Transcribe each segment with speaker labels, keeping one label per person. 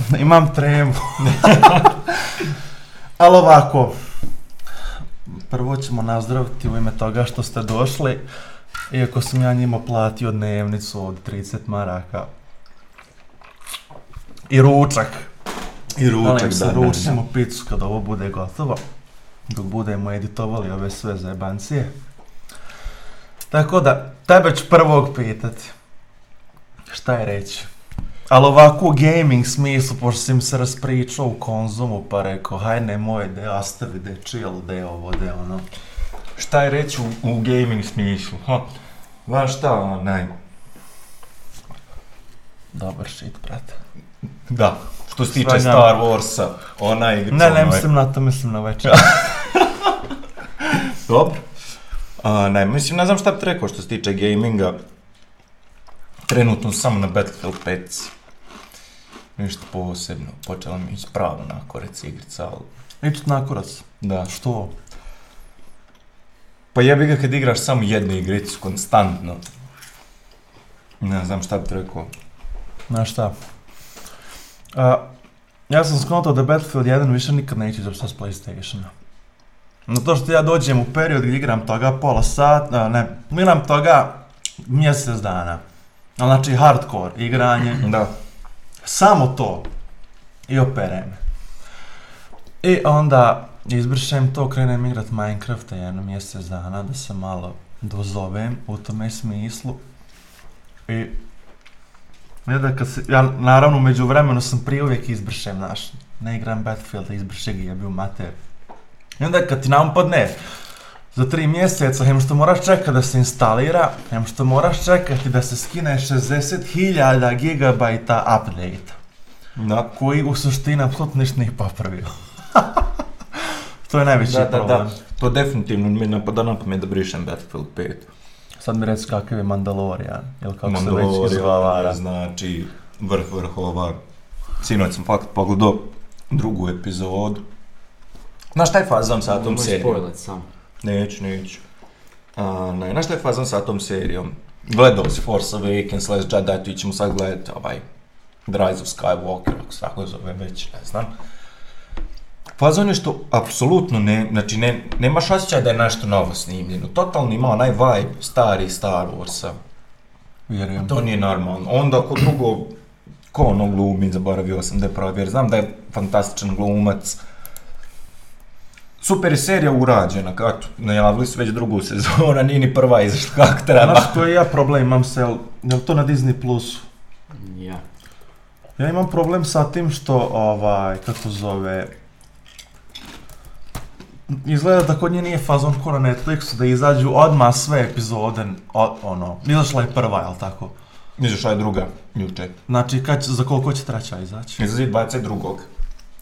Speaker 1: imam tremu. Ali ovako, prvo ćemo nazdraviti u ime toga što ste došli. Iako sam ja njima platio dnevnicu od 30 maraka. I ručak.
Speaker 2: I
Speaker 1: se,
Speaker 2: da,
Speaker 1: ćemo picu kad ovo bude gotovo. Dok budemo editovali ove sve zajebancije. Tako da, tebe ću prvog pitati. Šta je reći? Ali ovako u gaming smislu, pošto si mi se raspričao u konzumu, pa rekao, haj nemoj, de ostavi, de chill, de ovo, de ono.
Speaker 2: Šta je reći u, u gaming smislu? Ha. Znaš šta, onaj,
Speaker 1: Dobar shit, brate.
Speaker 2: da, što se tiče. Star Warsa, ona igrica,
Speaker 1: Ne, ne
Speaker 2: je-
Speaker 1: mislim na to, mislim na večer.
Speaker 2: Dobro. A, ne, mislim, ne znam šta bi rekao što se tiče gaminga. Trenutno sam samo na Battlefield 5. Ništa posebno. Počela mi ići pravo na korec igrica, ali...
Speaker 1: Ići na kurac.
Speaker 2: Da.
Speaker 1: Što?
Speaker 2: Pa jebi ga kad igraš samo jednu igricu konstantno. Ne znam šta bi rekao.
Speaker 1: Znaš šta? A, ja sam skontao da Battlefield 1 više nikad neće izaći s Playstationa. No to što ja dođem u period gdje igram toga pola sata, ne, igram toga mjesec dana. Znači hardcore igranje,
Speaker 2: Da.
Speaker 1: Samo to. I opere me. I onda izbrišem to, krenem igrat Minecrafta jedno mjesec dana da se malo dozovem u tome smislu. I ne da kad se, ja naravno među vremenu sam prije uvijek izbrišem, znaš, ne igram Battlefield, izbriše ga jebi u mater. I onda kad ti napadne, za tri mjeseca, hem što moraš čekati da se instalira, hem što moraš čekati da se skine 60.000 gigabajta update
Speaker 2: Da.
Speaker 1: koji u suštini apsolutno ništa nije popravio. to je najveći
Speaker 2: Da, da,
Speaker 1: problem.
Speaker 2: da. To definitivno mi napada na pamet da brišem Battlefield 5.
Speaker 1: Sad mi reci kakav je Mandalorian, ili kako se već
Speaker 2: Mandalorian, znači vrh vrhova. Sinoć sam fakt pogledao drugu epizodu. Znaš šta je fazon sa tom serijom?
Speaker 3: spojlat sam.
Speaker 2: Neću, neću. A, ne, znaš šta je fazon sa tom serijom? Gledao si Force Awakens, slash Jedi, ti ćemo sad gledati ovaj The Rise of Skywalker, ako se tako zove već, ne znam. Fazon je što apsolutno ne, znači ne, nemaš osjećaj da je nešto novo snimljeno. Totalno ima onaj vibe stari Star Warsa.
Speaker 1: Vjerujem.
Speaker 2: To nije normalno. Onda ko drugo, ko ono glumi, zaboravio sam da je pravi, jer znam da je fantastičan glumac. Super je serija urađena, kako najavili su već drugu sezonu, a nije ni prva izašla kako treba.
Speaker 1: Znaš koji ja problem imam sa, jel, to na Disney Plusu?
Speaker 3: Ja.
Speaker 1: Ja imam problem sa tim što, ovaj, kako zove, izgleda da kod nje nije fazon ko na Netflixu, da izađu odmah sve epizode, o- ono, izašla je prva, jel tako?
Speaker 2: Izašla je druga, juče.
Speaker 1: Znači, kad za koliko će treća izaći?
Speaker 2: Izlazi 22.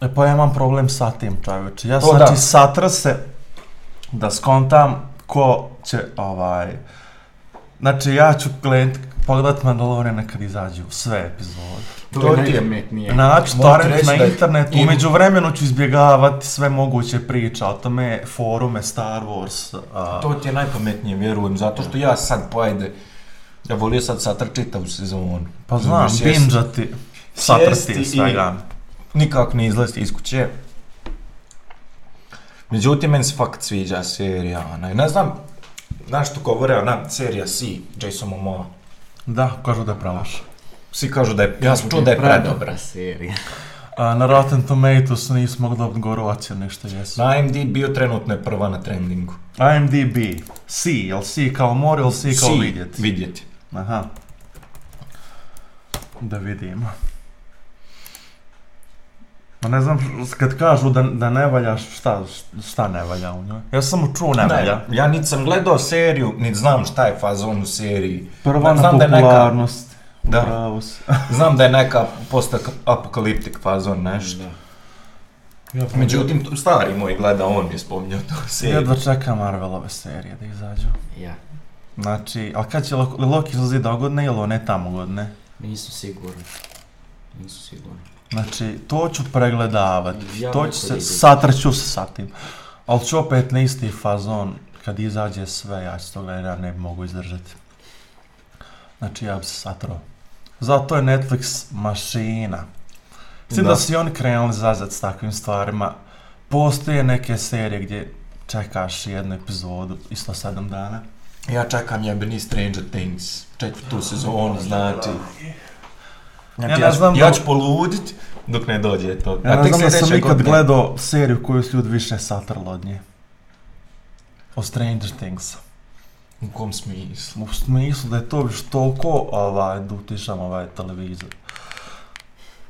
Speaker 1: E pa ja imam problem sa tim čovječe. Ja
Speaker 2: To
Speaker 1: znači
Speaker 2: da.
Speaker 1: satra se da skontam ko će ovaj... Znači ja ću gledat, pogledat Mandalorian kad izađu sve epizode.
Speaker 3: To,
Speaker 2: To
Speaker 3: je najpametnije.
Speaker 2: Ti
Speaker 1: torrent na internetu, umeđu vremenu ću izbjegavati sve moguće priče o tome, forume, Star Wars, a,
Speaker 2: To ti je najpametnije, vjerujem, zato što ja sad pojede, ja volio sad satr čitavu sezonu.
Speaker 1: pa znam,
Speaker 2: Znaš, jes-
Speaker 1: binđati, satrsti
Speaker 2: sjesti i- nikak ne izlaziti iz kuće. Međutim, meni se fakt sviđa serija, onaj, ne znam, znaš što govore, ona serija C, Jason Momoa.
Speaker 1: Da, kažu da je pravaš.
Speaker 2: Svi kažu da je, ja sam čuo da je predobra.
Speaker 3: serija.
Speaker 1: A, na Rotten Tomatoes nisu mogli dobiti goru ocjenu, nešto jesu.
Speaker 2: Na IMDb bio trenutno je prva na trendingu.
Speaker 1: IMDb, C, jel C kao more ili C kao vidjeti?
Speaker 2: Vidjeti.
Speaker 1: Aha. Da vidimo. Ma ne znam, kad kažu da, da ne valja, šta, šta ne valja u njoj? Ja sam samo čuo ne valja.
Speaker 2: Ne, ja niti sam gledao seriju, niti znam šta je fazon u seriji.
Speaker 1: Prva na
Speaker 2: Znam da je neka-
Speaker 1: popularnost.
Speaker 2: Da.
Speaker 1: Pravo si.
Speaker 2: Znam da je neka post-apokaliptik fazon, nešto.
Speaker 1: Ja,
Speaker 2: Međutim, tu stari moj gleda, on je spominjao tu seriju.
Speaker 1: Jedva čekam Marvelove serije da izađu.
Speaker 3: Ja.
Speaker 1: Znači, ali kad će Lo- Loki izlazi dogodne ili one tamo godine?
Speaker 3: Nisu sigurni. Nisu sigurni.
Speaker 1: Znači, to ću pregledavati,
Speaker 3: Ja
Speaker 1: to ću se, satrću se sa tim. Ali ću opet na isti fazon, kad izađe sve, ja ću to gledati, ja ne mogu izdržati. Znači, ja bi se satrao. Zato je Netflix mašina. Mislim da.
Speaker 2: Da.
Speaker 1: su oni krenuli zazad s takvim stvarima. Postoje neke serije gdje čekaš jednu epizodu, isto sedam dana.
Speaker 2: Ja čekam jebeni Stranger Things, četvrtu sezonu, znači. Znači,
Speaker 1: Ja ne znam
Speaker 2: ja
Speaker 1: da-
Speaker 2: ću poludit dok ne dođe to.
Speaker 1: Ja ne znam da sam
Speaker 2: sljedeće
Speaker 1: ikad
Speaker 2: godine-
Speaker 1: gledao seriju koju su ljudi više satrli od nje. O Stranger Things.
Speaker 2: U kom smislu?
Speaker 1: U smislu da je to više toliko ovaj, da utišam ovaj televizor.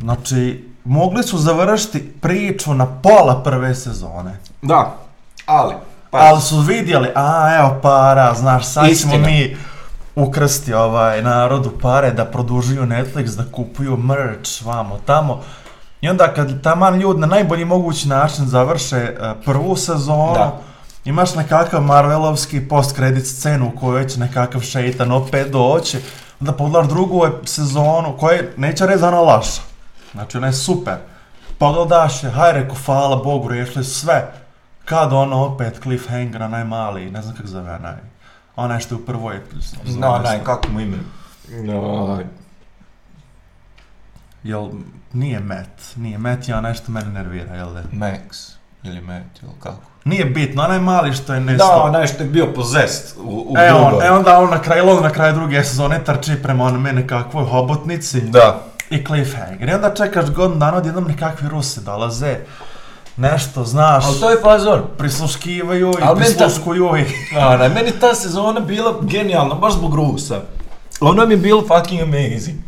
Speaker 1: Znači, mogli su završiti priču na pola prve sezone.
Speaker 2: Da, ali... Pa,
Speaker 1: Ali su vidjeli, a evo para, znaš, sad
Speaker 2: Istina.
Speaker 1: mi ukrsti ovaj narodu pare da produžuju Netflix, da kupuju merch, vamo, tamo. I onda kad taman ljudi na najbolji mogući način završe eh, prvu sezonu,
Speaker 2: Da.
Speaker 1: imaš nekakav Marvelovski post-credit scenu u kojoj će nekakav šeitan opet doći, onda pogledaš drugu sezonu koja neće reći ona loša. Znači ona je super. Pogledaš je, haj reku, hvala Bogu, riješili sve. Kad ono opet cliffhanger, onaj mali, ne znam kako zove. Onaj što je u prvoj epizodi.
Speaker 2: no, naj, kako mu ime? No,
Speaker 1: Jel, nije Matt, nije Matt, ja nešto mene nervira, jel da?
Speaker 2: Max ili Matt ili kako?
Speaker 1: Nije bitno, onaj mali što je
Speaker 2: Da,
Speaker 1: nesto.
Speaker 2: onaj što je bio possessed u, u
Speaker 1: E, on, e onda on na kraju, on na kraju druge sezone trči prema onome nekakvoj hobotnici
Speaker 2: Da.
Speaker 1: i cliffhanger. I onda čekaš godinu dana, odjednom nekakvi Rusi dolaze, nešto, znaš,
Speaker 2: Ali to je fazon.
Speaker 1: prisluškivaju i prisluškuju i...
Speaker 2: Ona, meni ta sezona bila genijalna, baš zbog Rusa. Ono mi je bilo fucking amazing.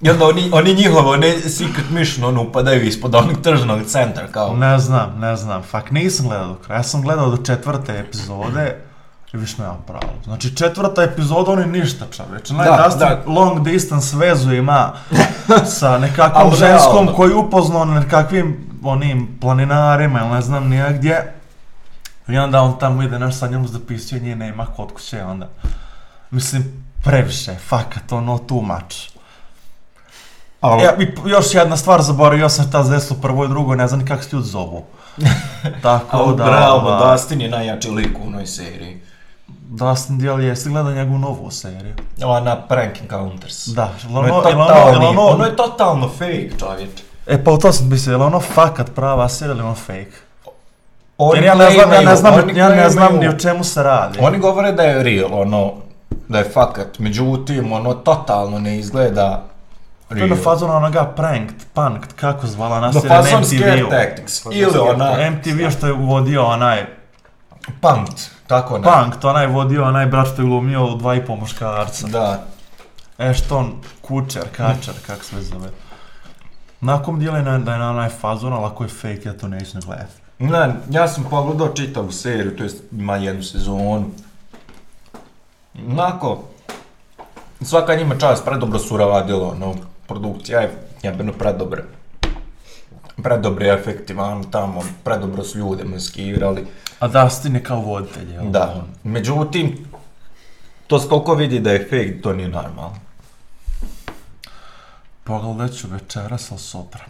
Speaker 2: I onda oni, oni njihovo, one secret mission, ono, upadaju ispod onog tržnog centra, kao.
Speaker 1: Ne znam, ne znam, fak nisam gledao do kraja, ja sam gledao do četvrte epizode i više nemam pravo. Znači četvrta epizoda, oni ništa čoveče, najdastin
Speaker 2: da.
Speaker 1: long distance vezu ima sa nekakvom ženskom koju je upoznao na nekakvim onim planinarima ili ne znam nija gdje. I onda on tamo ide, naš sa njom zapisuje, nje nema kod kuće, onda. Mislim, previše, fakat, ono, too much.
Speaker 2: Ali,
Speaker 1: Ja, i još jedna stvar zaboravio sam šta se desilo prvo i drugo, ne znam kako se ljudi zovu. Tako da,
Speaker 2: realno,
Speaker 1: ova,
Speaker 2: Dustin je najjači lik u onoj seriji.
Speaker 1: Dustin Dial jesi gledao njegovu novu seriju?
Speaker 2: Ona Prank Encounters.
Speaker 1: Da, jel
Speaker 2: Ono je
Speaker 1: ono, jel ono, ono,
Speaker 2: ono je totalno fake, čovječ.
Speaker 1: E pa u to sam mislio, jel ono fakat prava serija ili ono fake?
Speaker 2: Oni
Speaker 1: ja ne znam, ja ne znam, ja ne znam ni o čemu se radi.
Speaker 2: Oni govore da je real, ono, da je fakat, međutim, ono, totalno ne izgleda
Speaker 1: To je na fazonu onoga pranked, punked, kako zvala na
Speaker 2: Na
Speaker 1: serija na
Speaker 2: fazon
Speaker 1: MTV-u.
Speaker 2: tactics. Ili ona,
Speaker 1: MTV što je vodio onaj
Speaker 2: punked, tako ne.
Speaker 1: Punked, onaj vodio onaj brat što je glumio dva i pol muškarca.
Speaker 2: Da.
Speaker 1: Ashton Kutcher, Kačer, kak se zove. Nakon dijela je na, da je na onaj fazon, ali ako je fake, ja to neću ne gledat.
Speaker 2: Ne, ja sam pogledao čitavu seriju, to jest ima jednu sezonu. Onako, svaka njima čast, predobro su radilo, no, produkcija je jebeno predobra. Predobre efekti van tamo, predobro su ljude maskirali.
Speaker 1: A Dustin je kao voditelj, jel?
Speaker 2: Da, međutim, to s koliko vidi da je fake, to nije normalno.
Speaker 1: Pogledat ću večeras, ali sutra.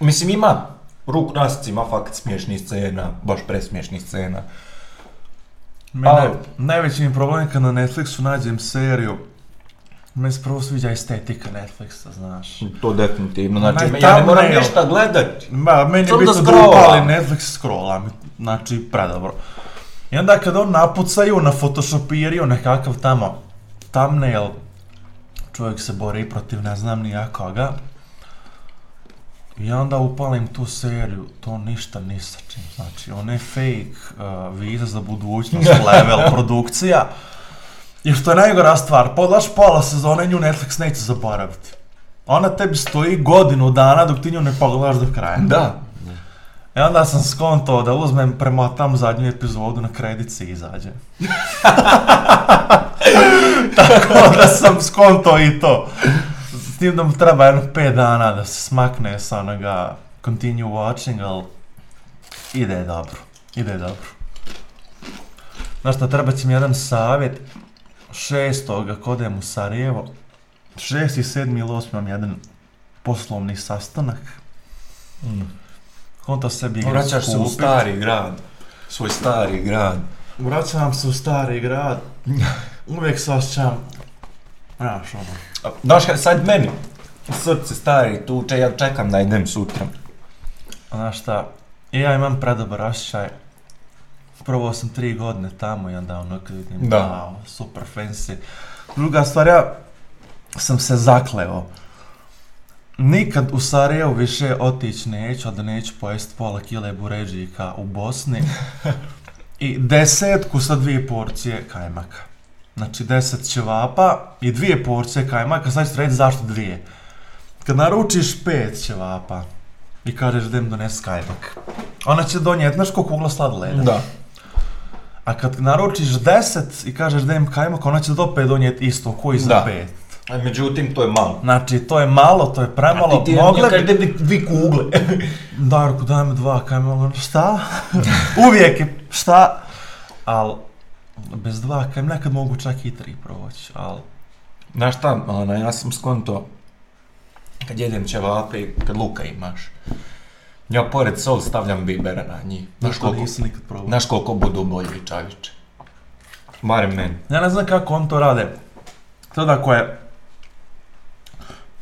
Speaker 2: Mislim, ima ruk nasic, ima fakat smiješnih scena, baš presmiješnih scena.
Speaker 1: Mene,
Speaker 2: Ali-
Speaker 1: najveći mi problem je kad na Netflixu nađem seriju, meni se prvo sviđa estetika Netflixa, znaš.
Speaker 2: To definitivno, znači,
Speaker 1: Onaj
Speaker 2: ja ne moram
Speaker 1: thumbnail.
Speaker 2: ništa gledat.
Speaker 1: Ba, meni je
Speaker 2: Samo da
Speaker 1: bitno da upali Netflix scrolla, znači predobro. I onda kad on napucaju, na photoshopiriju nekakav tamo thumbnail, čovjek se bori protiv ne znam ni ja koga. I onda upalim tu seriju, to ništa ni sa čim, znači on je fake uh, viza za budućnost, level produkcija. I što je najgora stvar, podlaš pola sezone nju Netflix neće zaboraviti. Ona tebi stoji godinu dana dok ti nju ne pogledaš do kraja.
Speaker 2: Da.
Speaker 1: I onda sam skontao da uzmem premotam zadnju epizodu na kredici i izađem. Tako da sam skontao i to. S tim da mu treba jedno 5 dana da se smakne sa onoga continue watching, ali ide dobro. Ide dobro. Znaš šta, treba će mi jedan savjet. Šestoga kad odem u Sarajevo. Šesti, sedmi ili osmi imam jedan poslovni sastanak.
Speaker 2: Mm.
Speaker 1: Konto sebi
Speaker 2: Vraćaš se u stari grad. Svoj stari grad.
Speaker 1: Vraćam se u stari grad. Uvijek se osjećam, znaš ono.
Speaker 2: Kaj, sad meni, Srce stari tuče, ja čekam da idem sutra.
Speaker 1: Znaš šta, ja imam predobar osjećaj. Prvo sam tri godine tamo i onda ono kad vidim,
Speaker 2: Da.
Speaker 1: wow, super fancy. Druga stvar, ja sam se zakleo. Nikad u Sarajevu više otići neću, a da neću pojesti pola kile buređika u Bosni. I desetku sa dvije porcije kajmaka. Znači deset ćevapa i dvije porcije kajmaka, sad ću ti reći zašto dvije. Kad naručiš pet ćevapa i kažeš da im donesi kajmak, ona će donijeti, znaš koliko ugla sladoleda?
Speaker 2: Da.
Speaker 1: A kad naručiš deset i kažeš da im kajmak, ona će opet donijeti isto, koji za
Speaker 2: Da.
Speaker 1: pet.
Speaker 2: A međutim, to je malo.
Speaker 1: Znači, to je malo, to je premalo, mogle bi...
Speaker 2: kažete dvi, dvi kugle.
Speaker 1: Darko, daj mi dva kajmaka, šta? Uvijek je, šta? Al, bez dva kajmaka nekad mogu čak i tri proći, al...
Speaker 2: Znaš šta, ono, ja sam skonto, kad jedem ćevape kad luka imaš, ja pored sol stavljam bibera na njih. Znaš koliko,
Speaker 1: nisam nikad probao.
Speaker 2: znaš koliko budu bolji čaviće. Barem meni.
Speaker 1: Ja ne znam kako on to rade. To da ako je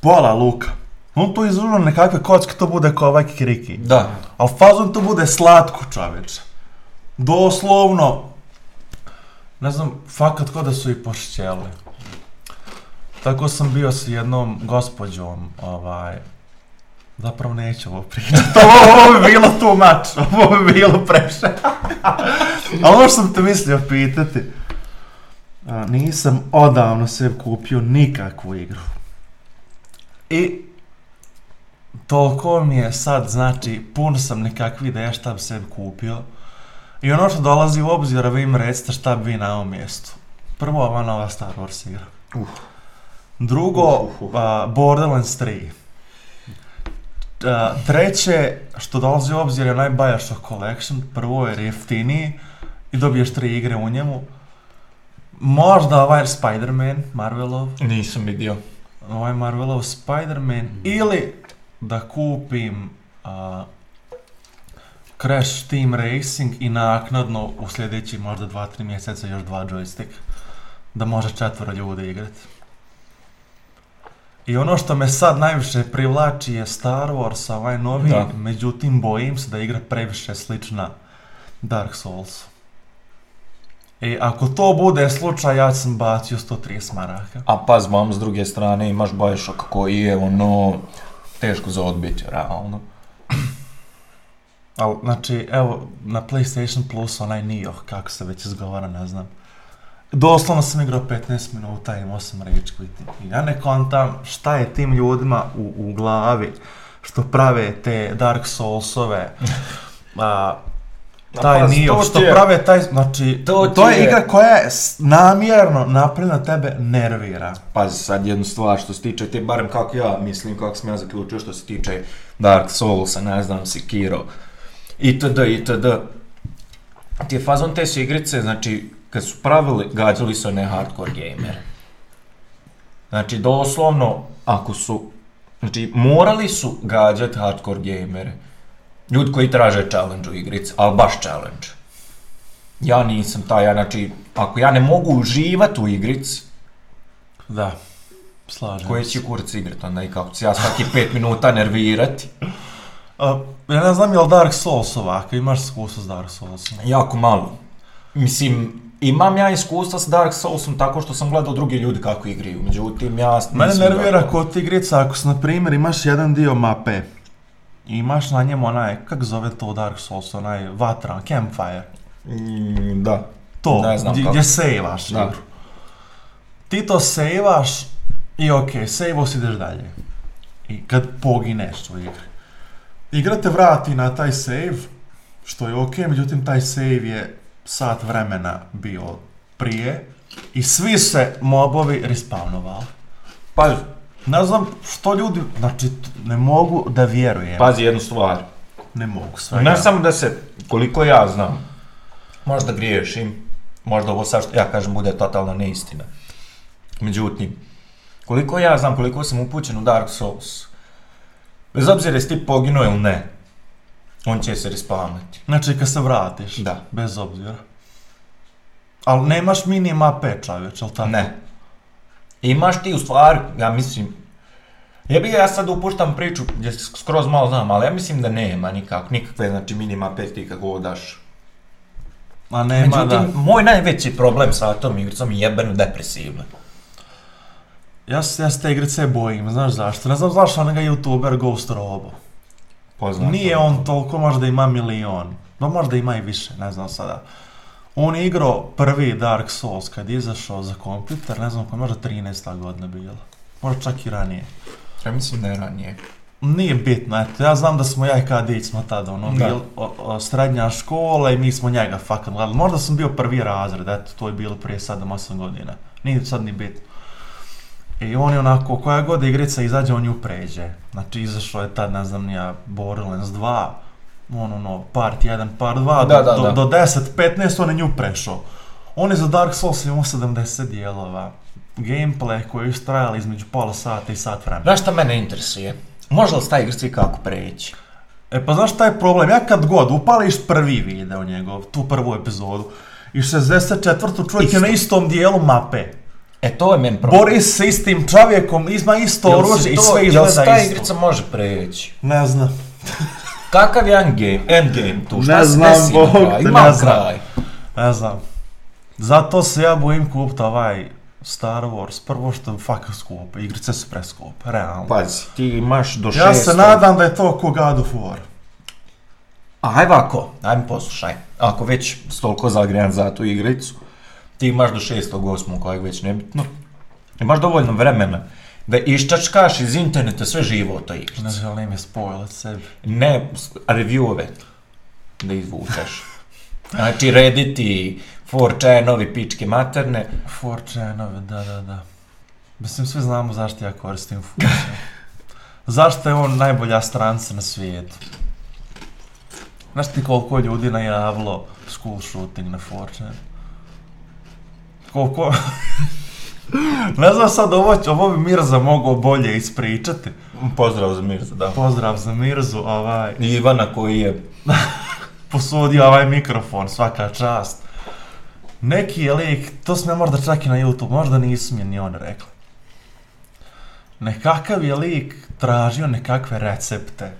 Speaker 1: pola luka, on to izružno nekakve kocke, to bude kao ovaj kikiriki.
Speaker 2: Da.
Speaker 1: A fazon to bude slatko čoveče. Doslovno, ne znam, fakat ko da su i pošćeli. Tako sam bio s jednom gospođom, ovaj, zapravo neću ovo pričati, ovo, ovo bi bilo too much, ovo bi bilo preše. Ali ovo što sam te mislio pitati, a, nisam odavno sebi kupio nikakvu igru. I toliko mi je sad, znači, pun sam nekakvi ideja šta bi sebi kupio. I ono što dolazi u obzir, vi im recite šta bi na ovom mjestu. Prvo, ova nova Star Wars igra.
Speaker 2: Uh.
Speaker 1: Drugo,
Speaker 2: Uh, uh, uh.
Speaker 1: Borderlands 3. A, treće, što dolazi u obzir je onaj Bioshock Collection. Prvo jer je jeftiniji i dobiješ tri igre u njemu. Možda ovaj Spider-Man, Marvelov,
Speaker 2: Nisam vidio.
Speaker 1: ovaj Marvelov Spider-Man ili da kupim Crash Team Racing i naknadno u sljedeći možda 2-3 mjeseca još dva joystick da može četvoro ljudi igrati. I ono što me sad najviše privlači je Star Wars, ovaj novi,
Speaker 2: Da.
Speaker 1: međutim bojim se da igra previše slična Dark Souls. I ako to bude slučaj, ja sam bacio 130 maraka.
Speaker 2: A paz, mam, s druge strane imaš Bioshock koji je ono teško za odbiti, realno.
Speaker 1: Ali, znači, evo, na PlayStation Plus onaj Nioh, kako se već izgovara, ne znam. Doslovno sam igrao 15 minuta i imao sam rage quit. I ja ne kontam šta je tim ljudima u, u glavi što prave te Dark Soulsove, a, taj
Speaker 2: pazi,
Speaker 1: Nioh,
Speaker 2: to
Speaker 1: što
Speaker 2: je-
Speaker 1: prave taj, znači,
Speaker 2: to
Speaker 1: to, je
Speaker 2: je-
Speaker 1: igra koja je namjerno napravljena tebe nervira.
Speaker 2: Pazi sad jednu stvar što se tiče te, barem kako ja mislim, kako sam ja zaključio što se tiče Dark Soulsa, ne znam, Sekiro, itd., itd. Ti je fazon te su igrice, znači, kad su pravili, gađali su one hardcore gamere. Znači, doslovno, ako su, znači, morali su gađati hardcore gamere. Ljudi koji traže challenge u igrici, ali baš challenge. Ja nisam taj, ja, znači, ako ja ne mogu uživati u igrici,
Speaker 1: Da, slažem
Speaker 2: Koji
Speaker 1: se.
Speaker 2: će kurac igrat onda i kako će ja svaki pet minuta nervirati.
Speaker 1: Ja ne znam je li Dark Souls ovako, imaš iskustvo s Dark Soulsom?
Speaker 2: Jako malo. Mislim, imam ja iskustva s Dark Soulsom tako što sam gledao drugi ljudi kako igraju, međutim ja
Speaker 1: Mene nervira kod igrica ako, na primjer, imaš jedan dio mape i imaš na njemu onaj, kak zove to Dark Souls, onaj vatra, campfire.
Speaker 2: Mm, da.
Speaker 1: To,
Speaker 2: Ne znam
Speaker 1: gdje, sejvaš igru. Ti to sejvaš i ok, sejvo si ideš dalje. I kad pogineš u igri. Igra te vrati na taj save, što je ok, međutim taj save je sat vremena bio prije i svi se mobovi respawnovali.
Speaker 2: Pazi,
Speaker 1: Ne znam što ljudi, znači ne mogu da vjerujem.
Speaker 2: pazi jednu stvar.
Speaker 1: Ne mogu sve.
Speaker 2: Ne samo da se, koliko ja znam, možda griješim, možda ovo sad što ja kažem bude totalna neistina. Međutim, koliko ja znam, koliko sam upućen u Dark Souls, bez obzira jesi ti poginuo ili ne, on će se respawnati.
Speaker 1: Znači kad se vratiš,
Speaker 2: Da.
Speaker 1: bez obzira. Ali nemaš mini mape čovječ, jel tako?
Speaker 2: Ne. Imaš ti u stvari, ja mislim, Jebi ga, ja sad upuštam priču gdje skroz malo znam, ali ja mislim da nema nikak, nikakve, znači minima peti kako god daš.
Speaker 1: Ma nema
Speaker 2: Međutim,
Speaker 1: da.
Speaker 2: moj najveći problem sa tom igricom je jebeno depresivno.
Speaker 1: Ja se, ja se te igrice bojim, znaš zašto? Ne znam zašto onega youtuber Ghost Robo.
Speaker 2: Poznato.
Speaker 1: Nije on toliko, možda ima milion. No možda ima i više, ne znam sada. On je igrao prvi Dark Souls kad je izašao za kompjuter, ne znam koja, možda 13. godina bila. Možda čak i ranije.
Speaker 2: Ja mislim da je ranije.
Speaker 1: Nije bitno, eto, ja znam da smo ja i Kadić smo tada, ono,
Speaker 2: Da.
Speaker 1: bil, o, o, srednja škola i mi smo njega fakat gledali. Možda sam bio prvi razred, eto, to je bilo prije 7-8 godina. Nije sad ni bitno. I on je onako, koja god igrica izađe, on ju pređe. Znači, izašao je tad, ne znam, ja, Borderlands 2, on ono, part 1, part 2,
Speaker 2: Da,
Speaker 1: do,
Speaker 2: da,
Speaker 1: do, do 10, 15, on je nju prešao. On je za Dark Souls imao 70 dijelova. Gameplay koji je trajali između pola sata i sat vremena.
Speaker 2: Znaš šta mene interesuje? Može li taj igrici kako preći?
Speaker 1: E pa znaš šta je problem? Ja kad god upališ prvi video njegov, tu prvu epizodu, i 64. čovjek je na istom dijelu mape.
Speaker 2: E to je meni problem.
Speaker 1: Bori se s istim čovjekom, ima isto
Speaker 2: se
Speaker 1: oružje i
Speaker 2: to-
Speaker 1: sve
Speaker 2: Jel se
Speaker 1: izgleda
Speaker 2: ta
Speaker 1: isto.
Speaker 2: igrica može preći?
Speaker 1: Ne znam.
Speaker 2: Kakav je endgame, endgame tu? Šta
Speaker 1: Ne
Speaker 2: se
Speaker 1: znam,
Speaker 2: desi na
Speaker 1: Bog
Speaker 2: kraju?
Speaker 1: te,
Speaker 2: Ima
Speaker 1: ne znam.
Speaker 2: kraj.
Speaker 1: Ne znam. Zato se ja bojim kupiti ovaj Star Wars. Prvo što je fakat skupo, igrice su preskupe, realno.
Speaker 2: Pazi, ti imaš do
Speaker 1: ja se nadam da je to ko God of War.
Speaker 2: Aj ovako, ajme poslušaj. Ako već si toliko zagrijan za tu igricu, ti imaš do šestog, osmog, kojeg već nebitno. Imaš dovoljno vremena da iščačkaš iz interneta sve živo o toj igrici.
Speaker 1: Ne želim je spoilat sebi.
Speaker 2: Ne, reviewove da izvučeš. Znači Redditi, 4chanovi, pičke materne.
Speaker 1: 4chanove, da, da, da. Mislim, svi znamo zašto ja koristim 4chan. zašto je on najbolja stranca na svijetu? Znaš ti koliko ljudi najavilo school shooting na 4chan? Koliko... ne znam sad, ovo, ovo bi Mirza mogao bolje ispričati.
Speaker 2: Pozdrav za Mirza, da.
Speaker 1: Pozdrav za Mirzu, ovaj,
Speaker 2: I Ivana koji je
Speaker 1: posudio ovaj mikrofon, svaka čast. Neki je lik, to sme možda čak i na YouTube, možda nisu mi ni on rekli. Nekakav je lik tražio nekakve recepte.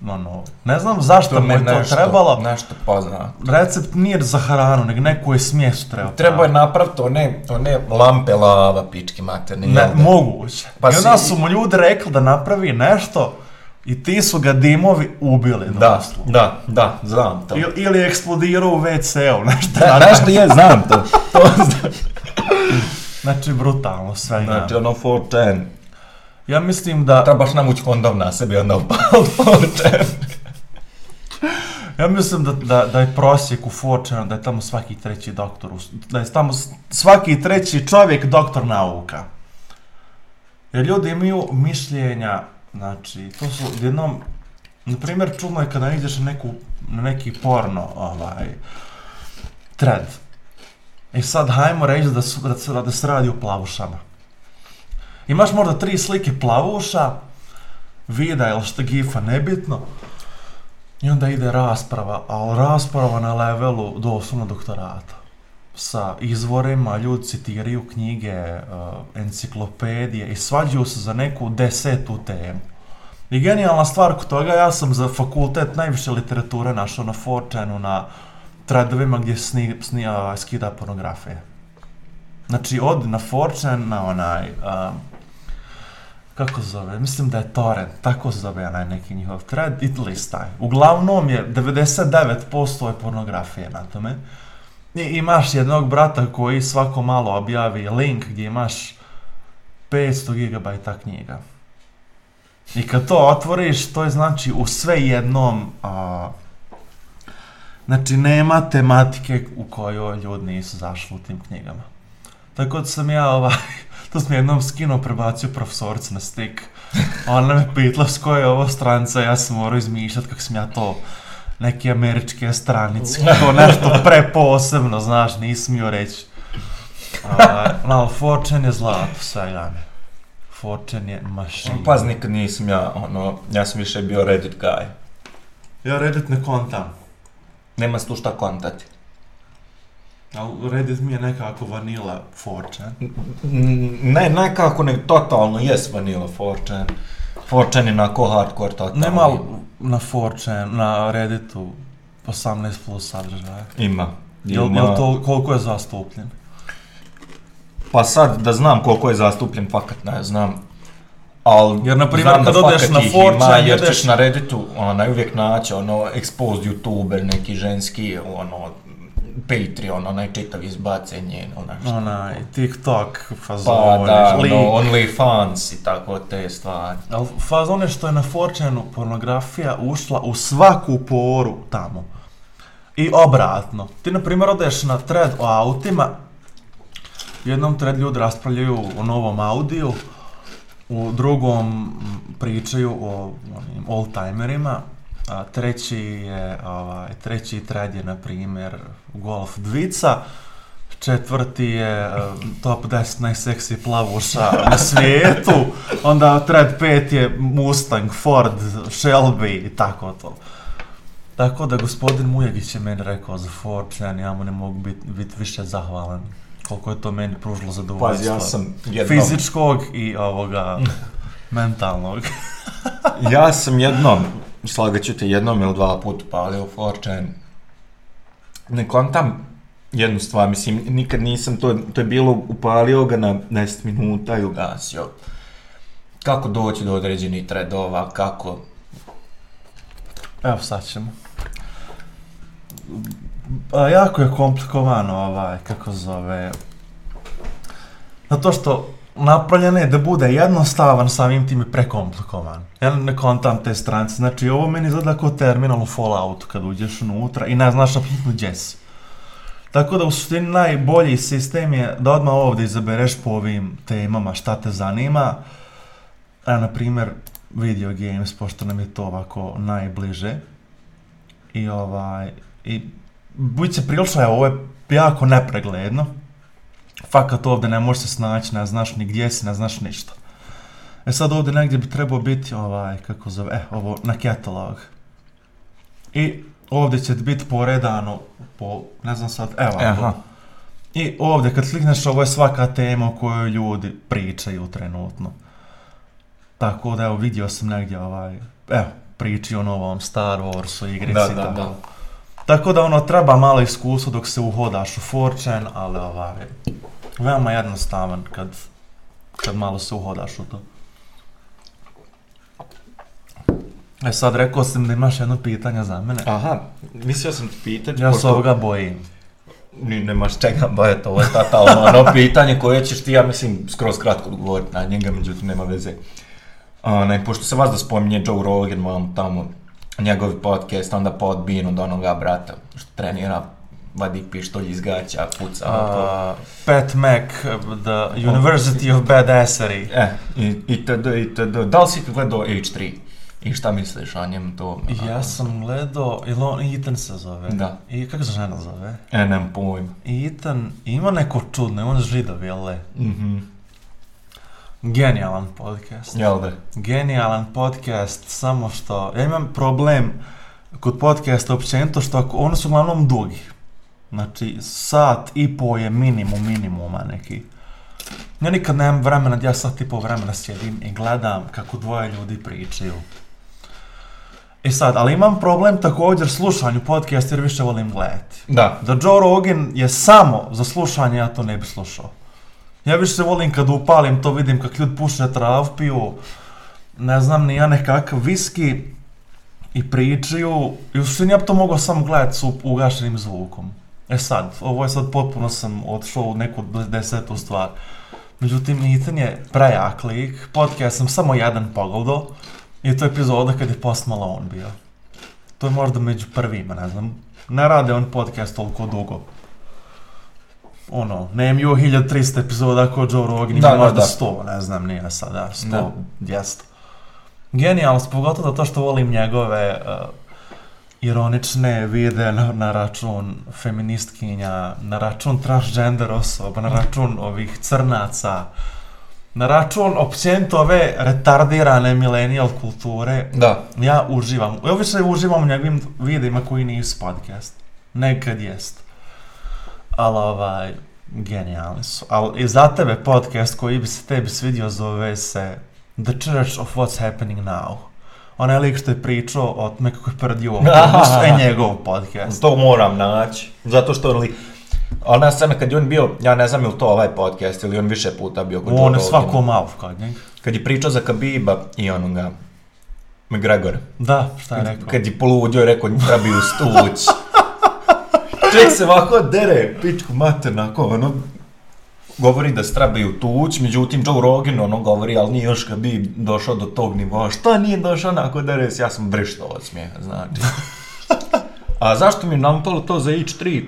Speaker 1: No, no. Ne znam zašto mu je to
Speaker 2: nešto,
Speaker 1: trebalo.
Speaker 2: nešto poznato.
Speaker 1: Recept nije za hranu, nego neku je smjesu treba.
Speaker 2: Treba je napraviti one, one lampe lava, pičke materne.
Speaker 1: Ne,
Speaker 2: jel da?
Speaker 1: moguće.
Speaker 2: Pa
Speaker 1: I onda
Speaker 2: si-
Speaker 1: su mu ljudi rekli da napravi nešto i ti su ga dimovi ubili.
Speaker 2: Da,
Speaker 1: doslovno.
Speaker 2: da, da, znam to.
Speaker 1: Il- Ili je eksplodirao u WC-u, nešto.
Speaker 2: Da, znaš što je, znam to. to znam.
Speaker 1: Znači, brutalno sve.
Speaker 2: Znači, ono 4chan.
Speaker 1: Ja mislim da...
Speaker 2: Trebaš namući kondom na sebi, onda upao 4chan.
Speaker 1: Ja mislim da, da, da je prosjek u 4 da je tamo svaki treći doktor, u- da je tamo svaki treći čovjek doktor nauka. Jer ljudi imaju mišljenja, znači, to su jednom, na primjer, čudno je kada ideš na, neku, na neki porno, ovaj, thread. I sad hajmo reći da, su, da, se, da se radi o plavušama. Imaš možda tri slike plavuša, vida ili šta gifa, nebitno, i onda ide rasprava, ali rasprava na levelu doslovno doktorata. Sa izvorima, ljudi citiraju knjige, uh, enciklopedije i svađaju se za neku desetu temu. I genijalna stvar kod toga, ja sam za fakultet najviše literature našao na 4chanu, na threadovima gdje sni, sni, skida pornografije. Znači, od na 4chan na onaj, um, kako zove, mislim da je torrent, tako zove onaj neki njihov thread i listaj. Uglavnom je 99% je pornografije na tome. I imaš jednog brata koji svako malo objavi link gdje imaš 500 GB knjiga. I kad to otvoriš, to je znači u sve jednom, a, znači nema tematike u kojoj ljudi nisu zašli u tim knjigama. Tako da sam ja ovaj, to sam jednom skinuo, prebacio profesoricu na stik. Ona me pitala s koje je ovo stranca, ja sam morao izmišljat kako sam ja to neke američke stranice, to nešto preposebno, znaš, nisam smio reći. A, ali Fortune je zlato, mi. Fortune je mašina.
Speaker 2: Paz, nikad nisam ja, ono, ja sam više bio Reddit guy.
Speaker 1: Ja Reddit ne kontam.
Speaker 2: Nema se tu šta kontati.
Speaker 1: Ali Reddit mi je nekako vanila Fortune.
Speaker 2: N- Ne, nekako ne, totalno jes vanila 4chan. Forčan je onako hardcore totalni.
Speaker 1: Nema li na 4chan, na Redditu 18 plus sadržaja?
Speaker 2: Ima.
Speaker 1: Jel,
Speaker 2: Ima.
Speaker 1: jel to, koliko je zastupljen?
Speaker 2: Pa sad da znam koliko je zastupljen, fakat ne znam. Al,
Speaker 1: Jer, na primjer, kad odeš na 4chan,
Speaker 2: ima, jer ćeš na Redditu onaj uvijek naći ono exposed youtuber, neki ženski, ono Patreon, onaj čitav izbacen njen, onaj što-
Speaker 1: Onaj, TikTok,
Speaker 2: Pa
Speaker 1: fazon,
Speaker 2: da,
Speaker 1: lik.
Speaker 2: ono, OnlyFans i tako te stvari.
Speaker 1: Ali fazon je što je na 4chanu pornografija ušla u svaku poru tamo. I obratno. Ti, na primjer, odeš na thread o autima, jednom thread ljudi raspravljaju o novom Audiju, u drugom pričaju o onim oldtimerima, a treći je, ovaj, treći thread je, na primjer, Golf dvica, četvrti je top 10 najseksi plavuša na svijetu, onda thread 5 je Mustang, Ford, Shelby i tako to. Tako da gospodin Mujegić je meni rekao za 4chan, ja mu ne mogu biti bit više zahvalan koliko je to meni pružilo zadovoljstvo.
Speaker 2: Ja sam jednom...
Speaker 1: Fizičkog i ovoga mentalnog.
Speaker 2: Ja sam jednom, slagat ću te jednom ili dva puta palio 4chan. Ne kontam jednu stvar, mislim, nikad nisam to, to je bilo, upalio ga na 10 minuta i ugasio. Kako doći do određenih tredova, kako...
Speaker 1: Evo sad ćemo. A, jako je komplikovano ovaj, kako zove... Zato što napravljen je da bude jednostavan, samim tim je prekomplikovan. Ja ne kontam te strance, znači ovo meni izgleda kao terminal u Falloutu kad uđeš unutra i ne znaš apsolutno gdje si. Tako da u suštini najbolji sistem je da odmah ovdje izabereš po ovim temama šta te zanima. A na primjer video games, pošto nam je to ovako najbliže. I ovaj, i budi se prilično, ovo je jako nepregledno. Fakat ovdje ne možeš se snaći, ne znaš ni gdje si, ne znaš ništa. E sad ovdje negdje bi trebao biti ovaj, kako zove, e, ovo, na catalog. I ovdje će ti biti poredano po, ne znam sad, evo,
Speaker 2: Aha.
Speaker 1: i ovdje kad klikneš ovo je svaka tema o kojoj ljudi pričaju trenutno. Tako da evo vidio sam negdje ovaj, evo, priči o novom Star Warsu igrici
Speaker 2: Da, da,
Speaker 1: tako.
Speaker 2: da.
Speaker 1: Tako da ono treba malo iskustvo dok se uhodaš u 4chan, ali ovaj, veoma jednostavan kad, kad malo se uhodaš u to. E sad rekao sam da imaš jedno pitanje za mene.
Speaker 2: Aha, mislio sam ti pitati,
Speaker 1: Ja se
Speaker 2: pošto
Speaker 1: ovoga bojim.
Speaker 2: ni, nemaš čega bojati, ovo je totalno ono pitanje koje ćeš ti, ja mislim, skroz kratko odgovoriti na njega, međutim nema veze. A, ne, pošto se vas da spominje Joe Rogan, vam tamo, njegov podcast, onda Podbean od onoga brata što trenira, vadi pištolj iz gaća, puca, to.
Speaker 1: Uh, Pat Mac, The University of Badassery.
Speaker 2: E, itd, itd. Da li si gledao H3? I šta misliš o njemu to?
Speaker 1: Ja sam gledao, ili on Ethan se zove?
Speaker 2: Da.
Speaker 1: I kako se žena zove?
Speaker 2: E, nemam pojma.
Speaker 1: Ethan, ima neko čudno, on židov, jel le?
Speaker 2: Mhm.
Speaker 1: Genijalan podcast.
Speaker 2: Jel da?
Speaker 1: Genijalan podcast, samo što, ja imam problem kod podcasta općenito što ako, oni su uglavnom dugi. Znači, sat i po je minimum minimuma neki. Ja nikad nemam vremena, ja sat i po vremena sjedim i gledam kako dvoje ljudi pričaju. I sad, ali imam problem također slušanju podcast jer više volim gledati.
Speaker 2: Da.
Speaker 1: Da Joe Rogan je samo za slušanje, ja to ne bi slušao. Ja više volim kad upalim to, vidim kak ljudi puše trav, piju, ne znam, ni ja nekakav viski i pričaju. I u suštini ja bi to mogao samo gledati s ugašenim zvukom. E sad, ovo je sad potpuno sam otišao u neku desetu stvar. Međutim, Ethan je prejak lik, podcast sam samo jedan pogledao i to je epizoda kad je Post Malone bio. To je možda među prvima, ne znam. Ne rade on podcast toliko dugo. Ono, ne imaju 1300 epizoda kao Joe Rogan, ima
Speaker 2: Da, da,
Speaker 1: možda
Speaker 2: da.
Speaker 1: 100, ne znam, nije sada, 100,
Speaker 2: Da.
Speaker 1: 200. Genijalno, pogotovo zato što volim njegove uh, ironične vide na, na račun feministkinja, na račun transgender osoba, na račun ovih crnaca, na račun općenito ove retardirane millennial kulture.
Speaker 2: Da.
Speaker 1: Ja uživam, ja više uživam u njegovim videima koji nisu podcast. Nekad jest. Ali ovaj, genijalni su. Ali i za tebe podcast koji bi se tebi svidio zove se The Church of What's Happening Now. Onaj lik što je pričao o tome kako je prdio u
Speaker 2: Aha.
Speaker 1: autobusu, e njegov podcast.
Speaker 2: To moram naći. Zato što on li... Ona scena kad je on bio, ja ne znam je li to ovaj podcast ili on više puta bio kod
Speaker 1: On je svako malo kod njega.
Speaker 2: Kad je pričao za Kabiba i onoga, McGregor.
Speaker 1: Da, šta je
Speaker 2: Kad,
Speaker 1: rekao?
Speaker 2: kad je poludio, rekao, trebaju stuć. Čovjek se ovako dere, pičku mater, onako, ono, govori da se trebaju tuć, međutim Joe Rogan ono govori, ali nije još kad bi došao do tog nivoa. Šta nije došao onako dere se, ja sam brištao od smijeha, znači. A zašto mi je nampalo to za H3?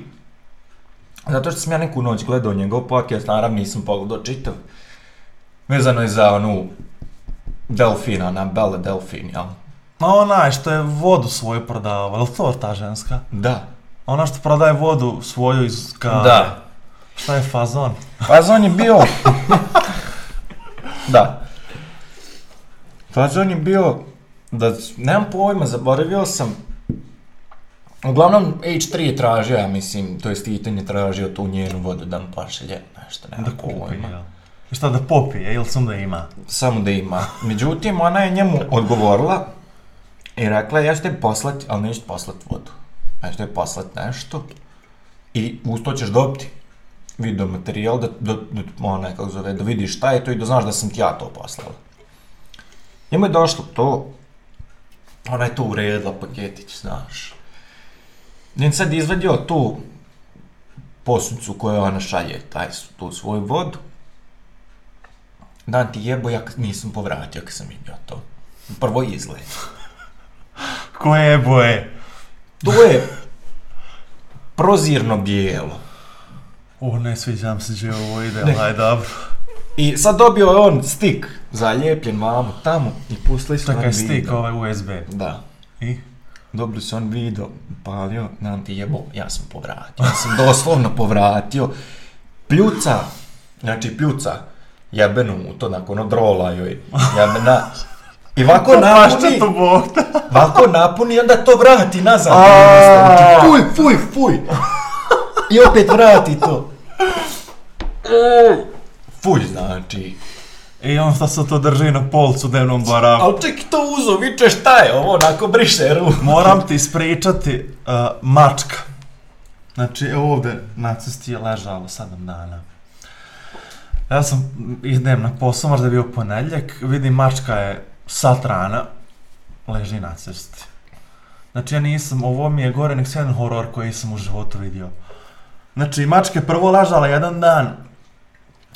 Speaker 2: Zato što sam ja neku noć gledao njegov podcast, naravno nisam pogledao čitav. Vezano je za onu Delfina, ona Bella Delfin, jel?
Speaker 1: Ma onaj što je vodu svoju prodavao, je to ta ženska?
Speaker 2: Da.
Speaker 1: Ona što prodaje vodu svoju iz kave.
Speaker 2: Da.
Speaker 1: Šta je fazon?
Speaker 2: Fazon je bio... da. Fazon je bio... Da, nemam pojma, zaboravio sam. Uglavnom, H3 je tražio, ja mislim, to jest Ethan je tražio tu njenu vodu da mu pošalje nešto, nemam
Speaker 1: Da kupi,
Speaker 2: pojma.
Speaker 1: I šta da popije, ili sam da ima?
Speaker 2: Samo da ima. Međutim, ona je njemu odgovorila i rekla, ja ću tebi poslati, ali neću ti poslati vodu. Ja ću tebi poslati nešto i uz to ćeš dobiti video materijal da, da, da, ona, kako zove, da vidiš šta je to i da znaš da sam ti ja to poslala. Njemu je došlo to, ona je to uredila paketić, znaš. Njen sad izvadio tu posudcu koju ona šalje, taj, tu svoju vodu. Dan ti jebo, ja nisam povratio kad sam vidio to. Prvo izgled.
Speaker 1: Koje je boje?
Speaker 2: To je prozirno bijelo.
Speaker 1: O, ne sviđam se gdje ovo ide, ali dobro.
Speaker 2: I sad dobio je on stik zalijepljen vamo tamo i pustili su on
Speaker 1: stik ovaj USB.
Speaker 2: Da.
Speaker 1: I?
Speaker 2: Dobili su on video, palio, nam ti jebo, ja sam povratio. Ja sam doslovno povratio. Pljuca, znači pljuca, jebenu u to nakon odrola joj, jebena. I ovako napuni, ovako napuni onda to vrati nazad. Znači, fuj, fuj, fuj. I opet vrati to. Fuj, znači.
Speaker 1: I on šta se to drži na polcu dnevnom baraku.
Speaker 2: Ali ček to uzo, viče šta je ovo, onako briše ruku.
Speaker 1: Moram ti ispričati uh, mačka. Znači, evo ovdje na cesti je ležalo sedam dana. Ja sam, idem na posao, možda je bio ponedjeljak, vidim mačka je sat rana, leži na cesti. Znači, ja nisam, ovo mi je gore nek jedan horor koji sam u životu vidio. Znači, mačka je prvo ležala jedan dan,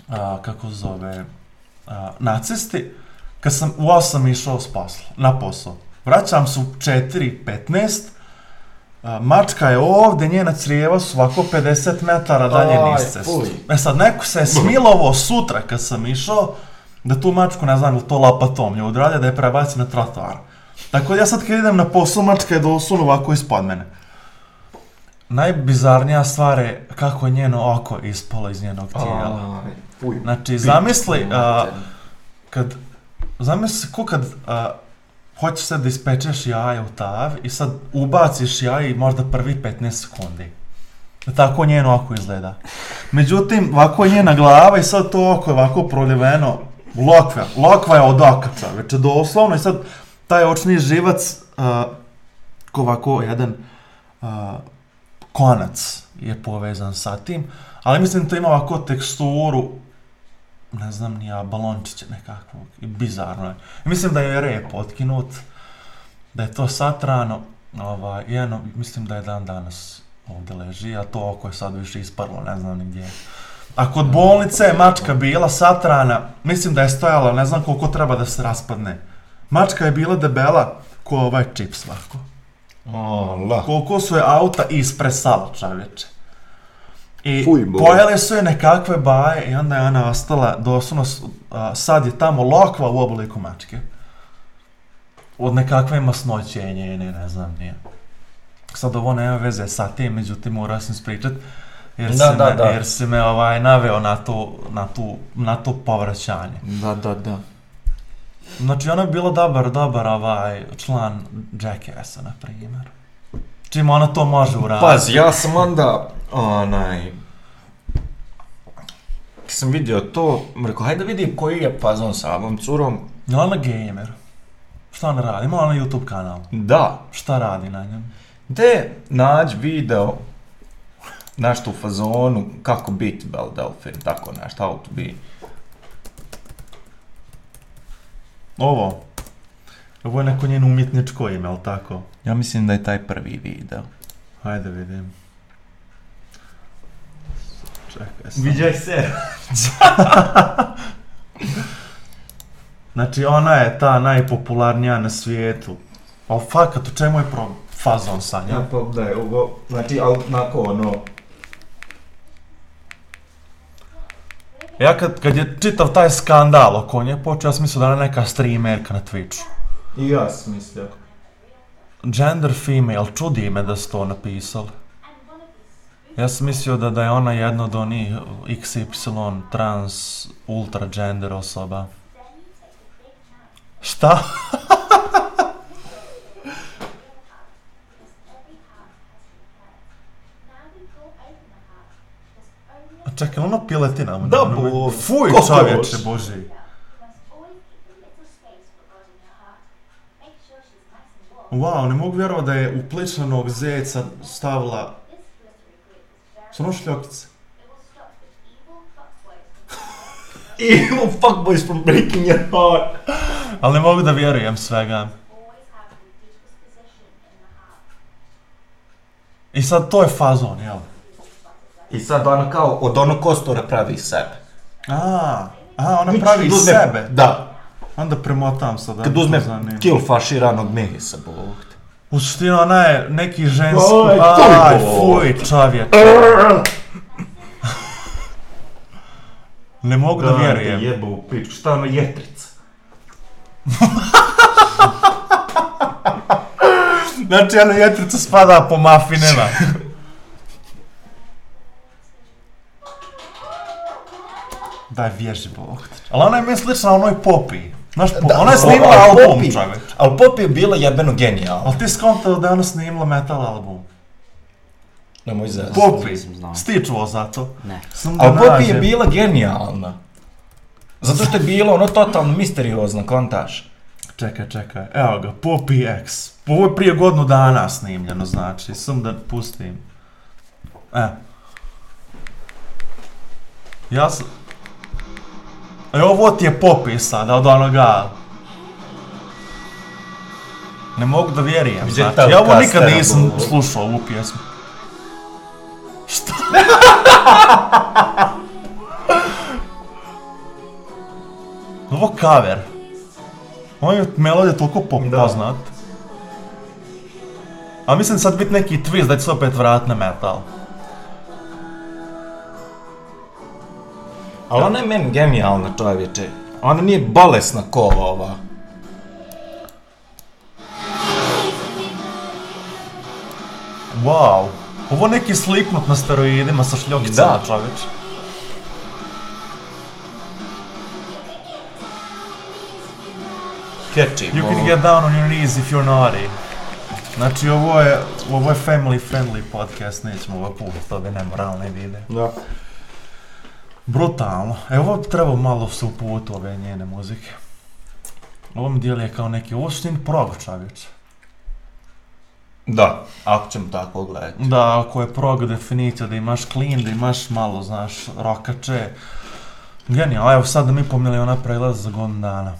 Speaker 1: a, kako se zove, a, na cesti, kad sam u 8 išao s posla, na posao. Vraćam se u 4.15, a, mačka je ovdje, njena crijeva su ovako 50 metara dalje
Speaker 2: Aj,
Speaker 1: niz cestu. E sad, neko se je smilovo sutra kad sam išao, da tu mačku, ne znam, to lapatom nju odradio, da je prebaci na trotoar. Tako da ja sad kad idem na posao, mačka je doslovno ovako ispod mene. Najbizarnija stvar je kako je njeno oko ispalo iz njenog tijela.
Speaker 2: Aj, fuj.
Speaker 1: Znači, zamisli, a, kad, zamisli ko kad a, hoćeš sad da ispečeš jaje u tav i sad ubaciš jaje i možda prvi 15 sekundi. Tako njeno oko izgleda. Međutim, ovako je njena glava i sad to oko je ovako proljeveno. Lokva, lokva je od oka čoveče, doslovno i sad taj očni živac, uh, ko ovako jedan uh, konac je povezan sa tim, ali mislim da to ima ovako teksturu, ne znam ni ja, balončića nekakvog, i bizarno je. Mislim da je rep otkinut, da je to satrano, ovaj, i eno, mislim da je dan danas ovdje leži, a to oko je sad više isparlo, ne znam ni gdje. A kod bolnice je mačka bila satrana, mislim da je stojala, ne znam koliko treba da se raspadne. Mačka je bila debela, ko ovaj čip svako.
Speaker 2: Allah.
Speaker 1: Koliko su je auta ispresala čovječe. I
Speaker 2: Fuj,
Speaker 1: pojele su je nekakve baje i onda je ona ostala doslovno, sad je tamo lokva u obliku mačke. Od nekakve masnoće njene, ne znam, nije. Sad ovo nema veze sa tim, međutim morao sam spričat, jer,
Speaker 2: Da,
Speaker 1: se
Speaker 2: da,
Speaker 1: me,
Speaker 2: da.
Speaker 1: jer se me ovaj, naveo na to, na, tu, na to povraćanje.
Speaker 2: Da, da, da.
Speaker 1: Znači ona je bila dobar, dobar ovaj član Jackass-a, na primjer. Čim ona to može uraditi.
Speaker 2: Pazi, ja sam onda, onaj, kad sam vidio to, rekao, hajde vidim koji je fazon sa ovom curom,
Speaker 1: Je ona gamer? Šta ona radi? Ima ona YouTube kanal.
Speaker 2: Da,
Speaker 1: Šta radi na njem?
Speaker 2: Gde nađi video nešto u fazonu kako biti Belle Delphine, tako nešto, how to be.
Speaker 1: Ovo. Ovo je neko njeno umjetničko ime, ali tako?
Speaker 2: Ja mislim da je taj prvi video.
Speaker 1: Hajde vidim. Čekaj sam.
Speaker 2: Viđaj se.
Speaker 1: Znači ona je ta najpopularnija na svijetu. Ali fakat, u čemu je pro fazon sa njom?
Speaker 2: Ja pa da je ovo, znači, ali onako ono,
Speaker 1: Ja kad, kad je čitav taj skandal oko nje počeo, ja sam mislio da je neka streamerka na Twitchu.
Speaker 2: i ja sam mislio.
Speaker 1: Gender female, čudi me da su to napisali. Ja sam mislio da, da je ona jedna od onih XY trans ultra gender osoba. Šta? Čekaj, ono piletina.
Speaker 2: Da,
Speaker 1: ono-
Speaker 2: bo-
Speaker 1: Fuj, čovječe, boži. Wow, ne mogu vjerovati da je u pličanog zeca stavila... Ono šljokice?
Speaker 2: Evil fuckboys from breaking your heart.
Speaker 1: Ali ne mogu da vjerujem svega. I sad to je fazon, jel?
Speaker 2: I sad ona kao od onog kostura pravi sebe.
Speaker 1: A, a ona pravi
Speaker 2: uzme-
Speaker 1: sebe.
Speaker 2: Da.
Speaker 1: Onda premotam sad.
Speaker 2: Kad
Speaker 1: da
Speaker 2: uzme kill faširanog mehisa, bog te.
Speaker 1: U suštini ona je neki ženski...
Speaker 2: Aj,
Speaker 1: Aj, fuj. Ne mogu da vjerujem.
Speaker 2: Jebo u pičku, šta ono jetrica?
Speaker 1: Znači, ona jetrica spada po mafinima. Daj, vježi bog. Ali ona je meni slična onoj Popi. Znaš, po,
Speaker 2: Da,
Speaker 1: ona je snimila
Speaker 2: ali
Speaker 1: album,
Speaker 2: Poppy-
Speaker 1: čovječ.
Speaker 2: Ali Pop je bila jebeno genijalna.
Speaker 1: Ali ti skontao da je ona snimila metal album.
Speaker 2: Nemoj za.
Speaker 1: Popi, stičuo za to.
Speaker 3: Ne.
Speaker 1: Sam da
Speaker 2: Ali Popi je bila genijalna. Zato što je bilo ono totalno misteriozno, kontaš.
Speaker 1: Čekaj, čekaj, evo ga, Popi X. Ovo je prije godinu dana snimljeno, znači, sam da pustim. E. Ja sam... E, ovo ti je Popi sada, od onoga... Ne mogu da vjerujem, znači, ja ovo nikad nisam slušao, ovu pjesmu. Šta? ovo cover. Ovo je melodija toliko po-
Speaker 2: Da.
Speaker 1: poznat. A mislim sad biti neki twist da će se opet vrat na metal.
Speaker 2: Ali ona je meni genijalna čovječe. Ona nije bolesna ko ova.
Speaker 1: Wow. Ovo neki sliknut na steroidima sa šljokicama,
Speaker 2: Da.
Speaker 1: čoveč.
Speaker 2: Catchy,
Speaker 1: You can get down on your knees if you're naughty. Znači ovo je, ovo je family friendly podcast, nećemo ovo pustiti ove nemoralne vide.
Speaker 2: Da.
Speaker 1: Brutalno. E ovo bi trebao malo se uput ove njene muzike. Ovo mi djeluje kao neki, njeni prog čovječ.
Speaker 2: Da, ako ćemo tako gledati.
Speaker 1: Da, ako je prog definicija, da imaš clean, da imaš malo, znaš, rokače. Genijalno, evo sad da mi po miliona prelaza za godinu dana.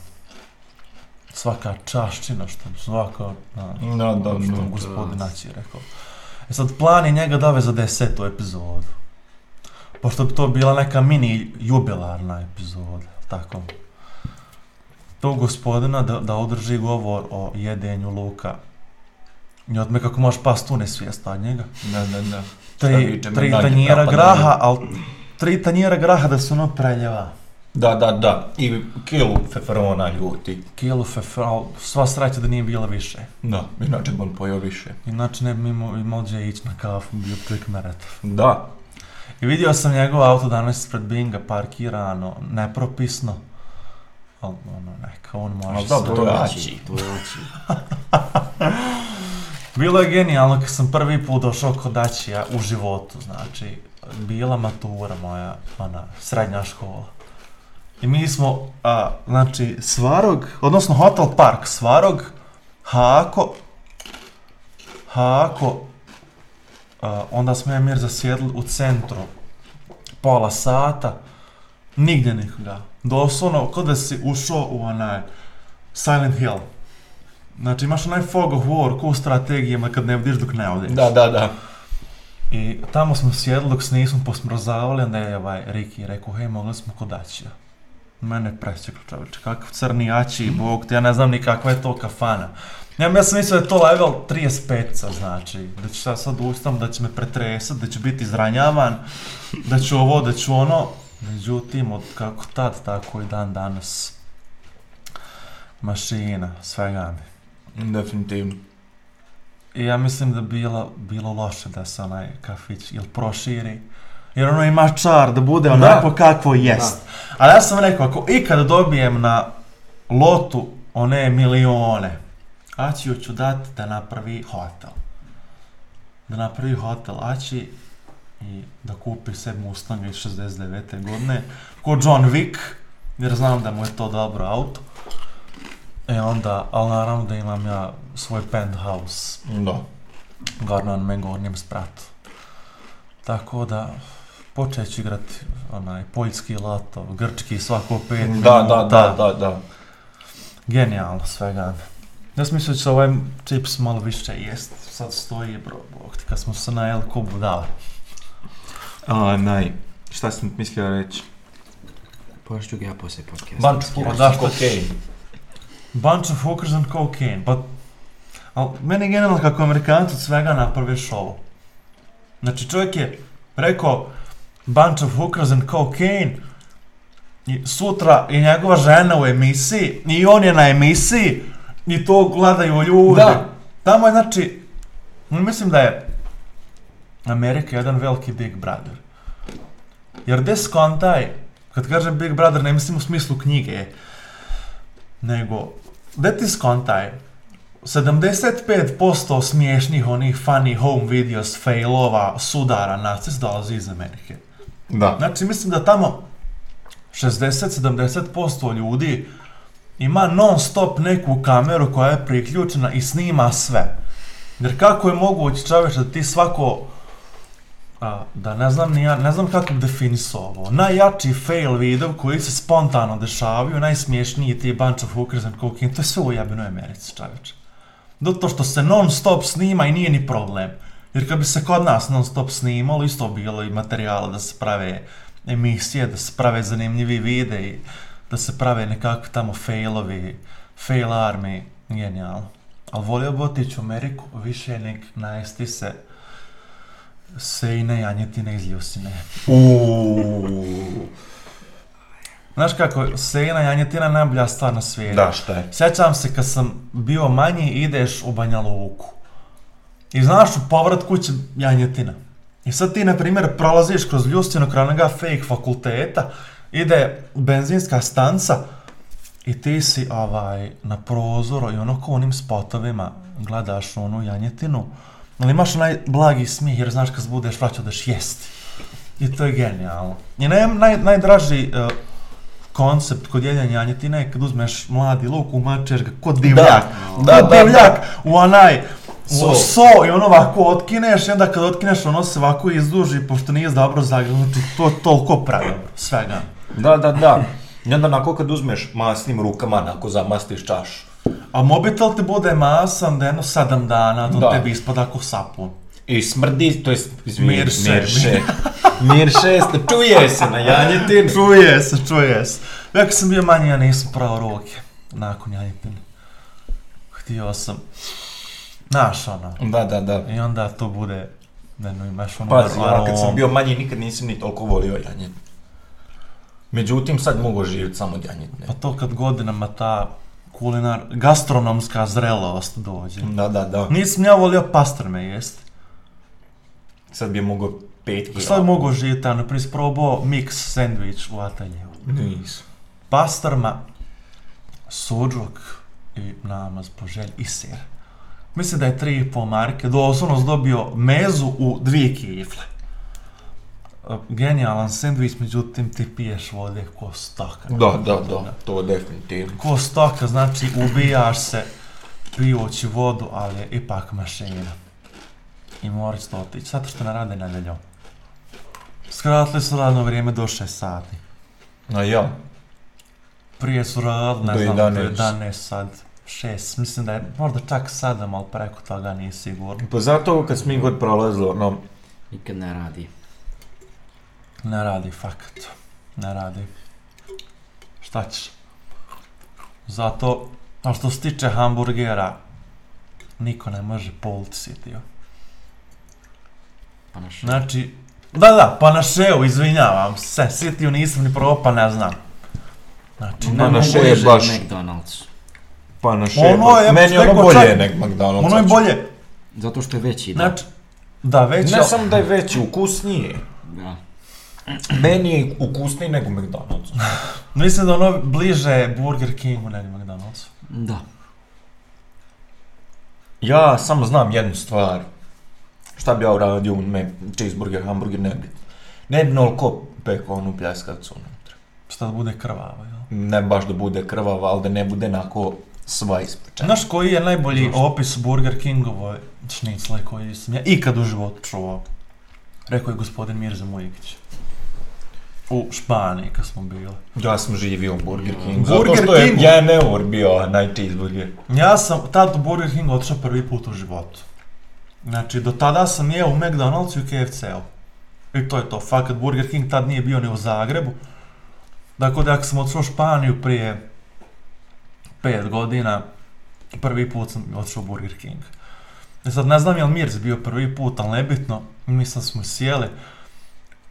Speaker 1: Svaka čašćina što svaka, znaš,
Speaker 2: Da, da,
Speaker 1: što
Speaker 2: da.
Speaker 1: gospodin Naći je rekao. E sad plan je njega dove za desetu epizodu. Pošto bi to bila neka mini jubilarna epizoda, tako. To gospodina da, da održi govor o jedenju luka. I od me kako možeš past tu nesvijesta od njega.
Speaker 2: Da, da, da.
Speaker 1: Tri, tri tanjera graha, ali tri tanjera graha da su ono preljeva.
Speaker 2: Da, da, da. I kilu feferona ljuti.
Speaker 1: Kilu fefer, ali sva sreća da nije bila više.
Speaker 2: Da, inače bi on pojeo više.
Speaker 1: Inače ne bi imao, imao gdje ići na kafu, bio čovjek meretov.
Speaker 2: Da.
Speaker 1: I vidio sam njegov auto danas ispred Binga parkirano, nepropisno. Ali ono, neka, on može
Speaker 2: Ali dobro, to
Speaker 3: Aći. to.
Speaker 1: Bilo je genijalno kad sam prvi put došao kod Ačija u životu, znači, bila matura moja, ona, srednja škola. I mi smo, a, znači, Svarog, odnosno Hotel Park Svarog, Hako, Hako, onda smo ja Mir zasjedli u centru, pola sata, nigdje nikoga. Doslovno, kod da si ušao u onaj Silent Hill. Znači imaš onaj fog of war, ko u strategijama kad ne vidiš dok ne odiš.
Speaker 2: Da, da, da.
Speaker 1: I tamo smo sjedli dok se nismo posmrzavali, onda je ovaj Riki rekao, hej, mogli smo kod Ačija. Mene je presjeklo čovječe, kakav crni Ači, bog te, ja ne znam ni kakva je to kafana. Ja, ja sam mislio da je to level 35 znači, da ću ja sad ustam, da će me pretresat, da će biti izranjavan, da ću ovo, da ću ono. Međutim, od kako tad, tako i dan danas. Mašina, svega mi.
Speaker 2: Definitivno.
Speaker 1: I ja mislim da bi bilo, bilo loše da se onaj kafić ili proširi. Jer ono ima čar da bude
Speaker 2: Da.
Speaker 1: onako kakvo jest. Ali ja sam rekao, ako ikad dobijem na lotu one milione, Aćiju ću dati da napravi hotel. Da napravi hotel Aći i da kupi se Mustanga iz 69. godine. Ko John Wick, jer znam da mu je to dobro auto. E onda, ali naravno da imam ja svoj penthouse
Speaker 2: Da.
Speaker 1: gore na gornjem spratu. Tako da, počet ću igrati onaj poljski lato, grčki svako pet
Speaker 2: Da,
Speaker 1: minuta.
Speaker 2: da, da, da, da.
Speaker 1: Genijalno svega. Ja sam mislio da će ovaj čips malo više jest. Sad stoji, bro, bog ti, kad smo se na El Kubu dali.
Speaker 2: A, naj. Šta sam mislio reći?
Speaker 3: Pošću ga ja poslije podcasta.
Speaker 2: Bunch of hookers and cocaine.
Speaker 1: Bunch of hookers and cocaine, but... Al, meni je generalno kako Amerikanci od svega naprave show. Znači čovjek je rekao bunch of hookers and cocaine i sutra je njegova žena u emisiji i on je na emisiji i to gledaju ljudi.
Speaker 2: Da.
Speaker 1: Tamo je znači, mislim da je Amerika jedan veliki Big Brother. Jer gdje skontaj, kad kažem Big Brother ne mislim u smislu knjige, nego, gdje ti skontaj, 75% smiješnih onih funny home videos, failova, sudara, nacist dolazi iz Amerike.
Speaker 2: Da.
Speaker 1: Znači, mislim da tamo 60-70% ljudi ima non stop neku kameru koja je priključena i snima sve. Jer kako je moguće čovječe da ti svako, a, da ne znam ja, ne znam kako bi ovo, najjači fail video koji se spontano dešavaju, najsmiješniji ti bunch of hookers and cocaine, to je sve u jebenoj Americi čovječe. Zato što se non stop snima i nije ni problem. Jer kad bi se kod nas non stop snimalo, isto bi bilo i materijala da se prave emisije, da se prave zanimljivi videi, da se prave nekakvi tamo failovi, fail army, genijalno. Ali volio bi otići u Ameriku više nek najesti se sejne janjetine iz ljusine. Znaš kako, sejna janjetina je najbolja stvar na svijetu.
Speaker 2: Da, šta je?
Speaker 1: Sjećam se kad sam bio manji, ideš u Banja Luku. I znaš, u povrat kuće janjetina. I sad ti, na primjer, prolaziš kroz ljustinu kraj fake fakulteta, ide benzinska stanca i ti si ovaj, na prozoru i ono ko onim spotovima gledaš onu janjetinu, ali imaš onaj blagi smijeh jer znaš kad budeš vraćao daš jesti. I to je genijalno. I naj, naj, najdraži uh, koncept kod jedenja janjetine je kad uzmeš mladi luk, umačeš ga kod divljak.
Speaker 2: Da,
Speaker 1: kod
Speaker 2: da,
Speaker 1: divljak u onaj
Speaker 2: So.
Speaker 1: so. i ono ovako otkineš i onda kad otkineš ono se ovako izduži pošto nije dobro zagrano, znači to je toliko predobro, svega.
Speaker 2: Da, da, da. I onda onako kad uzmeš masnim rukama, onako zamastiš čašu.
Speaker 1: A mobitel ti bude masan da jedno sedam dana, to
Speaker 2: Da.
Speaker 1: tebi ispada ko sapun.
Speaker 2: I smrdi, to jest, izvini,
Speaker 1: Mirše.
Speaker 2: mirše. Mirše, čuje se na janjetini.
Speaker 1: Čuje se, čuje se. Ja sam bio manji, ja nisam prao ruke nakon janjetine. Htio sam, znaš ono,
Speaker 2: Da, da, da.
Speaker 1: i onda to bude, ne no, imaš ono
Speaker 2: Pazi, ja kad sam bio manji nikad nisam ni toliko volio janjet. Međutim, sad mogu živjeti samo od janjetine.
Speaker 1: Pa to kad godinama ta kulinar, gastronomska zrelost dođe.
Speaker 2: Da, da, da.
Speaker 1: Nisam ja volio pastrme jest.
Speaker 2: Sad bi mogao pet kila.
Speaker 1: Sad mogu živjeti, ano, prije probao mix sandvič u ateljevu.
Speaker 2: Nisam.
Speaker 1: Pastrma, suđuk i namaz po želji i sir. Mislim da je 3,5 marke, doslovno dobio mezu u dvije kifle. Genijalan sandvič, međutim ti piješ vode ko stoka.
Speaker 2: Da, da, da, to definitivno.
Speaker 1: Ko stoka, znači ubijaš se pijući vodu, ali je ipak mašina. I morat ćete otići, zato što ne rade nedeljom. Skratili su radno vrijeme do 6 sati.
Speaker 2: A ja,
Speaker 1: Prije su radili,
Speaker 2: Do
Speaker 1: ne znam, do
Speaker 2: 11.
Speaker 1: 11 sad. 6, mislim da je možda čak 7, ali preko toga nije sigurno.
Speaker 2: pa zato kad smo god prolazili, ono,
Speaker 3: Nikad ne radi.
Speaker 1: Ne radi, fakat. Ne radi. Šta ćeš? Zato, a što se tiče hamburgera, niko ne može politi sitio.
Speaker 3: Pa na što?
Speaker 1: Znači, da, da, pa na šeu, izvinjavam se, sitiju nisam ni probao, pa ne znam. Znači,
Speaker 2: Ma
Speaker 1: ne mogu-
Speaker 2: je baš-
Speaker 3: McDonald's.
Speaker 2: pa na
Speaker 1: Ono je,
Speaker 2: meni je ono
Speaker 1: rekao
Speaker 2: bolje
Speaker 1: čak-
Speaker 2: nek McDonald's.
Speaker 1: ono je bolje.
Speaker 3: Zato što je veći, da.
Speaker 1: Znači, da, već
Speaker 2: Ne samo da je veći, ukusnije.
Speaker 3: Da.
Speaker 2: Meni je ukusniji nego McDonald's.
Speaker 1: mislim da ono bliže Burger Kingu nego McDonald's.
Speaker 3: Da.
Speaker 2: Ja samo znam jednu stvar. Šta bi ja uradio u me cheeseburger, hamburger, ne bi. Ne bi noliko pekao onu pljeskavicu unutra.
Speaker 1: Šta da bude krvavo, jel?
Speaker 2: Ne baš da bude krvava, ali da ne bude onako sva ispečena.
Speaker 1: Znaš koji je najbolji
Speaker 2: Zašto?
Speaker 1: opis Burger Kingovoj šnicle koji sam ja ikad u životu čuo? Rekao je gospodin Mirza Mujikić. U Španiji kad smo bili.
Speaker 2: Ja sam živio u Burger
Speaker 3: Ja.
Speaker 2: King.
Speaker 1: Burger
Speaker 2: zato što je
Speaker 1: Kingu?
Speaker 2: eur bio naj cheeseburger.
Speaker 1: Ja sam tad u Burger King otišao prvi put u životu. Znači, do tada sam jeo u McDonald'su i u KFC-u. I to je to. Fakat Burger King tad nije bio ni u Zagrebu. Dakle, da sam otišao u Španiju prije 5 godina, prvi put sam otišao u Burger King. E sad ne znam je li Mirz bio prvi put, ali nebitno, mi sad smo sjeli.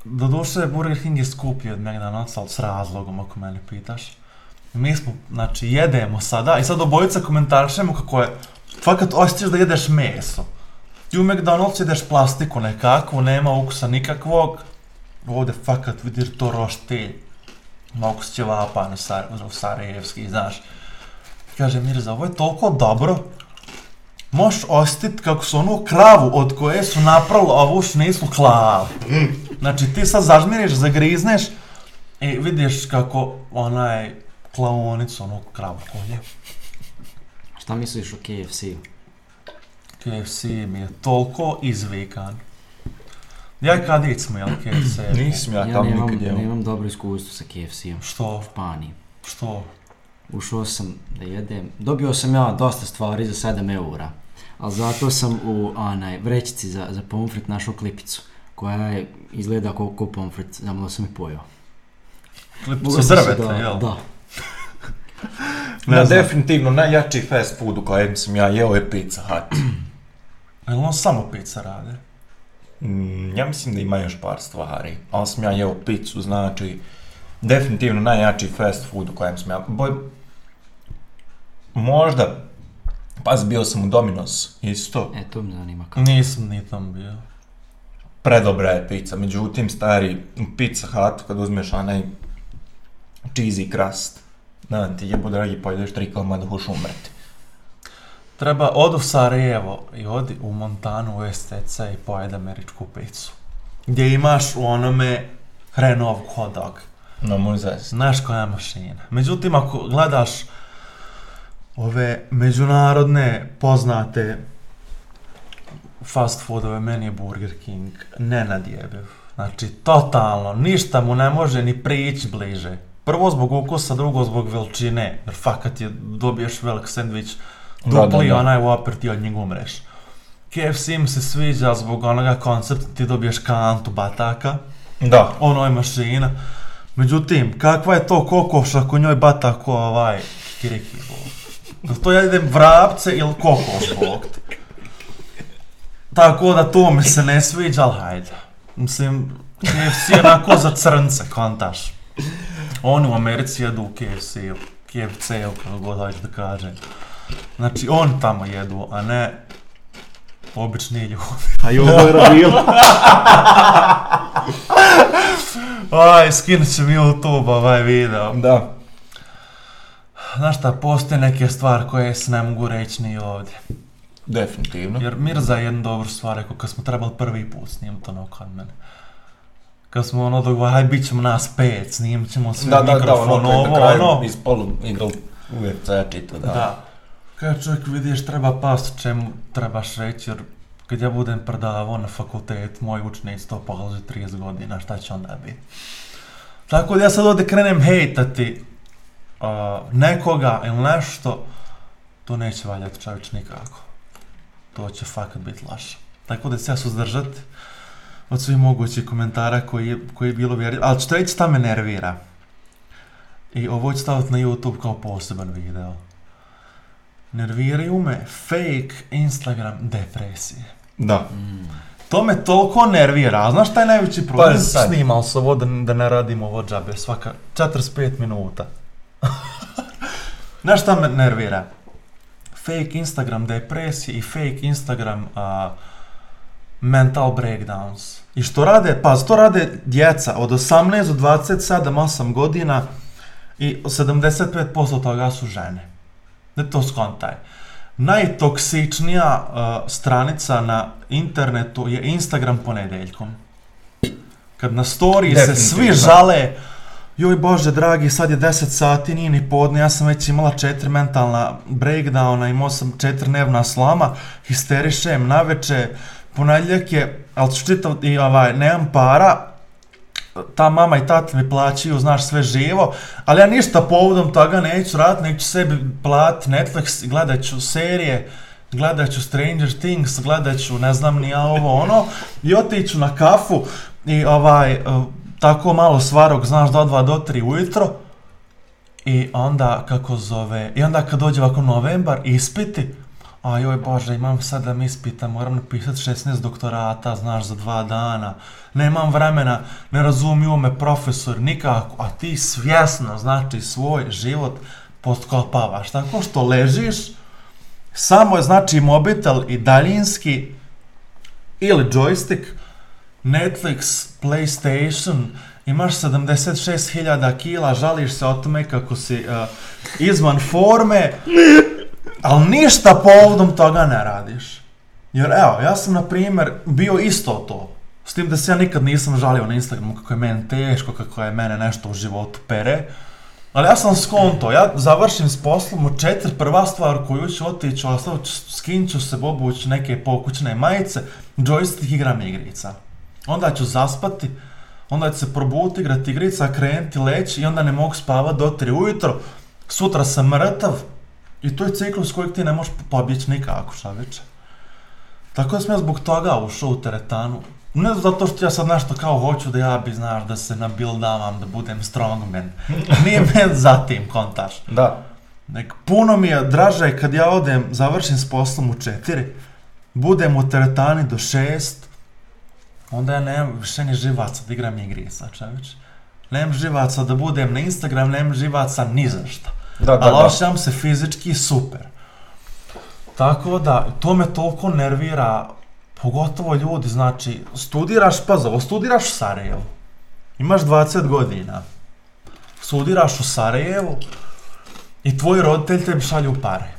Speaker 1: Doduše, Burger King je skuplji od McDonald'sa, ali s razlogom, ako mene pitaš. Mi smo, znači, jedemo sada i sad obojica komentarišemo kako je, fakat osjećaš da jedeš meso. Ti u McDonald's jedeš plastiku nekakvu, nema ukusa nikakvog. Ovdje fakat vidiš to roštilj. Ima ukus ćevapa sar, u Sarajevski, znaš. Kaže Mirza, ovo je toliko dobro. Možeš osjetit kako su onu kravu od koje su napravili ovu šnicu klali. Znači ti sad zažmiriš, zagrizneš i vidiš kako onaj klaonicu, onu kravu kolje.
Speaker 3: Šta misliš o KFC-u?
Speaker 1: KFC mi je toliko izvikan. Ja i Kadić smo jel KFC.
Speaker 2: Nisam ja,
Speaker 3: Ja
Speaker 2: tamo
Speaker 3: nemam,
Speaker 2: nikad jeo.
Speaker 3: nemam dobro iskustvo sa KFC-om.
Speaker 1: Što?
Speaker 3: U Španiji.
Speaker 1: Što?
Speaker 3: Ušao sam da jedem. Dobio sam ja dosta stvari za 7 eura. Ali zato sam u onaj vrećici za, za pomfrit našao klipicu. Koja je, izgleda kao, kao pomfrit, zamalo sam i pojao.
Speaker 1: Klipicu drveta,
Speaker 3: da-
Speaker 1: jel?
Speaker 3: Da.
Speaker 1: Ne znam.
Speaker 2: definitivno najjači fast food u kojem sam ja jeo je Pizza Hut.
Speaker 1: Jel on samo pizza rade?
Speaker 2: Mm, ja mislim da ima još par stvari, ali sam ja jeo pizzu, znači definitivno najjači fast food u kojem sam ja... Boj, možda, pazi, bio sam u Domino's isto,
Speaker 3: E, to me zanima kako.
Speaker 1: Nisam ni tam bio.
Speaker 2: predobra je pizza, međutim, stari, u Pizza Hut, kad uzmeš onaj cheesy crust, da ti jebo dragi, pojedeš tri komada, hoš umreti.
Speaker 1: Treba od u Sarajevo i odi u Montanu u STC i pojedi američku pizzu. Gdje imaš u onome hrenov hot dog.
Speaker 2: No, moj.
Speaker 1: Znaš koja je mašina. Međutim, ako gledaš ove međunarodne poznate fast foodove, meni je Burger King nenadjebiv. Znači, totalno, ništa mu ne može ni prići bliže. Prvo zbog ukusa, drugo zbog veličine. Jer fakat je, dobiješ velik sandvič, dupli
Speaker 2: da.
Speaker 1: onaj Whopper, ti od njega umreš. KFC mi se sviđa zbog onoga koncepta, ti dobiješ kantu bataka
Speaker 2: Da,
Speaker 1: ono je mašina. Međutim, kakva je to kokoš ako njoj bata ko ovaj kiriki bol? To ja idem vrapce ili kokoš bog te. Tako da to mi se ne sviđa, ali hajde. Mislim, KFC je onako za crnce, kontaš. Oni u Americi jedu u KFC-u, KFC-u, kako god hoćeš da kažem. Znači, oni tamo jedu, a ne obični ljudi.
Speaker 2: a i ovo je rabilo.
Speaker 1: Aj, skinut mi YouTube ovaj video.
Speaker 2: Da.
Speaker 1: Znaš šta, postoje neke stvari koje se ne mogu reći ni ovdje.
Speaker 2: Definitivno.
Speaker 1: Jer Mirza je jednu dobru stvar rekao kad smo trebali prvi put snimati ono kod mene. kad smo ono dogovarali, bit ćemo nas pet, snimit ćemo sve
Speaker 2: Da, da, da,
Speaker 1: mikrofon,
Speaker 2: ono,
Speaker 1: ovo,
Speaker 2: kraju
Speaker 1: ono.
Speaker 2: iz polu igral UFC čito, da.
Speaker 1: Da. Kad čovjek vidiš treba past čemu trebaš reći, jer kad ja budem predavao na fakultet, moji učenici to polaže 30 godina, šta će onda biti? Tako da ja sad ovdje krenem hejtati uh, nekoga ili nešto, to neće valjati čovječ nikako. To će fakat biti laša. Tako da se ja suzdržati od svih mogućih komentara koji je, koji je bilo vjerljivo. Ali što reći, šta me nervira. I ovo ću staviti na YouTube kao poseban video. Nerviraju me fake Instagram depresije.
Speaker 2: Da.
Speaker 1: To me toliko nervira, a znaš šta je najveći problem?
Speaker 2: Pa.
Speaker 1: Snimao sam ovo da, da ne radimo ovo džabe, svaka 45 minuta. Znaš šta me nervira? Fake Instagram depresije i fake Instagram a, mental breakdowns. I što rade, pa to rade djeca od 18 do 27-8 godina i 75% toga su žene. Ne to skontaj. Najtoksičnija uh, stranica na internetu je Instagram ponedeljkom. Kad na storiji se svi žale, joj bože dragi, sad je 10 sati, nije ni podne, ja sam već imala četiri mentalna breakdowna, imao sam četiri dnevna slama, histerišem, naveče, ponedjeljak je, ali ću čitav, i ovaj, nemam para, ta mama i tata mi plaćaju, znaš, sve živo, ali ja ništa povodom toga neću raditi, neću sebi platiti Netflix, gledat ću serije, gledat ću Stranger Things, gledat ću ne znam ni ja ovo ono, i otiću na kafu i ovaj, tako malo svarog, znaš, do 2 do 3 ujutro, i onda, kako zove, i onda kad dođe ovako novembar, ispiti, a joj bože, imam sad da mi ispita, moram napisati 16 doktorata, znaš, za dva dana, nemam vremena, ne razumiju me profesor nikako, a ti svjesno, znači, svoj život potkopavaš, tako što ležiš, samo je, znači, mobitel i daljinski, ili joystick, Netflix, PlayStation, imaš 76.000 kila, žališ se o tome kako si uh, izvan forme, ali ništa povodom toga ne radiš. Jer evo, ja sam na primjer bio isto to. S tim da se ja nikad nisam žalio na Instagramu kako je meni teško, kako je mene nešto u životu pere. Ali ja sam skonto, ja završim s poslom u četiri, prva stvar koju ću otići, ostavit ću, skinut ću se, obući neke pokućne majice, joystick igram igrica. Onda ću zaspati, onda ću se probuti, igrati igrica, krenuti, leći i onda ne mogu spavat do 3 ujutro. Sutra sam mrtav i to je ciklus kojeg ti ne možeš pobjeći nikako, šta već. Tako da sam ja zbog toga ušao u teretanu. Ne zato što ja sad nešto kao hoću da ja bi, znaš, da se nabildavam, da budem strongman. Nije me za tim kontaš.
Speaker 2: Da.
Speaker 1: Nek puno mi je draže kad ja odem, završim s poslom u četiri, budem u teretani do šest, onda ja nemam više ni živaca da igram igrica, čević. Nemam živaca da budem na Instagram, nemam živaca ni za šta.
Speaker 2: Da, da,
Speaker 1: Ali osjećam se fizički super. Tako da, to me toliko nervira, pogotovo ljudi, znači, studiraš, pa ovo, studiraš u Sarajevu, imaš 20 godina, studiraš u Sarajevu i tvoji roditelji tebi šalju pare.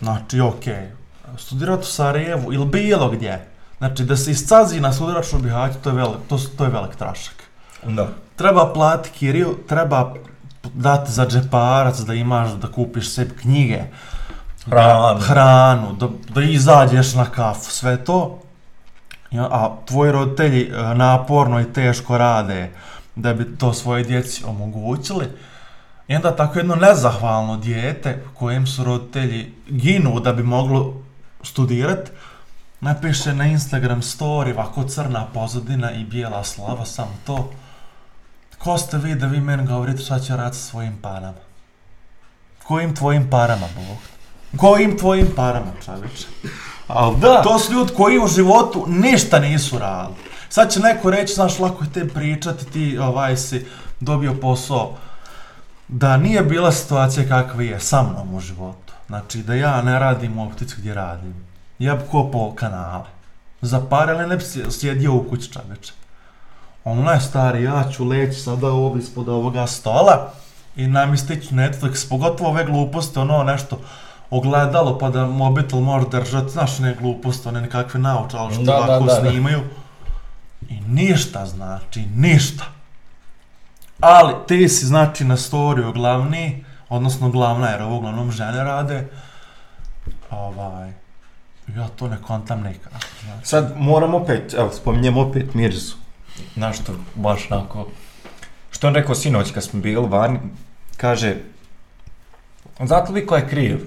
Speaker 1: Znači, okej, studirati u Sarajevu ili bilo gdje, znači da se iscazi na studiraču Bihaću, to je velik, to, to je velik trašak.
Speaker 2: Da.
Speaker 1: Treba platiti kiriju, treba dati za džeparac da imaš, da kupiš sebi knjige,
Speaker 2: Hranu.
Speaker 1: hranu, da, da izađeš na kafu, sve to. A tvoji roditelji e, naporno i teško rade da bi to svoje djeci omogućili. I onda tako jedno nezahvalno dijete kojem su roditelji ginu da bi moglo studirati, napiše na Instagram story ovako crna pozadina i bijela slava, samo to. Ko ste vi da vi meni govorite šta će raditi sa svojim parama? Kojim tvojim parama, Bog? Kojim tvojim parama, čovječe?
Speaker 2: Al da.
Speaker 1: To su ljudi koji u životu ništa nisu radili. Sad će neko reći, znaš, lako je te pričati, ti ovaj si dobio posao. Da nije bila situacija kakva je sa mnom u životu. Znači, da ja ne radim u optici gdje radim. Ja bi kopao kanale. Za pare, ali ne bi sje- sjedio u kući čoveče. Ono je stari, ja ću leći sada ovdje ispod ovoga stola i namistići Netflix, pogotovo ove gluposti, ono nešto ogledalo pa da mobitel može držati, znaš ne gluposti, one nekakve naučale što
Speaker 2: da,
Speaker 1: ovako
Speaker 2: da, da.
Speaker 1: snimaju. i ništa znači, ništa. Ali ti si znači na storiju glavni, odnosno glavna jer ovo uglavnom žene rade. Ovaj, ja to ne kontam nikad. Znači.
Speaker 2: Sad moram opet, evo, spominjem opet Mirzu. Znaš što, baš onako... Što on rekao sinoć kad smo bili vani, kaže... Znate li ko je kriv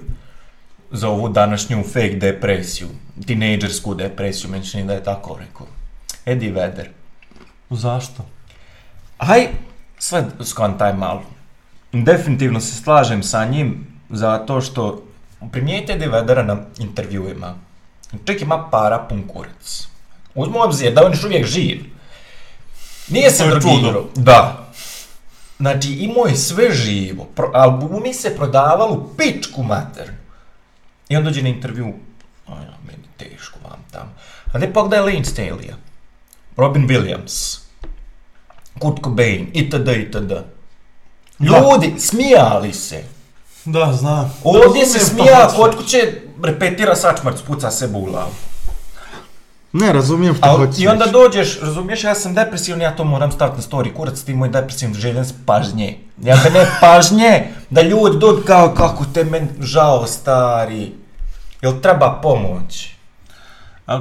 Speaker 2: za ovu današnju fake depresiju, tinejdžersku depresiju, meni čini da je tako rekao. Eddie Vedder.
Speaker 1: Zašto?
Speaker 2: Aj, sve skontaj malo. Definitivno se slažem sa njim, zato što primijete Eddie Veddera na intervjuima. Čovjek ima para pun kurac. Uzmo u obzir da on još uvijek živ. Nije se drogirao. Da. Znači, imao je sve živo. Pro, albumi se prodavali u pičku mater. I on dođe na intervju. A ja, meni teško vam tamo. A ne pogledaj Lane Staley-a. Robin Williams. Kurt Cobain, itd., itd. Ljudi, smijali se.
Speaker 1: Da, znam.
Speaker 2: Ovdje se smija, kod kuće repetira sačmart, puca se u glavu.
Speaker 1: Ne, razumijem što
Speaker 2: A,
Speaker 1: hoćeš
Speaker 2: I onda dođeš, razumiješ, ja sam depresivan, ja to moram staviti na story, kurac ti moj depresivan, željen s pažnje. Ja be ne pažnje, da ljudi dođu kao kako te men žao stari. Jel treba pomoć?
Speaker 1: A,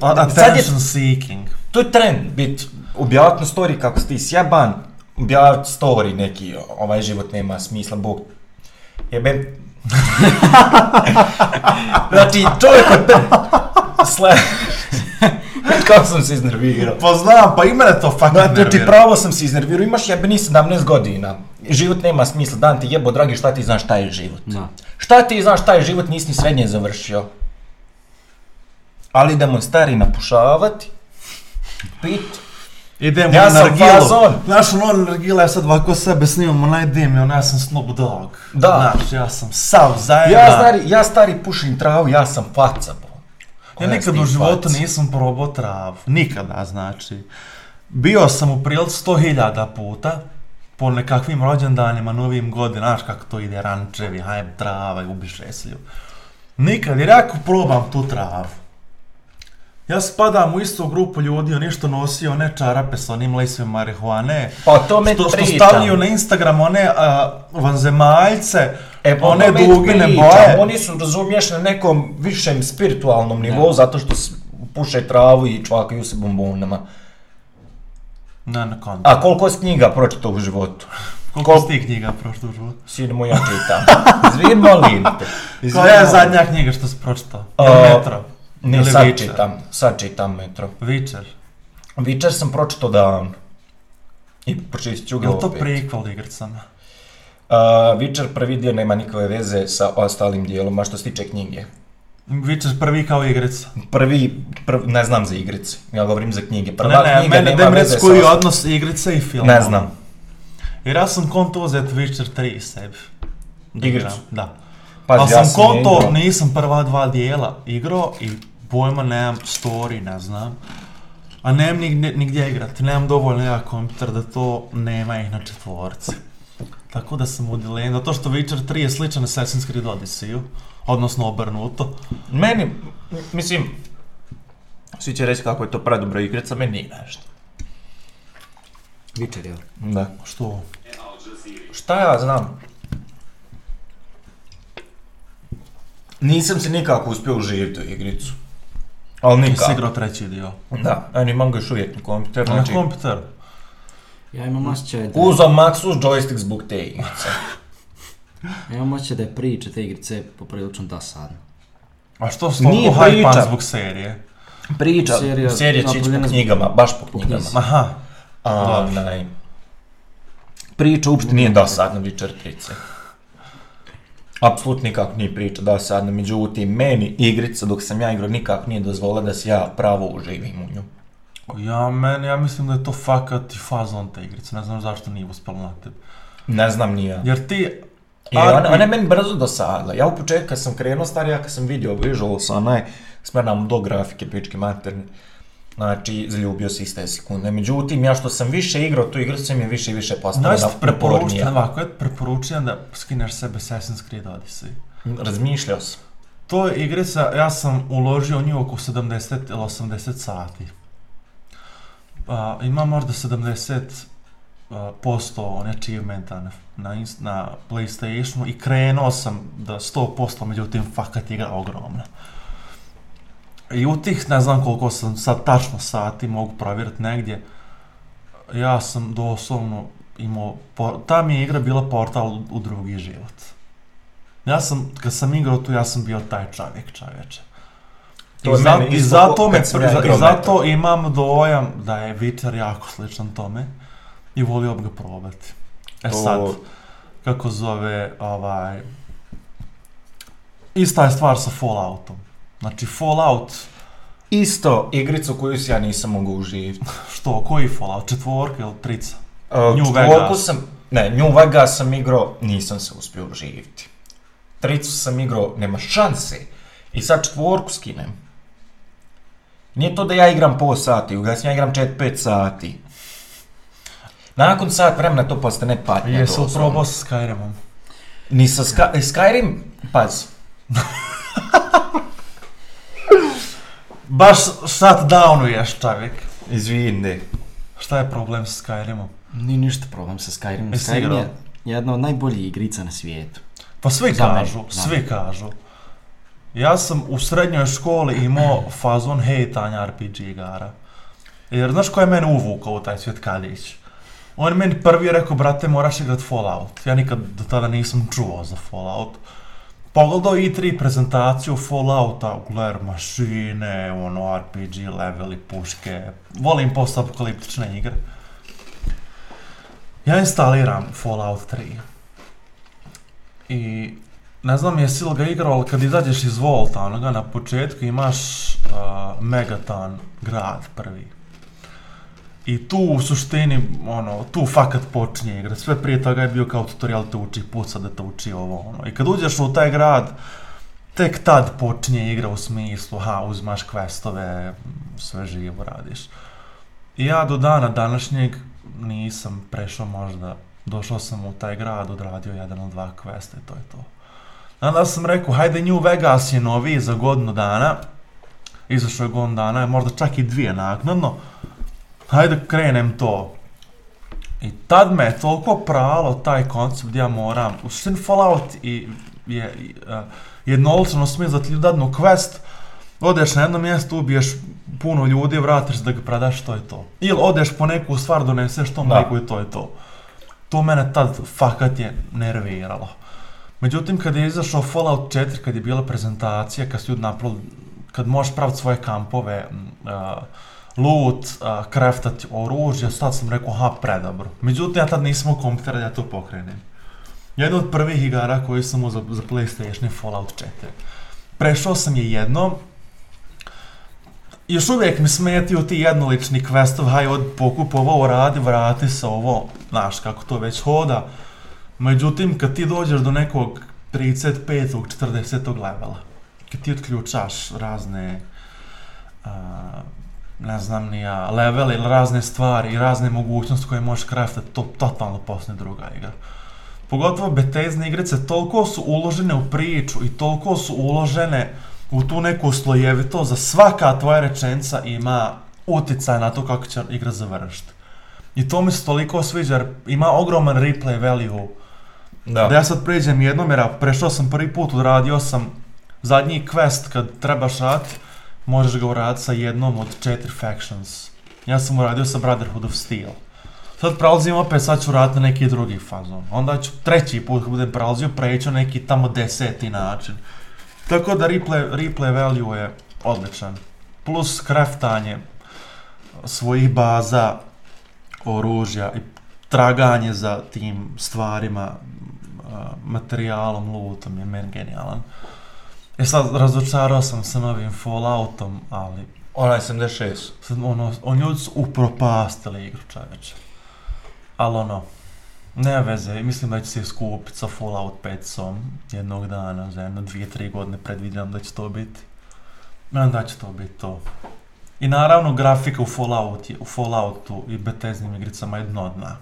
Speaker 2: Sad je,
Speaker 1: attention seeking.
Speaker 2: to je trend, bit, objaviti na story kako si ti sjeban, objaviti story neki, ovaj život nema smisla, bog. Jebem. znači, čovjek od te... Sle... Kako sam se iznervirao.
Speaker 1: Pa znam, pa i mene to fucking
Speaker 2: Znači,
Speaker 1: nervira.
Speaker 2: pravo sam se iznervirao, imaš jebeni 17 godina. Život nema smisla, dan ti jebo, dragi, šta ti znaš šta je život?
Speaker 3: Da.
Speaker 2: Šta ti znaš šta je život, nisi ni srednje završio. Ali idemo stari napušavati, pit,
Speaker 1: Idemo
Speaker 2: Ja
Speaker 1: na
Speaker 2: sam
Speaker 1: nargilu.
Speaker 2: fazon.
Speaker 1: Znaš, ono nargila, ja sad ovako sebe snimam, onaj dim ono, ja sam Snoop Dogg.
Speaker 2: Da.
Speaker 1: Znaš, ja sam sav zajedno.
Speaker 2: Ja stari, ja stari pušim travu, ja sam faca, bo.
Speaker 1: Ja nikad u životu
Speaker 2: faca?
Speaker 1: nisam probao travu. Nikada, znači. Bio sam u prilici sto hiljada puta, po nekakvim rođendanima, novim godinama, znaš kako to ide, rančevi, hajde trava i ubiše se lju. Nikad, jer ako probam tu travu, ja spadam u istu grupu ljudi, on išto nosio one čarape sa onim lejsvim marihuane,
Speaker 2: Pa to me
Speaker 1: što, što stavljaju na Instagram one a, vanzemaljce,
Speaker 2: E, pa
Speaker 1: one dugine boje.
Speaker 2: Oni su, razumiješ, na nekom višem spiritualnom nivou, zato što puše travu i čvakaju se bombonama.
Speaker 1: Na, na kontu.
Speaker 2: A koliko si knjiga pročitao u životu?
Speaker 1: Koliko
Speaker 2: kol-
Speaker 1: si ti knjiga prošlo u životu?
Speaker 2: Sine moj, ja čitam. Molim te.
Speaker 1: Koja je zadnja knjiga što si pročitao? Metro?
Speaker 2: Ne,
Speaker 1: Ili
Speaker 2: sad
Speaker 1: Witcher?
Speaker 2: čitam, sad čitam Metro.
Speaker 1: Witcher.
Speaker 2: Witcher sam pročitao davno. I pročitit ću ga
Speaker 1: Je li to
Speaker 2: opet.
Speaker 1: prequel igricama?
Speaker 2: Uh, Witcher prvi dio nema nikakve veze sa ostalim dijelom, a što se tiče knjige.
Speaker 1: Witcher prvi kao igrica.
Speaker 2: Prvi, prv, ne znam za igrice, ja govorim za knjige. Prva
Speaker 1: ne, ne,
Speaker 2: knjiga
Speaker 1: mene
Speaker 2: nema
Speaker 1: da
Speaker 2: veze sa
Speaker 1: koji je odnos igrice i filma.
Speaker 2: Ne znam.
Speaker 1: Jer ja sam konto uzet Witcher 3 sebi. Da
Speaker 2: Igricu?
Speaker 1: Da. Ali
Speaker 2: ja
Speaker 1: sam
Speaker 2: je
Speaker 1: konto, nisam prva dva dijela igrao i pojma nemam story, ne znam. A nemam nigdje, nigdje igrati, nemam dovoljno jak kompjuter da to nema ih na četvorci. Tako da sam u dilemi, zato što Witcher 3 je sličan Assassin's Creed Odyssey-u, odnosno obrnuto.
Speaker 2: Meni, mislim, svi će reći kako je to predobra igrica, meni nije nešto.
Speaker 3: Witcher, jel?
Speaker 2: Da.
Speaker 1: Što?
Speaker 2: Šta ja znam? Nisam se nikako uspio uživiti u igricu. Ali nikako.
Speaker 1: igrao treći dio.
Speaker 2: Da, a imam ga još uvijek na kompjuter,
Speaker 1: Na
Speaker 2: znači...
Speaker 1: kompjuter.
Speaker 3: Ja imam osjećaj da...
Speaker 2: Uzao Maxus joystick zbog te igrice.
Speaker 3: Ja imam osjećaj da je priča te igrice poprilično dosadna.
Speaker 1: A što si toliko
Speaker 2: priča.
Speaker 1: zbog serije?
Speaker 2: Priča,
Speaker 3: Serija
Speaker 2: serija će ići po knjigama, baš po
Speaker 3: po
Speaker 2: knjigama.
Speaker 3: knjizi.
Speaker 1: Aha,
Speaker 2: A,
Speaker 1: Dobro.
Speaker 2: onaj... Priča uopšte nije dosadna Witcher 3. Apsolutno nikako nije priča dosadna, međutim, meni igrica dok sam ja igrao nikako nije dozvolila da se ja pravo uživim u nju.
Speaker 1: ja, meni, ja mislim da je to fakat i fazon te igrice, ne znam zašto nije uspjelo na tebi.
Speaker 2: Ne znam ni ja.
Speaker 1: Jer ti...
Speaker 2: I ona,
Speaker 1: Arbi-
Speaker 2: ona je meni brzo dosadila. Ja u početku kad sam krenuo stari, ja kad sam vidio visuals, onaj, smernam do grafike, pičke materne. Znači, zaljubio se iste sekunde. Međutim, ja što sam više igrao tu igru, sam je više i više
Speaker 1: Znaš,
Speaker 2: na
Speaker 1: preporučujem, ovako, preporučujem da skineš sebe Assassin's Creed Odyssey.
Speaker 2: Razmišljao sam.
Speaker 1: To je igrica, ja sam uložio u nju oko 70 ili 80 sati. a, ima možda 70 a, posto on achievementa na, na, na Playstationu i krenuo sam da 100%, međutim fakat igra ogromna. I u tih ne znam koliko sam sad tačno sati mogu provjeriti negdje, ja sam doslovno imao, ta mi je igra bila portal u, drugi život. Ja sam, kad sam igrao tu, ja sam bio taj čovjek, čovječe.
Speaker 2: To
Speaker 1: I, za-
Speaker 2: meni
Speaker 1: I zato, me,
Speaker 2: ja
Speaker 1: i zato imam dojam da je Witcher jako sličan tome i volio bi ga probati. E
Speaker 2: To-
Speaker 1: sad, kako zove, ovaj... Ista je stvar sa Falloutom. Znači, Fallout,
Speaker 2: Isto igricu koju si ja nisam mogu uživiti.
Speaker 1: što, koji Fallout? Četvorka ili trica?
Speaker 2: Uh,
Speaker 1: New Vegas.
Speaker 2: sam, ne, New Vegas sam igrao, nisam se uspio uživiti. Tricu sam igrao, nema šanse. I sad četvorku skinem. Nije to da ja igram pol sati, u ja igram 4-5 sati. Nakon sat vremena to postane patnja. Doslovno.
Speaker 1: probao sa Skyrimom?
Speaker 2: Ni sa Ska- e, Skyrim, paz,
Speaker 1: Baš shutdownuješ čovjek.
Speaker 2: izvini.
Speaker 1: Šta je problem sa Skyrimom?
Speaker 3: Nije ništa problem sa Skyrimom.
Speaker 1: Jesi
Speaker 3: Skyrim je jedna od najboljih igrica na svijetu.
Speaker 1: Pa svi
Speaker 3: Za
Speaker 1: kažu,
Speaker 3: za
Speaker 1: svi kažu. Ja sam u srednjoj školi imao fazon hejtanja RPG igara. Jer znaš ko je mene uvukao u taj svijet Kadić? On je meni prvi rekao, brate, moraš igrat Fallout. Ja nikad do tada nisam čuo za Fallout. Pogledao i3 prezentaciju Fallouta, gledaj mašine, ono, RPG, leveli, puške. Volim post-apokaliptične igre. Ja instaliram Fallout 3. I ne znam jesi li ga igrao, ali kad izađeš iz Volta, onoga na početku imaš uh, Megaton grad prvi. I tu u suštini, ono, tu fakat počinje igra. Sve prije toga je bio kao tutorial te uči puca da te uči ovo, ono. I kad uđeš u taj grad, tek tad počinje igra u smislu, ha, uzmaš questove, sve živo radiš. I ja do dana današnjeg nisam prešao možda, došao sam u taj grad, odradio jedan ili dva questa i to je to. Onda sam rekao, hajde New Vegas je novi za godinu dana, izašao je godinu dana, možda čak i dvije naknadno, hajde krenem to. I tad me je toliko pralo taj koncept gdje ja moram, u suštini Fallout i, je uh, jednolično ti dadnu quest, odeš na jedno mjesto, ubiješ puno ljudi, vratiš da ga predaš, to je to. Ili odeš po neku stvar, doneseš tom
Speaker 2: Da.
Speaker 1: liku i to je to. To mene tad fakat je nerviralo. Međutim, kad je izašao Fallout 4, kad je bila prezentacija, kad su ljudi napravili, kad možeš praviti svoje kampove, uh, loot, uh, kraftati oružje, sad sam rekao, ha, predobro. Međutim, ja tad nisam u kompjuter da ja to pokrenem. Jedna od prvih igara koju sam uzao za Playstation je Fallout 4. Prešao sam je jednom, još uvijek mi smetio ti jednolični questov, haj od pokup ovo, radi, vrati se ovo, znaš kako to već hoda. Međutim, kad ti dođeš do nekog 35. 40. levela, kad ti otključaš razne, a, ne znam ni ja, levele ili razne stvari i razne mogućnosti koje možeš craftati, to totalno postane druga igra. Pogotovo Bethesda igrice toliko su uložene u priču i toliko su uložene u tu neku slojevitost, za svaka tvoja rečenica ima utjecaj na to kako će igra završiti. I to mi se toliko sviđa jer ima ogroman replay value
Speaker 2: Da.
Speaker 1: da ja sad pređem jednom jer prešao sam prvi put, odradio sam zadnji quest kad trebaš raditi, možeš ga uraditi sa jednom od četiri factions. Ja sam uradio sa Brotherhood of Steel. Sad prelazim opet, sad ću raditi neki drugi fazon. Onda ću treći put kad budem prelazio, preći na neki tamo deseti način. Tako da replay, replay value je odličan. Plus craftanje svojih baza, oružja i traganje za tim stvarima, materijalom, lootom je meni genijalan. E sad, razočarao sam se novim Falloutom, ali
Speaker 2: Onaj 76.
Speaker 1: sad, ono, on ljudi su upropastili igru čoveče. Ali ono, ne veze, mislim da će se skupiti sa Fallout 5 jednog dana, za jedno dvije, tri godine predviđam da će to biti. Mislim da će to biti to. I naravno grafika u, Fallout je, u Falloutu i Bethesdim igricama je dno dna.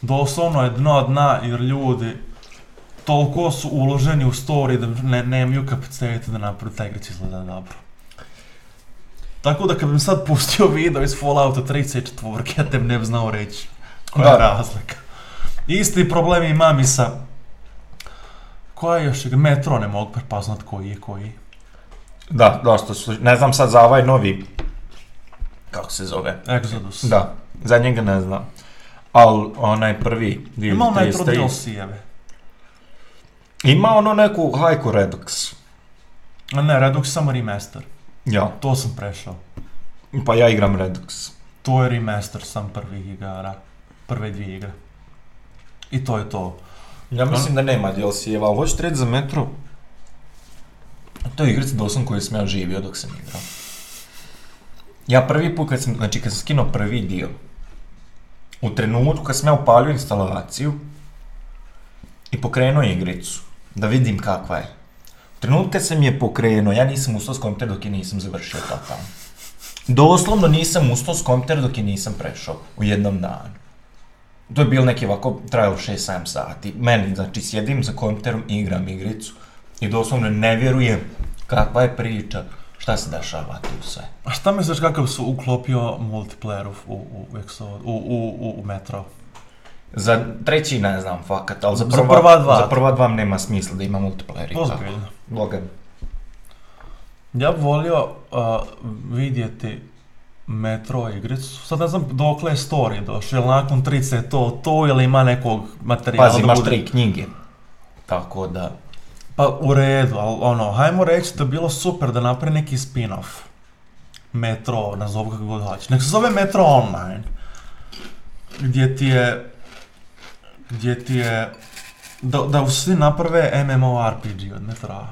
Speaker 1: Doslovno je dno dna jer ljudi toliko su uloženi u story da ne, nemaju kapacitete da napravi taj igrić izgleda dobro. Tako da kad bi sad pustio video iz Fallouta 34, ja te ne bi znao reći koja
Speaker 2: Da.
Speaker 1: je razlika. Isti problem imam i sa... Koja je još? Metro ne mogu prepoznat koji je koji.
Speaker 2: Da, dosta su, ne znam sad za ovaj novi, kako se zove,
Speaker 1: Exodus.
Speaker 2: da, za njega ne znam. Al onaj prvi,
Speaker 1: Ima onaj Metro
Speaker 2: 33,
Speaker 1: DLC-eve.
Speaker 2: Ima ono neku hajku Redux.
Speaker 1: A ne, Redux samo remaster.
Speaker 2: Ja,
Speaker 1: To sam prešao.
Speaker 2: pa ja igram Redux.
Speaker 1: To je remaster sam prvih igara. Prve dvije igre. I to je to.
Speaker 2: Ja mislim da nema DLC-eva, ali hoćete reći za Metro? To je igrica doslovno koju sam ja živio dok sam igrao. Ja prvi put kad sam, znači kad sam skinuo prvi dio, u trenutku kad sam ja upalio instalaciju i pokrenuo igricu, da vidim kakva je. U trenutku kad sam je pokrenuo, ja nisam ustao s kompitera dok je nisam završio totalno. Doslovno nisam ustao s kompitera dok je nisam prešao u jednom danu. To je bilo neki ovako, trajalo 6-7 sati. Meni, znači, sjedim za kompiterom i igram igricu i doslovno ne vjerujem kakva je priča, šta se dešava tu sve.
Speaker 1: A šta misliš kakav su uklopio multiplayer u, u, u, u, u, u, u Metro?
Speaker 2: Za treći ne znam fakat, ali za
Speaker 1: Za
Speaker 2: prva,
Speaker 1: prva dva.
Speaker 2: Za prva dva nema smisla da ima multiplayer.
Speaker 1: Ozbiljno.
Speaker 2: Logan.
Speaker 1: Ja bi volio uh, vidjeti Metro igricu. Sad ne znam dokle je story došao, jel nakon 30 je to to ili ima nekog materijala
Speaker 2: Pazi, imaš tri knjige. Tako da,
Speaker 1: Pa u redu, ali ono, hajmo reći da bi bilo super da napravi neki spin-off. Metro, nazovu kako god hoće. Nek se zove Metro Online. Gdje ti je... Gdje ti je... Da, da svi naprave MMORPG od Metroa.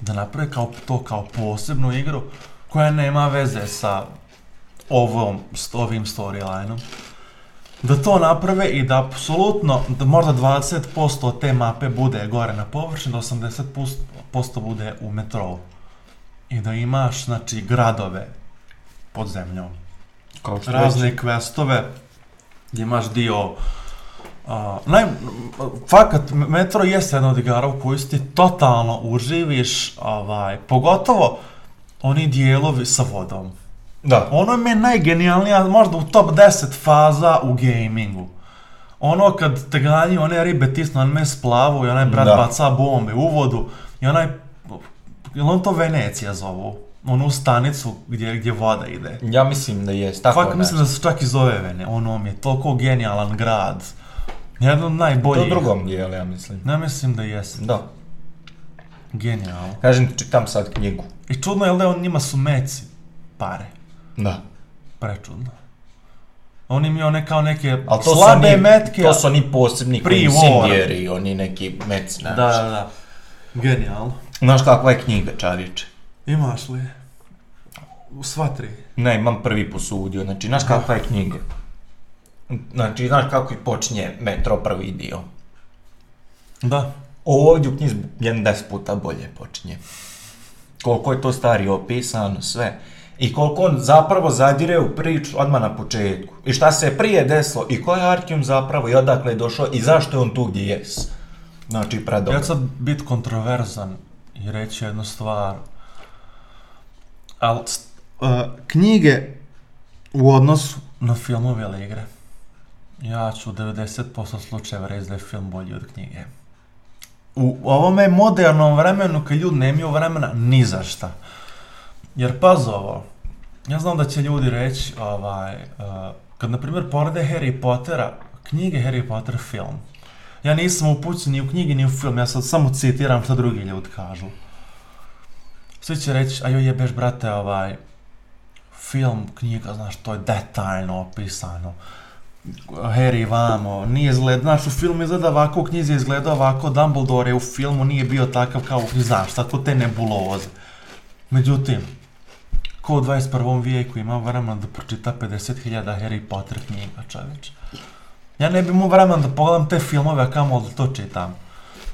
Speaker 1: Da naprave kao, to kao posebnu igru koja nema veze sa ovom, s ovim storylineom. Da to naprave i da apsolutno, da možda 20% od te mape bude gore na površini, da 80% bude u metrou. I da imaš, znači, gradove pod zemljom.
Speaker 2: kao što
Speaker 1: Razne questove, gdje imaš dio... a, naj, fakat, Metro jeste jedna od igara u kojoj ti totalno uživiš, ovaj, pogotovo oni dijelovi sa vodom.
Speaker 2: Da,
Speaker 1: Ono mi je najgenijalnija, možda u top 10 faza u gamingu. Ono kad te ganji one ribe tisnu, on me splavu i onaj brat
Speaker 2: Da.
Speaker 1: baca bombe u vodu i onaj, jel on to Venecija zovu? Onu stanicu gdje, gdje voda ide.
Speaker 2: ja mislim da jest, tako
Speaker 1: Fak, mislim da se čak i zove Vene, ono mi je toliko genijalan grad. Jedan od
Speaker 2: To
Speaker 1: najboljih.
Speaker 2: u drugom dijelu, ja mislim.
Speaker 1: Ne mislim da jes.
Speaker 2: Da.
Speaker 1: Genijalno.
Speaker 2: Kažem ti, čitam sad knjigu.
Speaker 1: I čudno je li da on njima su meci pare.
Speaker 2: Da.
Speaker 1: Prečudno. On im je one kao neke
Speaker 2: Ali to
Speaker 1: slabe
Speaker 2: oni,
Speaker 1: metke.
Speaker 2: to su oni posebni koji incendieri, oni neki meci,
Speaker 1: Da,
Speaker 2: znaš.
Speaker 1: da, da. Genijalno.
Speaker 2: Znaš kakva je knjiga, čariče?
Speaker 1: Imaš li? U sva tri.
Speaker 2: Ne, imam prvi posudio, znači, znaš kakva je knjiga? Znači, znaš kako i počinje Metro prvi dio?
Speaker 1: Da.
Speaker 2: Ovdje u knjizi jedan deset puta bolje počinje. Koliko je to stari opisano, sve. I koliko on zapravo zadire u priču odmah na početku. I šta se je prije desilo, i ko je zapravo, i odakle je došao, i zašto je on tu gdje jes. Znači,
Speaker 1: Ja
Speaker 2: predobro.
Speaker 1: ću sad bit kontroverzan i reći jednu stvar. Ali knjige u odnosu na filmove ili igre, ja ću u 90% slučajeva reći da je film bolji od knjige. U ovome modernom vremenu, kad ljudi nemaju vremena ni za šta. Jer paz ovo, ja znam da će ljudi reći, ovaj, uh, kad na primjer porede Harry Pottera, knjige Harry Potter film, ja nisam upućen ni u knjigi ni u film, ja sad samo citiram što drugi ljudi kažu. Svi će reći, a joj jebeš brate ovaj, film, knjiga, znaš, to je detaljno opisano. Harry vamo, nije izgleda, znaš, u filmu izgleda ovako, u knjizi izgleda ovako, Dumbledore je u filmu nije bio takav kao u knjizi, znaš, tako te nebuloze. Međutim, ko u 21. vijeku ima vremena da pročita 50.000 Harry Potter knjiga, čovječ. Ja ne bi imao vremena da pogledam te filmove, a kamo da to čitam.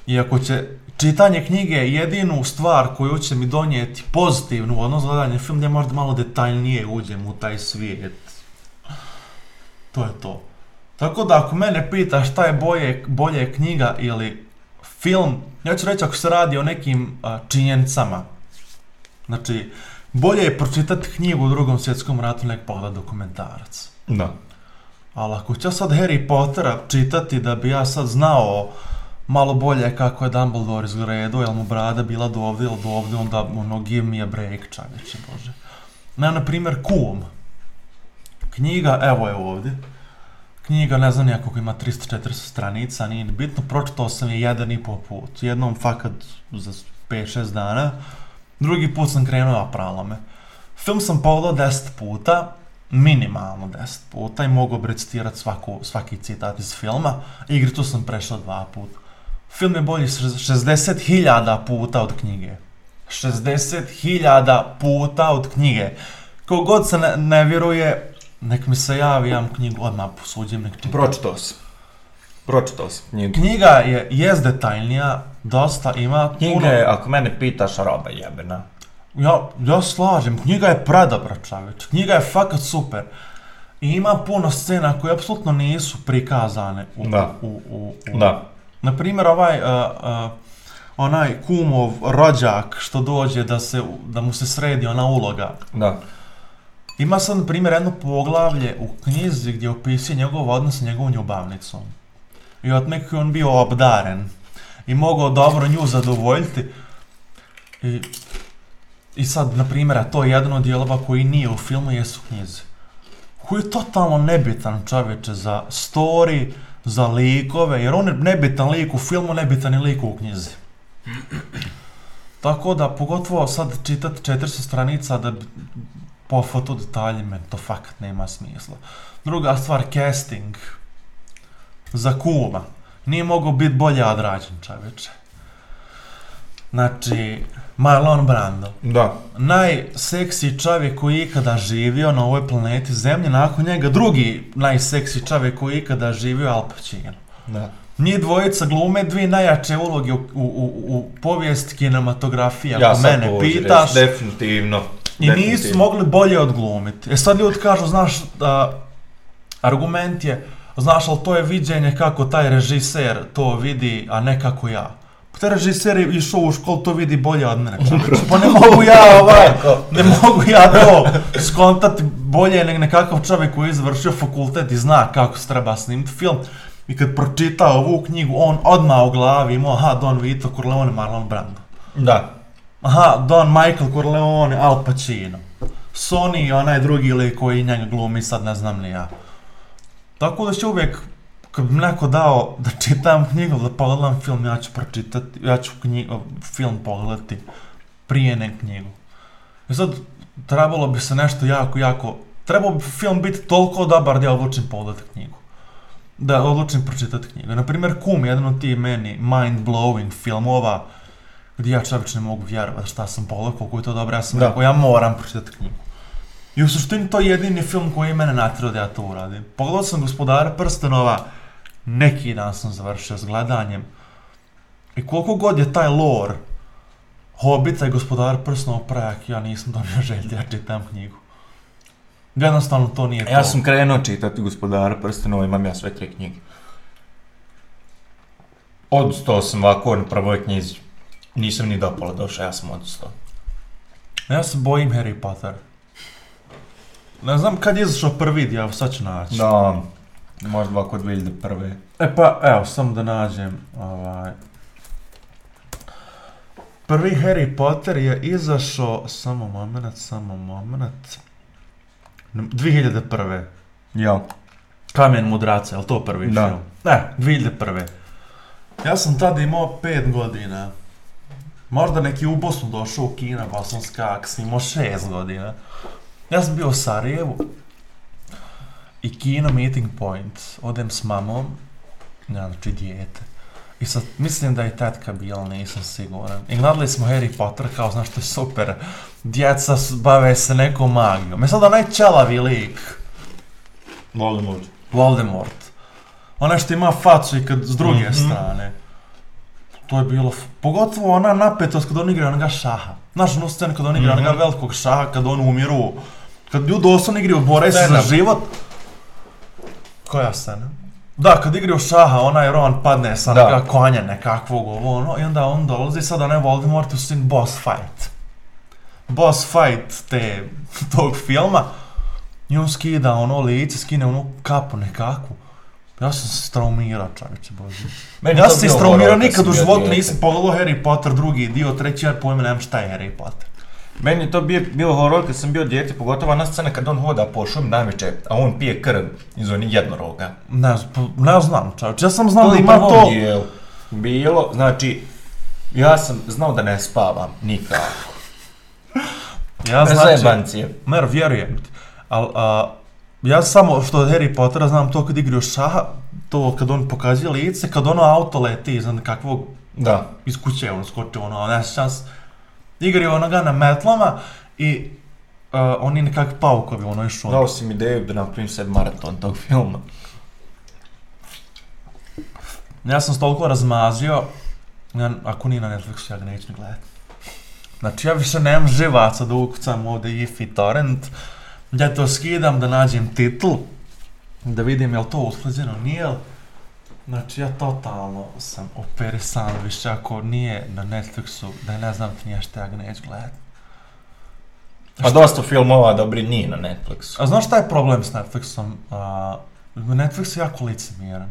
Speaker 1: Iako će čitanje knjige jedinu stvar koju će mi donijeti pozitivnu u odnos gledanje film, gdje možda malo detaljnije uđem u taj svijet. To je to. Tako da ako mene pita šta je bolje, bolje knjiga ili film, ja ću reći ako se radi o nekim a, činjenicama. Znači, bolje je pročitati knjigu u drugom svjetskom ratu nek pogledat dokumentarac.
Speaker 2: Da.
Speaker 1: Ali ako ću ja sad Harry Pottera čitati da bi ja sad znao malo bolje kako je Dumbledore izgledao, jel mu brada bila do ovdje ili do ovdje, onda ono give me a break, čovječe bože. Na, na primjer, Kum. Knjiga, evo je ovdje. Knjiga, ne znam nijako, ima 300-400 stranica, nije ni bitno, pročitao sam je jedan i pol put. Jednom fakat za 5-6 dana, drugi put sam krenuo apralo me. Film sam pogledao 10 puta, minimalno 10 puta i mogu bi recitirati svaku, svaki citat iz filma. Igricu sam prešao dva puta. Film je bolji šez- 60.000 puta od knjige. 60.000 puta od knjige. Kogod se ne, ne vjeruje, nek mi se javi, ja mu knjigu odmah posuđim, nek čita.
Speaker 2: Pročitao sam. Pročitao sam knjigu.
Speaker 1: Knjiga je, jest detaljnija, dosta ima
Speaker 2: Knjiga
Speaker 1: puno...
Speaker 2: je, ako mene pitaš, roba jebena.
Speaker 1: Ja, ja slažem, knjiga je predobra čovječ, knjiga je fakat super. I ima puno scena koje apsolutno nisu prikazane u...
Speaker 2: Da.
Speaker 1: U, u, u,
Speaker 2: Da.
Speaker 1: Naprimjer, ovaj, uh, uh, onaj kumov rođak što dođe da, se, da mu se sredi ona uloga.
Speaker 2: Da.
Speaker 1: Ima sad, na primjer, jedno poglavlje u knjizi gdje opisuje njegov odnos s njegovom ljubavnicom. I nekog je on bio obdaren. I mogao dobro nju zadovoljiti. I, i sad, na primjer, to je jedan od dijelova koji nije u filmu, jesu knjizi. Koji je totalno nebitan čovječe za story, za likove, jer on je nebitan lik u filmu, nebitan je lik u knjizi. Tako da, pogotovo sad čitati 400 stranica da po fotodetalji to fakat nema smisla. Druga stvar, casting. Za kuma. Nije mogao biti bolje odrađen čovječe. Znači, Marlon Brando.
Speaker 2: Da.
Speaker 1: Najseksi čovjek koji je ikada živio na ovoj planeti Zemlje, nakon njega drugi najseksi čovjek koji je ikada živio, Al Pacino.
Speaker 2: Da.
Speaker 1: Njih dvojica glume dvije najjače uloge u, u, u, u povijest kinematografije, ako
Speaker 2: Ja
Speaker 1: mene pitaš.
Speaker 2: definitivno.
Speaker 1: I nisu mogli bolje odglumiti. E sad ljudi kažu, znaš, da, argument je, znaš, ali to je viđenje kako taj režiser to vidi, a ne kako ja. Pa taj režiser je išao u školu, to vidi bolje od mene. Pa ne mogu ja ovaj, ne mogu ja to skontati bolje nego nekakav čovjek koji je završio fakultet i zna kako se treba snimiti film. I kad pročita ovu knjigu, on odmah u glavi imao, aha, Don Vito Corleone, Marlon Brando.
Speaker 2: Da.
Speaker 1: Aha, Don Michael Corleone, Al Pacino. Sony i onaj drugi lik koji njega glumi, sad ne znam ni ja. Tako da će uvijek, kad bi neko dao da čitam knjigu, da pogledam film, ja ću pročitati, ja ću film pogledati prije ne knjigu. I sad, trebalo bi se nešto jako, jako, trebao bi film biti toliko dobar da ja odlučim pogledati knjigu. Da odlučim pročitati knjigu. Naprimjer, Kum, jedan od tih meni mind-blowing filmova, gdje ja čovječ ne mogu vjerovati šta sam pogledao, koliko je to dobro, ja sam
Speaker 2: Da.
Speaker 1: rekao, ja moram pročitati knjigu. I u suštini to je jedini film koji je mene natjerao da ja to uradim. Pogledao sam Gospodara prstenova, neki dan sam završio s gledanjem. I koliko god je taj lore Hobita i Gospodara prstenova prajak, ja nisam dobio želj da ja čitam knjigu. Jednostavno to nije to.
Speaker 2: Ja sam krenuo čitati Gospodara prstenova, imam ja sve tri knjige. Odustao sam ovako na prvoj knjizi. Nisam ni do pola došao, ja sam odustao.
Speaker 1: Ja se bojim Harry Potter. Ne znam kad je izašao prvi dio, sad ću naći.
Speaker 2: Da, možda ovako 2001.
Speaker 1: E pa, evo, samo da nađem, ovaj... Prvi Harry Potter je izašao, samo moment, samo moment... 2001.
Speaker 2: Jel?
Speaker 1: Kamen mudraca, je li to prvi
Speaker 2: Da.
Speaker 1: film? Ne, 2001. Ja sam tada imao 5 godina. Možda neki u Bosnu došao u Kina, bosanska, ako sam imao 6 godina. Ja sam bio u Sarajevu. I Kino Meeting Point. Odem s mamom, ja, znači dijete. I sad, mislim da je tetka bila, nisam siguran. I gledali smo Harry Potter, kao, znaš, to je super. Djeca bave se nekom magijom. I sad onaj čelavi lik,
Speaker 2: Voldemort.
Speaker 1: Voldemort. Onaj što ima facu i kad s druge
Speaker 2: Mhm.
Speaker 1: strane. To je bilo, pogotovo ona napetost kad on igra onoga šaha. Znaš onu scenu kad on igra
Speaker 2: Mhm.
Speaker 1: onoga velikog šaha, kad on umiru. Kad ljudi doslovno igraju, bore se za život. Koja scena? Da, kad igraju šaha, onaj Ron padne sa neka konja nekakvog ovo ono, i onda on dolazi sad onaj Voldemort u sin boss fight. boss fight te, tog filma i on skida ono lice, skine onu kapu nekakvu. Ja sam se straumirao, čovječe, bože.
Speaker 2: Meni
Speaker 1: Ja sam se
Speaker 2: bio
Speaker 1: straumirao,
Speaker 2: horor kad
Speaker 1: nikad u životu nisam pogledao Harry Potter drugi dio, treći, ja pojma nemam šta je Harry Potter.
Speaker 2: Meni je to bio, bio horor kad sam bio dijete, pogotovo ona scena kad on hoda po šumi navečer, a on pije krv iz onih jednoroga.
Speaker 1: Ne, ne znam, čovječe, ja sam znao da ima to...
Speaker 2: bilo, znači, ja sam znao da ne spavam nikako.
Speaker 1: Ja znači. Mer, vjerujem ti. Al, a, ja samo što od Harry Pottera znam to kad igraju šaha, to kad on pokazuje lice, kad ono auto leti iznad kakvog
Speaker 2: Da.
Speaker 1: iz kuće on skoči ono, ne se. Igraju onoga na metlama i uh, oni nekakvi paukovi ono išao.
Speaker 2: Dao si mi ideju da napravim sad maraton tog filma.
Speaker 1: Ja sam se toliko razmazio, ja, ako nije na Netflixu ja ga neću gledati. Znači ja više nemam živaca da ukucam ovdje if i torrent, ja to skidam da nađem titl, da vidim jel to usklađeno, nije li. Znači ja totalno sam operisan više ako nije na Netflixu, da ne znam ti nije šta ja ga neću gledati.
Speaker 2: A dosta filmova dobri nije na Netflixu.
Speaker 1: A znaš šta je problem s Netflixom? A, Netflix je jako licemjeran.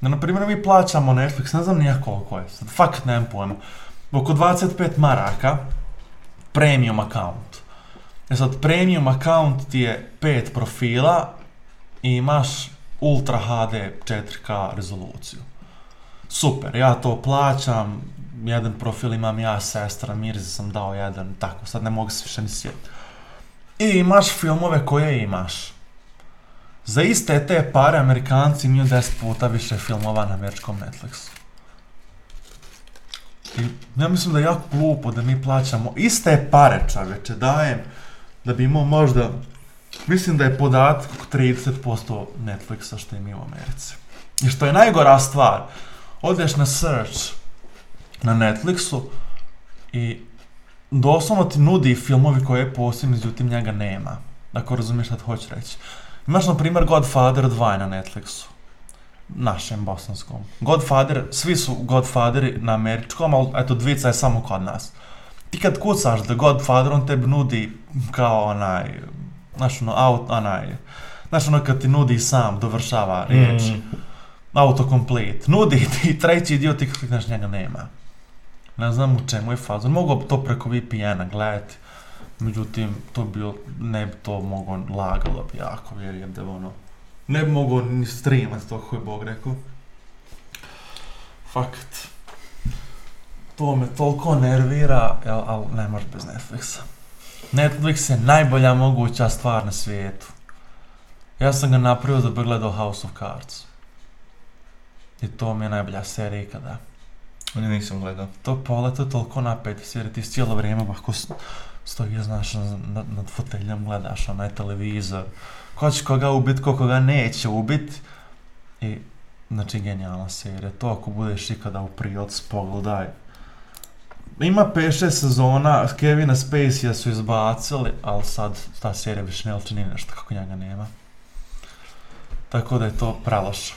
Speaker 1: Na, na primjer, mi plaćamo Netflix, ne znam nijak koliko je, sad fakat nemam pojma. Oko 25 maraka, premium account. E sad, premium account ti je 5 profila i imaš Ultra HD 4K rezoluciju. Super, ja to plaćam, jedan profil imam ja, sestra, Mirzi sam dao jedan, tako, sad ne mogu se više ni sjetiti. I imaš filmove koje imaš. Za iste te pare Amerikanci imaju 10 puta više filmova na američkom Netflixu. I ja mislim da je jako glupo da mi plaćamo iste pare čovječe dajem da bi imao možda mislim da je podatak oko 30% Netflixa što imaju u Americi. I što je najgora stvar, odeš na search na Netflixu i doslovno ti nudi filmovi koje postoji, međutim njega nema. Ako razumiješ šta hoću reći. Imaš, na primjer, Godfather 2 na Netflixu. Našem, bosanskom. Godfather, svi su Godfatheri na američkom, ali eto, dvica je samo kod nas. Ti kad kucaš The Godfather, on tebi nudi kao onaj, znaš ono, aut, onaj, znaš ono kad ti nudi sam, dovršava riječ.
Speaker 2: Mm.
Speaker 1: Autocomplete. Nudi ti treći dio, ti klikneš njega nema. Ne znam u čemu je fazon. Mogu to preko VPN-a gledati. Međutim, to bi bilo, ne bi to mogo lagalo bi jako, vjerujem da ono, ne bi mogo ni streamat to kako je Bog rekao. Fakt. To me toliko nervira, jel, ali ne može bez Netflixa. Netflix je najbolja moguća stvar na svijetu. Ja sam ga napravio da bi gledao House of Cards. I to mi je najbolja serija ikada.
Speaker 2: Oni nisam gledao.
Speaker 1: To pola, to je toliko napet serija, ti cijelo vrijeme ovako stoji, znaš, nad, nad foteljom gledaš onaj televizor, ko će koga ubit, ko koga neće ubit. I, znači, genijalna serija. To ako budeš ikada u prilici, pogledaj. Ima 5-6 sezona, Kevina Spacey su izbacili, ali sad ta serija više ne liči ni nešto kako njega nema. Tako da je to praloše.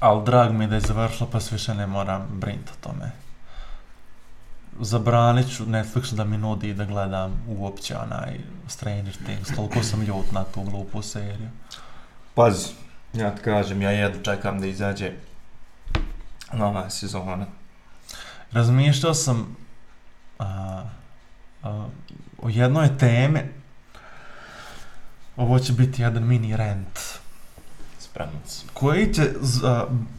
Speaker 1: Ali drag mi je da je završilo pa se više ne moram brinuti o tome. Zabranit ću Netflixu da mi nudi da gledam uopće onaj Stranger Things, toliko sam ljut na tu glupu seriju.
Speaker 2: Pazi, ja ti kažem, ja jedno čekam da izađe nova sezona.
Speaker 1: Razmišljao sam a, a, o jednoj temi, ovo će biti jedan mini rent,
Speaker 2: Spreman sam.
Speaker 1: koji će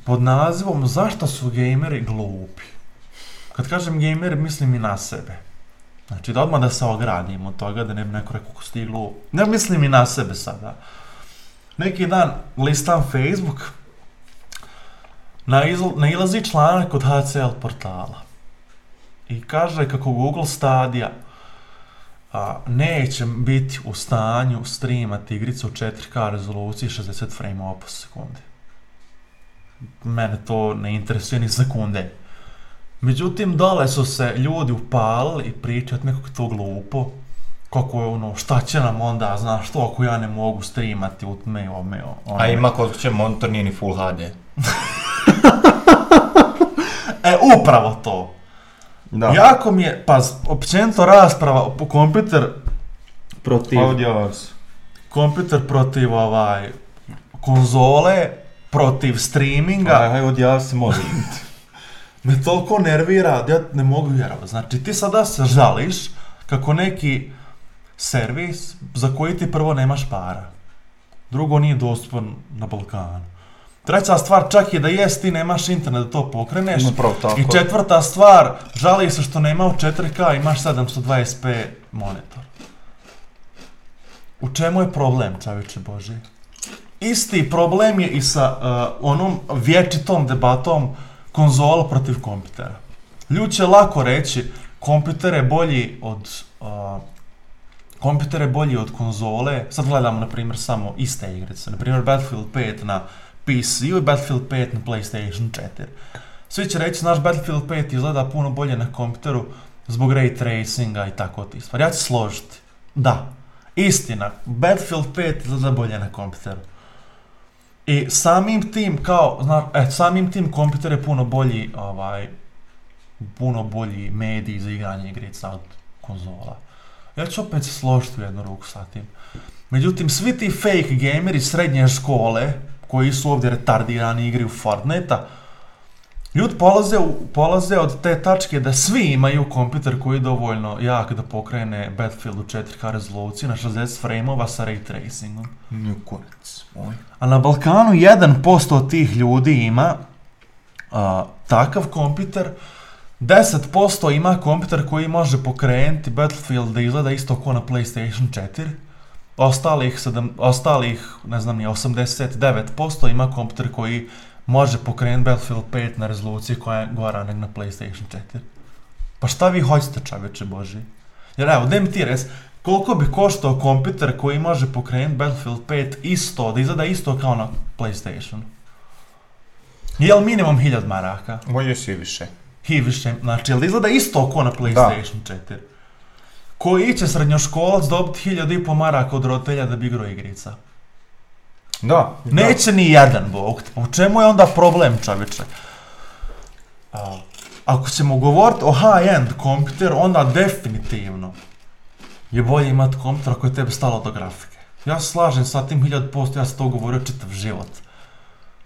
Speaker 1: pod nazivom Zašto su gameri glupi? Kad kažem gameri, mislim i na sebe. Znači, da odmah da se ogradim od toga, da ne bi neko rekao glup. Ne mislim i na sebe sada. Neki dan listam Facebook, nailazi članak od HCL portala. I kaže kako Google Stadia a, neće biti u stanju streamati igricu u 4K rezoluciji 60 frame po sekundi. Mene to ne interesuje ni sekunde. Međutim, dole su se ljudi upalili i pričati nekako to glupo. Kako je ono, šta će nam onda, znaš, to ako ja ne mogu streamati u tme, ome, ono.
Speaker 2: A ima kod će monitor nije ni Full HD.
Speaker 1: E, upravo to.
Speaker 2: Da.
Speaker 1: Jako mi je, pa općenito rasprava po kompjuter protiv,
Speaker 2: se.
Speaker 1: kompjuter protiv ovaj, konzole, protiv streaminga,
Speaker 2: Aj, aj, odjavi se, molim.
Speaker 1: me toliko nervira da ja ne mogu vjerovati. Znači ti sada se žališ kako neki servis za koji ti prvo nemaš para. Drugo nije dostupan na Balkanu. Treća stvar čak i da jest ti nemaš internet da to pokreneš.
Speaker 2: Upravo tako.
Speaker 1: I četvrta stvar, žali se što nema u 4K, imaš 720p monitor. U čemu je problem, čovječe Boži? Isti problem je i sa uh, onom vječitom debatom konzola protiv kompjutera. Ljudi će lako reći, kompjuter je bolji od... Uh, kompjuter je bolji od konzole. Sad gledamo, na primjer, samo iste igrice. Na primjer, Battlefield 5 na PC-u i Battlefield 5 na PlayStation 4. Svi će reći, naš Battlefield 5 izgleda puno bolje na kompjuteru zbog ray tracinga i tako ti stvari. Ja ću složiti. Da, istina, Battlefield 5 izgleda bolje na kompjuteru. I samim tim, kao, zna, e, samim tim kompjuter je puno bolji, ovaj, puno bolji medij za igranje igrica od konzola. Ja ću opet složiti u jednu ruku sa tim. Međutim, svi ti fake gameri srednje škole, koji su ovdje retardirani igri u Fortnite-a, Ljudi polaze, u- polaze od te tačke da svi imaju kompjuter koji je dovoljno jak da pokrene Battlefield u 4K rezoluciji na 60 frameova sa ray tracingom.
Speaker 2: Nju kurac, moj.
Speaker 1: A na Balkanu 1% od tih ljudi ima a, takav kompjuter, 10% ima kompjuter koji može pokrenuti Battlefield da izgleda isto kao na PlayStation 4. Ostalih, sedam, ostalih ne znam, nije 89% ima kompjuter koji može pokrenuti Battlefield 5 na rezoluciji koja je gora nego na PlayStation 4. Pa šta vi hoćete čovječe Boži? Jer evo, daj mi ti res, koliko bi koštao kompjuter koji može pokrenuti Battlefield 5 isto, da izgleda isto kao na PlayStation? Jel minimum 1000 maraka?
Speaker 2: Bolje si više.
Speaker 1: I više, znači, jel da izgleda isto kao na PlayStation 4? Koji će srednjoškolac dobiti 1000 i po maraka od roditelja da bi igrao igrica?
Speaker 2: Da.
Speaker 1: Neće ni jedan, bog u čemu je onda problem, čovječe? Ako ćemo govoriti o high-end kompjuter, onda definitivno je bolje imati kompjuter ako je tebi stalo do grafike. Ja se slažem sa tim 1000%, ja sam to govorio čitav život.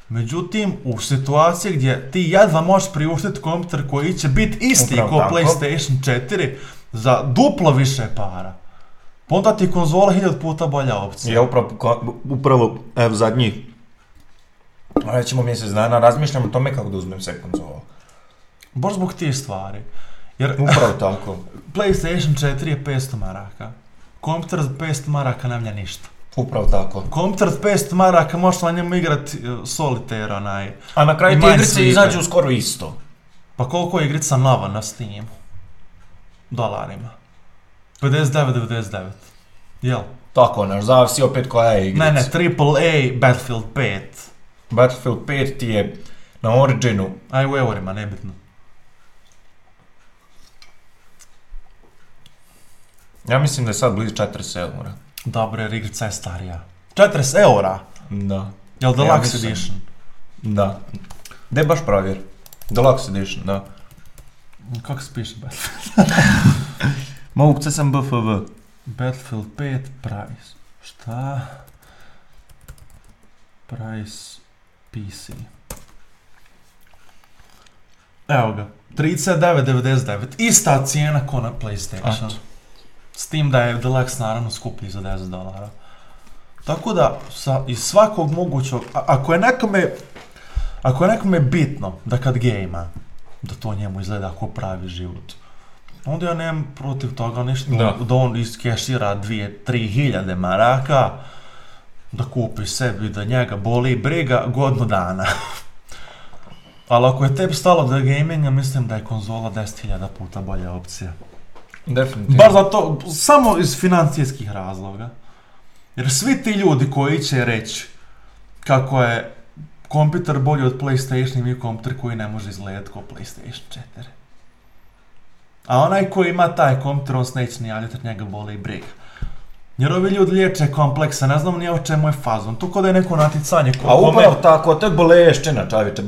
Speaker 1: Međutim, u situaciji gdje ti jedva možeš priuštiti kompjuter koji će biti isti kao. PlayStation 4 za duplo više para, pa onda ti je konzola 1000 puta bolja opcija.
Speaker 2: Ja upravo, upravo evo, zadnjih, rećemo mjesec dana, razmišljam o tome kako da uzmem sve konzole.
Speaker 1: Baš zbog tih stvari. Jer
Speaker 2: Upravo tako.
Speaker 1: PlayStation 4 je 500 maraka. Kompjuter za 500 maraka ne mlja ništa.
Speaker 2: Upravo tako.
Speaker 1: Kompjuter za 500 maraka možeš na njemu igrat e, solitaire onaj.
Speaker 2: A na kraju ti igrice izađu skoro isto.
Speaker 1: Pa koliko je igrica nova na Steamu? Dolarima. 59,99. Jel?
Speaker 2: Tako, naš, zavisi opet koja je igrica.
Speaker 1: Ne, ne, AAA Battlefield 5.
Speaker 2: Battlefield 5 ti je na Originu,
Speaker 1: Aj u eurima, nebitno.
Speaker 2: ja mislim da je sad blizu 40 eura.
Speaker 1: Dobro, jer igrica je starija. 40 eura.
Speaker 2: Da.
Speaker 1: Jel
Speaker 2: Ja
Speaker 1: Deluxe
Speaker 2: mislim.
Speaker 1: Edition?
Speaker 2: Da. De baš provjer. Deluxe Edition, da.
Speaker 1: Kako se piše Battlefield?
Speaker 2: Sam BFV.
Speaker 1: Battlefield 5 price. Šta? Price PC. Evo ga. 39,99. Ista cijena ko na PlayStation.
Speaker 2: Eto.
Speaker 1: S tim da je Deluxe naravno skuplji za 10 dolara. Tako da, sa, iz svakog mogućog, a- ako je nekome, ako je nekome bitno da kad gejma, da to njemu izgleda kao pravi život, onda ja nemam protiv toga ništa,
Speaker 2: Da.
Speaker 1: da, on iskešira 2-3 hiljade maraka, da kupi sebi, da njega boli briga godinu dana. Ali ako je tebi stalo do gaminga, mislim da je konzola 10.000 puta bolja opcija.
Speaker 2: Definitivno.
Speaker 1: Baš zato, samo iz financijskih razloga. Jer svi ti ljudi koji će reći kako je kompjuter bolji od PlayStation imaju kompjuter koji ne može izgledati kao PlayStation 4. A onaj koji ima taj kompjuter, on se neće ni javljati jer njega boli i briga. Jer ovi ljudi liječe komplekse, ne znam nije o čemu je fazon. Tu kod je neko naticanje. ko-
Speaker 2: A
Speaker 1: kome-
Speaker 2: upravo tako, to je bolešćina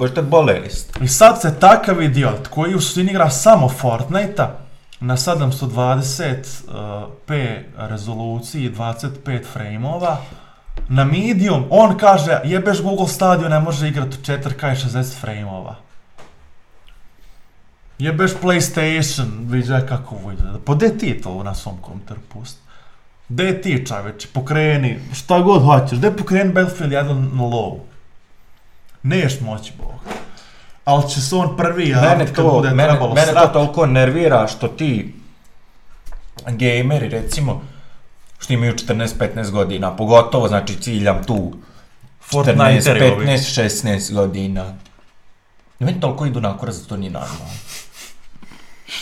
Speaker 2: to je bolest.
Speaker 1: I sad se takav idiot koji u suštini igra samo Fortnite-a na 720p rezoluciji 25 frameova na medium, on kaže jebeš Google Stadio ne može igrati u 4K i 60 frameova. Jebeš PlayStation, viđaj kako ovo ide. Pa gdje ti to na svom kompjuteru pusti? Gdje ti čoveče, pokreni, šta god hoćeš, gdje pokreni Battlefield 1 na low? Neš moći Bog. Ali će se on prvi
Speaker 2: Mene
Speaker 1: javit kad
Speaker 2: to,
Speaker 1: bude
Speaker 2: mene,
Speaker 1: trebalo
Speaker 2: mene to toliko nervira što ti gameri recimo što imaju 14-15 godina, pogotovo znači ciljam tu 14,
Speaker 1: Fortniteri ovi.
Speaker 2: 15, 16 godina. I meni toliko idu na kurac da to nije normalno.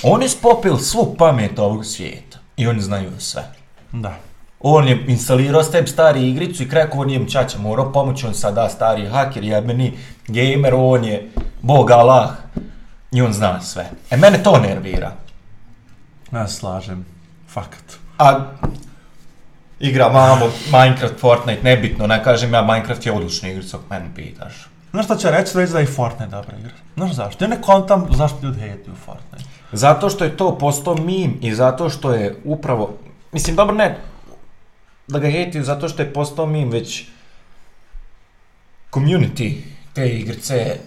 Speaker 2: Oni spopili svu pamet ovog svijeta i oni znaju sve.
Speaker 1: Da.
Speaker 2: On je instalirao s tebi stari igricu i kreko on je čača morao pomoći, on sada stari haker, jebeni gamer, on je bog Allah i on zna sve. E mene to nervira.
Speaker 1: Ja slažem. Fakat.
Speaker 2: A igra mamo, Minecraft, Fortnite, nebitno, ne kažem ja Minecraft je odlična igrica, ako mene pitaš.
Speaker 1: Znaš šta će reći? Reći da je i Fortnite dobra igra. Znaš zašto? Ja ne kontam zašto ljudi hejtuju Fortnite.
Speaker 2: Zato što je to postao meme i zato što je upravo, mislim dobro ne, da ga hejtiju zato što je postao meme, već community te igrice je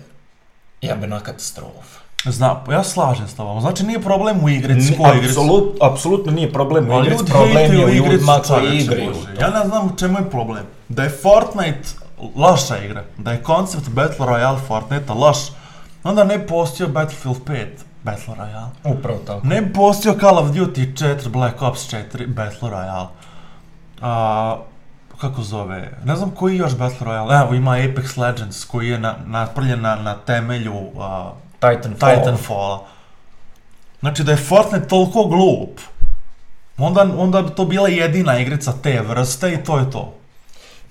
Speaker 2: jebena katastrofa.
Speaker 1: Zna, ja se slažem s tobom. Znači nije problem u igrici, ko igrici.
Speaker 2: Apsolut, apsolutno nije problem u igrici,
Speaker 1: ljudi
Speaker 2: problem je u ljudima koji igraju.
Speaker 1: Ja ne znam u čemu je problem. Da je Fortnite loša igra, da je koncept Battle Royale Fortnite loš, onda ne postio Battlefield 5 Battle Royale.
Speaker 2: Upravo tako.
Speaker 1: Ne postio Call of Duty 4, Black Ops 4, Battle Royale. A, kako zove, ne znam koji još Battle Royale, evo ima Apex Legends koji je na, napravljen na, na temelju a,
Speaker 2: Titanfall.
Speaker 1: Titanfalla. Znači da je Fortnite toliko glup, onda, onda bi to bila jedina igrica te vrste i to je to.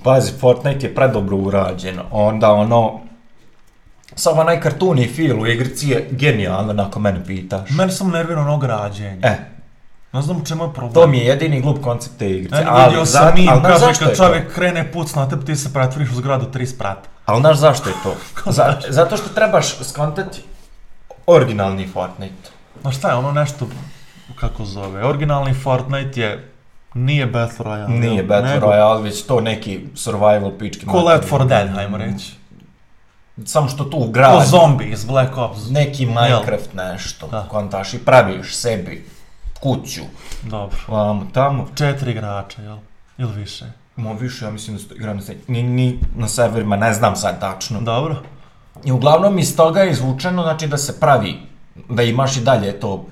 Speaker 2: Pazi, Fortnite je predobro urađen, onda ono... Samo onaj kartuni feel u igrici je genijalan, ako mene pitaš.
Speaker 1: Meni sam nervirao ono građenje.
Speaker 2: E,
Speaker 1: Ne znam čemu je problem.
Speaker 2: to mi je jedini glup koncept te igrice.
Speaker 1: E,
Speaker 2: ali,
Speaker 1: vidio sam
Speaker 2: znaš
Speaker 1: kaže kad
Speaker 2: je to?
Speaker 1: čovjek krene puc na tebi, ti se pretvoriš u zgradu 3 sprata.
Speaker 2: Ali znaš zašto je to? Za, zato što trebaš skontati originalni Fortnite.
Speaker 1: Znaš šta je ono nešto, kako zove, originalni Fortnite je, nije Battle Royale.
Speaker 2: Nije
Speaker 1: jel?
Speaker 2: Battle
Speaker 1: Nego
Speaker 2: Royale, već to neki survival pički.
Speaker 1: Ko Left 4 Dead, hajmo reći.
Speaker 2: Samo što tu
Speaker 1: Ko
Speaker 2: gradi.
Speaker 1: zombi iz Black Ops.
Speaker 2: Neki Minecraft nešto,
Speaker 1: Da.
Speaker 2: kontaš i praviš sebi kuću,
Speaker 1: Dobro.
Speaker 2: vamo tamo.
Speaker 1: Četiri igrača, jel? Ili više.
Speaker 2: Mo više, ja mislim da se to igra na, ni, ni na serverima, ne znam sad tačno.
Speaker 1: Dobro.
Speaker 2: I uglavnom iz toga je izvučeno, znači da se pravi, da imaš i dalje to,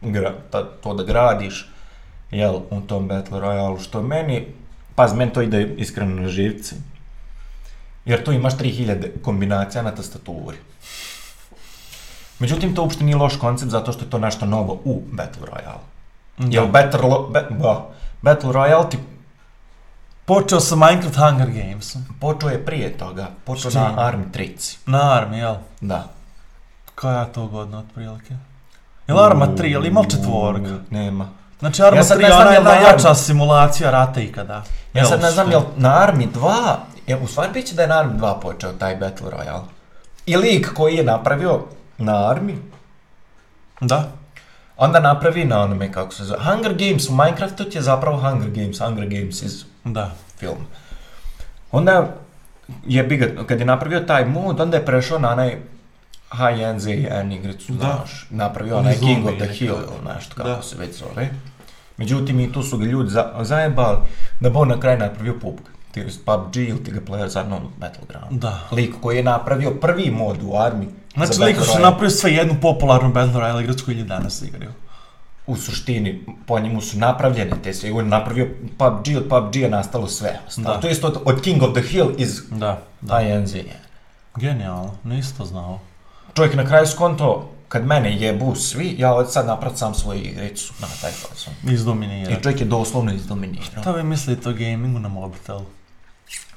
Speaker 2: gra, ta, to da gradiš, jel, u tom Battle Royale, što meni, paz, meni to ide iskreno na živci. Jer tu imaš 3000 kombinacija na tastaturi. Međutim, to uopšte nije loš koncept zato što je to nešto novo u Battle Royale. Jel Battle, ba- Battle Royale ti
Speaker 1: Počeo sa Minecraft Hunger Gamesom.
Speaker 2: počeo je prije toga, počeo
Speaker 1: S čim?
Speaker 2: na Army 3.
Speaker 1: Na Armi, jel?
Speaker 2: Da.
Speaker 1: Koja je to godina otprilike? Jel Arma 3, jel ima četvorka?
Speaker 2: Nema.
Speaker 1: Znači Arma
Speaker 2: Ja sad
Speaker 1: 3
Speaker 2: ne
Speaker 1: je ona najjača
Speaker 2: Armi-
Speaker 1: simulacija rata ikada.
Speaker 2: Ja sad ne znam jel na Army 2, je, u stvari biće da je na Army 2 počeo taj Battle Royale. I lik koji je napravio na Army,
Speaker 1: Da.
Speaker 2: onda napravi na onome kako se zove. Hunger Games u Minecraftu ti je zapravo Hunger Games, Hunger Games iz
Speaker 1: Da.
Speaker 2: film. Onda je biga, kad je napravio taj mod, onda je prešao na onaj high-end ZN igricu,
Speaker 1: Da.
Speaker 2: znaš, napravio onaj King of the Hill ili nešto kako
Speaker 1: Da.
Speaker 2: se već zove. Međutim, i tu su ga ljudi za, zajebali da bi on na kraju napravio PUBG, to jest PUBG ili ti ga player za non Battleground.
Speaker 1: Da.
Speaker 2: Lik koji je napravio prvi mod u Army
Speaker 1: Znači liko su napravio sve jednu popularnu Battle Royale igricu koju ljudi danas igraju.
Speaker 2: U suštini, po njemu su napravljene te sve, on je napravio PUBG, od PUBG je nastalo sve.
Speaker 1: Da.
Speaker 2: To je isto od, od King of the Hill iz
Speaker 1: Da. Da.
Speaker 2: ZN.
Speaker 1: Genijalno, nisi to znao.
Speaker 2: Čovjek na kraju skonto, kad mene jebu svi, ja od sad napravit sam svoju igricu na taj fazon.
Speaker 1: Izdominira.
Speaker 2: I čovjek je doslovno izdominirao.
Speaker 1: Šta vi mislite o gamingu na mobitelu?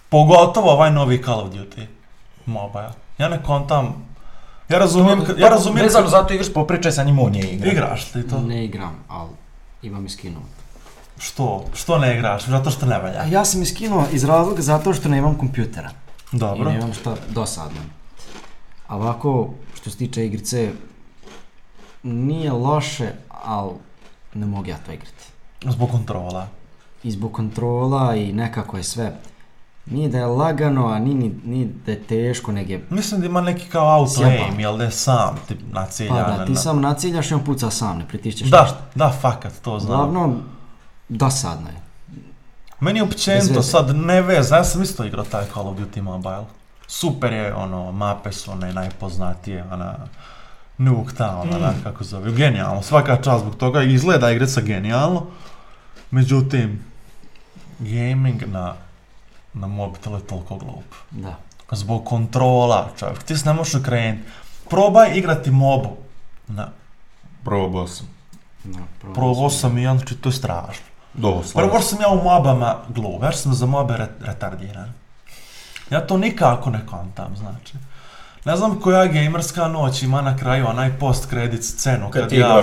Speaker 1: Pogotovo ovaj novi Call of Duty mobile. Ja ne kontam... Ja razumijem, ka- ja razumijem...
Speaker 2: Vezano zato igraš, popričaj sa njim, on je igra.
Speaker 1: Igraš ti to?
Speaker 3: Ne igram, ali imam i skinut.
Speaker 1: Što? Što ne igraš? Zato što ne valja.
Speaker 3: Ja sam iskinuo iz razloga zato što nemam kompjutera.
Speaker 1: Dobro.
Speaker 3: I nemam šta dosadno. A ovako, što se tiče igrice, nije loše, ali ne mogu ja to igrati.
Speaker 1: Zbog kontrola.
Speaker 3: I zbog kontrola i nekako je sve. Nije da je lagano, a ni, ni, da je teško, nego je...
Speaker 1: Mislim da ima neki kao auto aim, jel da je sam ti
Speaker 3: Pa
Speaker 1: naciljan.
Speaker 3: da, ti
Speaker 1: na-
Speaker 3: sam naciljaš i on puca sam, ne pritišćeš
Speaker 1: Da,
Speaker 3: ništa.
Speaker 1: da, fakat, to znam.
Speaker 3: Uglavnom, dosadno je.
Speaker 1: Meni je općenito sad ne veze, ja sam isto igrao taj Call of Duty Mobile. Super je, ono, mape su one najpoznatije, ona, Nuketown,
Speaker 3: Mm.
Speaker 1: ona, kako zove, genijalno, svaka čast zbog toga, izgleda igrica genijalno, međutim, gaming na, na mobitelu je toliko glup.
Speaker 3: Da.
Speaker 1: Zbog kontrola, čovjek, ti se ne možeš okrenuti. Probaj igrati mobu. Na,
Speaker 2: Probao sam.
Speaker 3: da
Speaker 1: probao sam i znači to je strašno. Prvo sam ja u mobama glup, ja sam za mobe re- retardiran. Ja to nikako ne kontam, znači. Ne znam koja gamerska noć ima na kraju onaj post credit scenu
Speaker 2: Kad
Speaker 1: kad, ja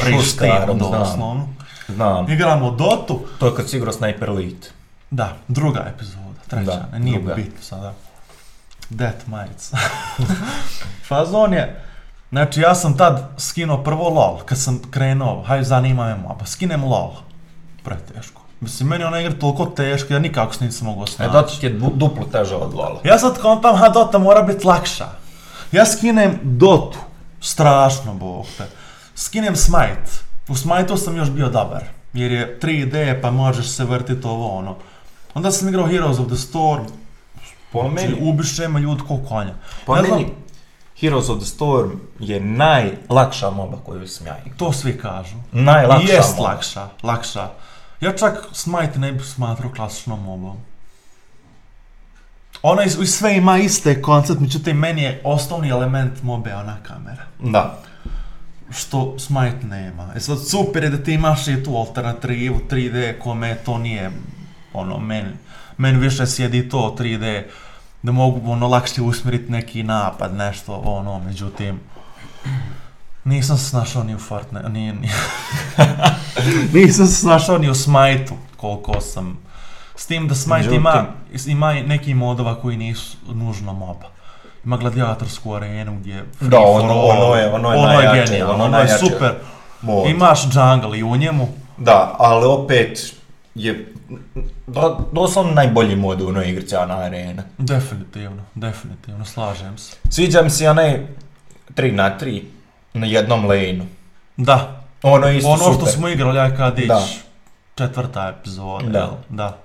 Speaker 2: znam.
Speaker 1: doslovno.
Speaker 2: Znam.
Speaker 1: Igramo Dotu,
Speaker 2: To je kad si igrao Sniper Elite.
Speaker 1: da, druga epizoda, treća,
Speaker 2: Da,
Speaker 1: nije bitno sada. Death Mites. Fazon je, znači ja sam tad skinuo prvo LOL, kad sam krenuo, hajde zanima me moba, skinem LOL. Preteško. Mislim, meni ona igra toliko teška, ja nikako se nisam mogao
Speaker 2: E,
Speaker 1: snaći.
Speaker 2: Dota ti je duplo teža od Lola.
Speaker 1: Ja sad kontam, ha, Dota mora biti lakša. Ja skinem Dotu, strašno, bog te. Skinem Smite. U Smite-u sam još bio dobar, jer je 3D pa možeš se vrtiti ovo ono. Onda sam igrao Heroes of the Storm,
Speaker 2: Po
Speaker 1: znači
Speaker 2: meni,
Speaker 1: ubiše me ljudi ko konja.
Speaker 2: po
Speaker 1: ne znam-
Speaker 2: meni Heroes of the Storm je najlakša moba koju sam ja igrao.
Speaker 1: To svi kažu.
Speaker 2: Najlakša
Speaker 1: jest
Speaker 2: moba.
Speaker 1: lakša, lakša. Ja čak Smite ne bih smatrao klasičnom mobom. Ona is- i sve ima iste koncept, međutim meni je osnovni element mobe ona kamera.
Speaker 2: Da.
Speaker 1: Što Smite nema. E sad super je da ti imaš i tu alternativu 3D kome to nije ono meni, meni više sjedi to 3D da mogu ono lakše usmjeriti neki napad, nešto ono, međutim nisam se snašao ni u Fortnite, ni, ni nisam se snašao ni u Smite-u koliko sam s tim da Smite
Speaker 2: Međutim-
Speaker 1: ima, ima neki modova koji nisu nužno moba. Ima gladijatorsku arenu gdje je free
Speaker 2: Da, ono- ono je- ono je
Speaker 1: ono je
Speaker 2: najjače,
Speaker 1: genijalno,
Speaker 2: ono
Speaker 1: ono je super.
Speaker 2: Mod.
Speaker 1: Imaš jungle i u njemu,
Speaker 2: Da, ali opet je do, doslovno najbolji mod u onoj igrici Ana Arena.
Speaker 1: definitivno, definitivno, slažem se.
Speaker 2: Sviđa mi se onaj 3 na 3 na jednom laneu.
Speaker 1: Da,
Speaker 2: Ono isto
Speaker 1: ono
Speaker 2: super.
Speaker 1: što smo igrali aj kad ić
Speaker 2: Da.
Speaker 1: četvrta epizoda,
Speaker 2: Da.
Speaker 1: jel? da,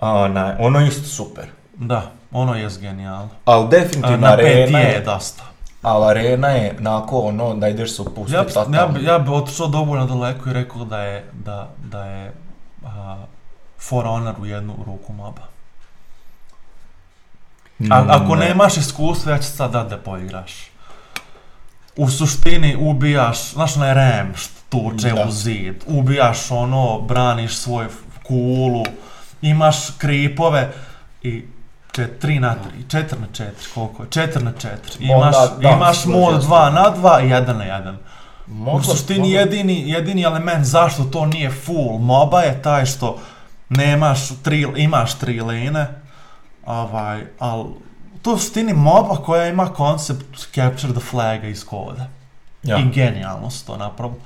Speaker 2: A, onaj, ono isto super.
Speaker 1: da, ono je genijalno.
Speaker 2: Ali definitivno
Speaker 1: Na
Speaker 2: arena
Speaker 1: je dosta.
Speaker 2: ali arena je nako ono da ideš se upustiti
Speaker 1: Ja, bi- ja, bi- ja bi otišao dovoljno daleko i rekao da je, da, da je For Honor u jednu ruku moba. A,
Speaker 2: Mm,
Speaker 1: ako
Speaker 2: ne.
Speaker 1: nemaš iskustva, ja ću sad dat da poigraš. U suštini ubijaš, znaš onaj rem što tuče
Speaker 2: Da.
Speaker 1: u zid, ubijaš ono, braniš svoju kulu, imaš kripove i čet, 3 na 3, 4 na 4, koliko je? 4 na 4. Imaš,
Speaker 2: Onda, da,
Speaker 1: imaš mod
Speaker 2: sam.
Speaker 1: 2 na 2 i 1 na 1. U
Speaker 2: Moglo-
Speaker 1: suštini
Speaker 2: moglo-
Speaker 1: jedini, jedini element zašto to nije full moba je taj što nemaš tri, imaš tri lane, ovaj, ali to je u suštini moba koja ima koncept capture the flaga iz koda.
Speaker 2: Ja.
Speaker 1: I genijalno su to napravili.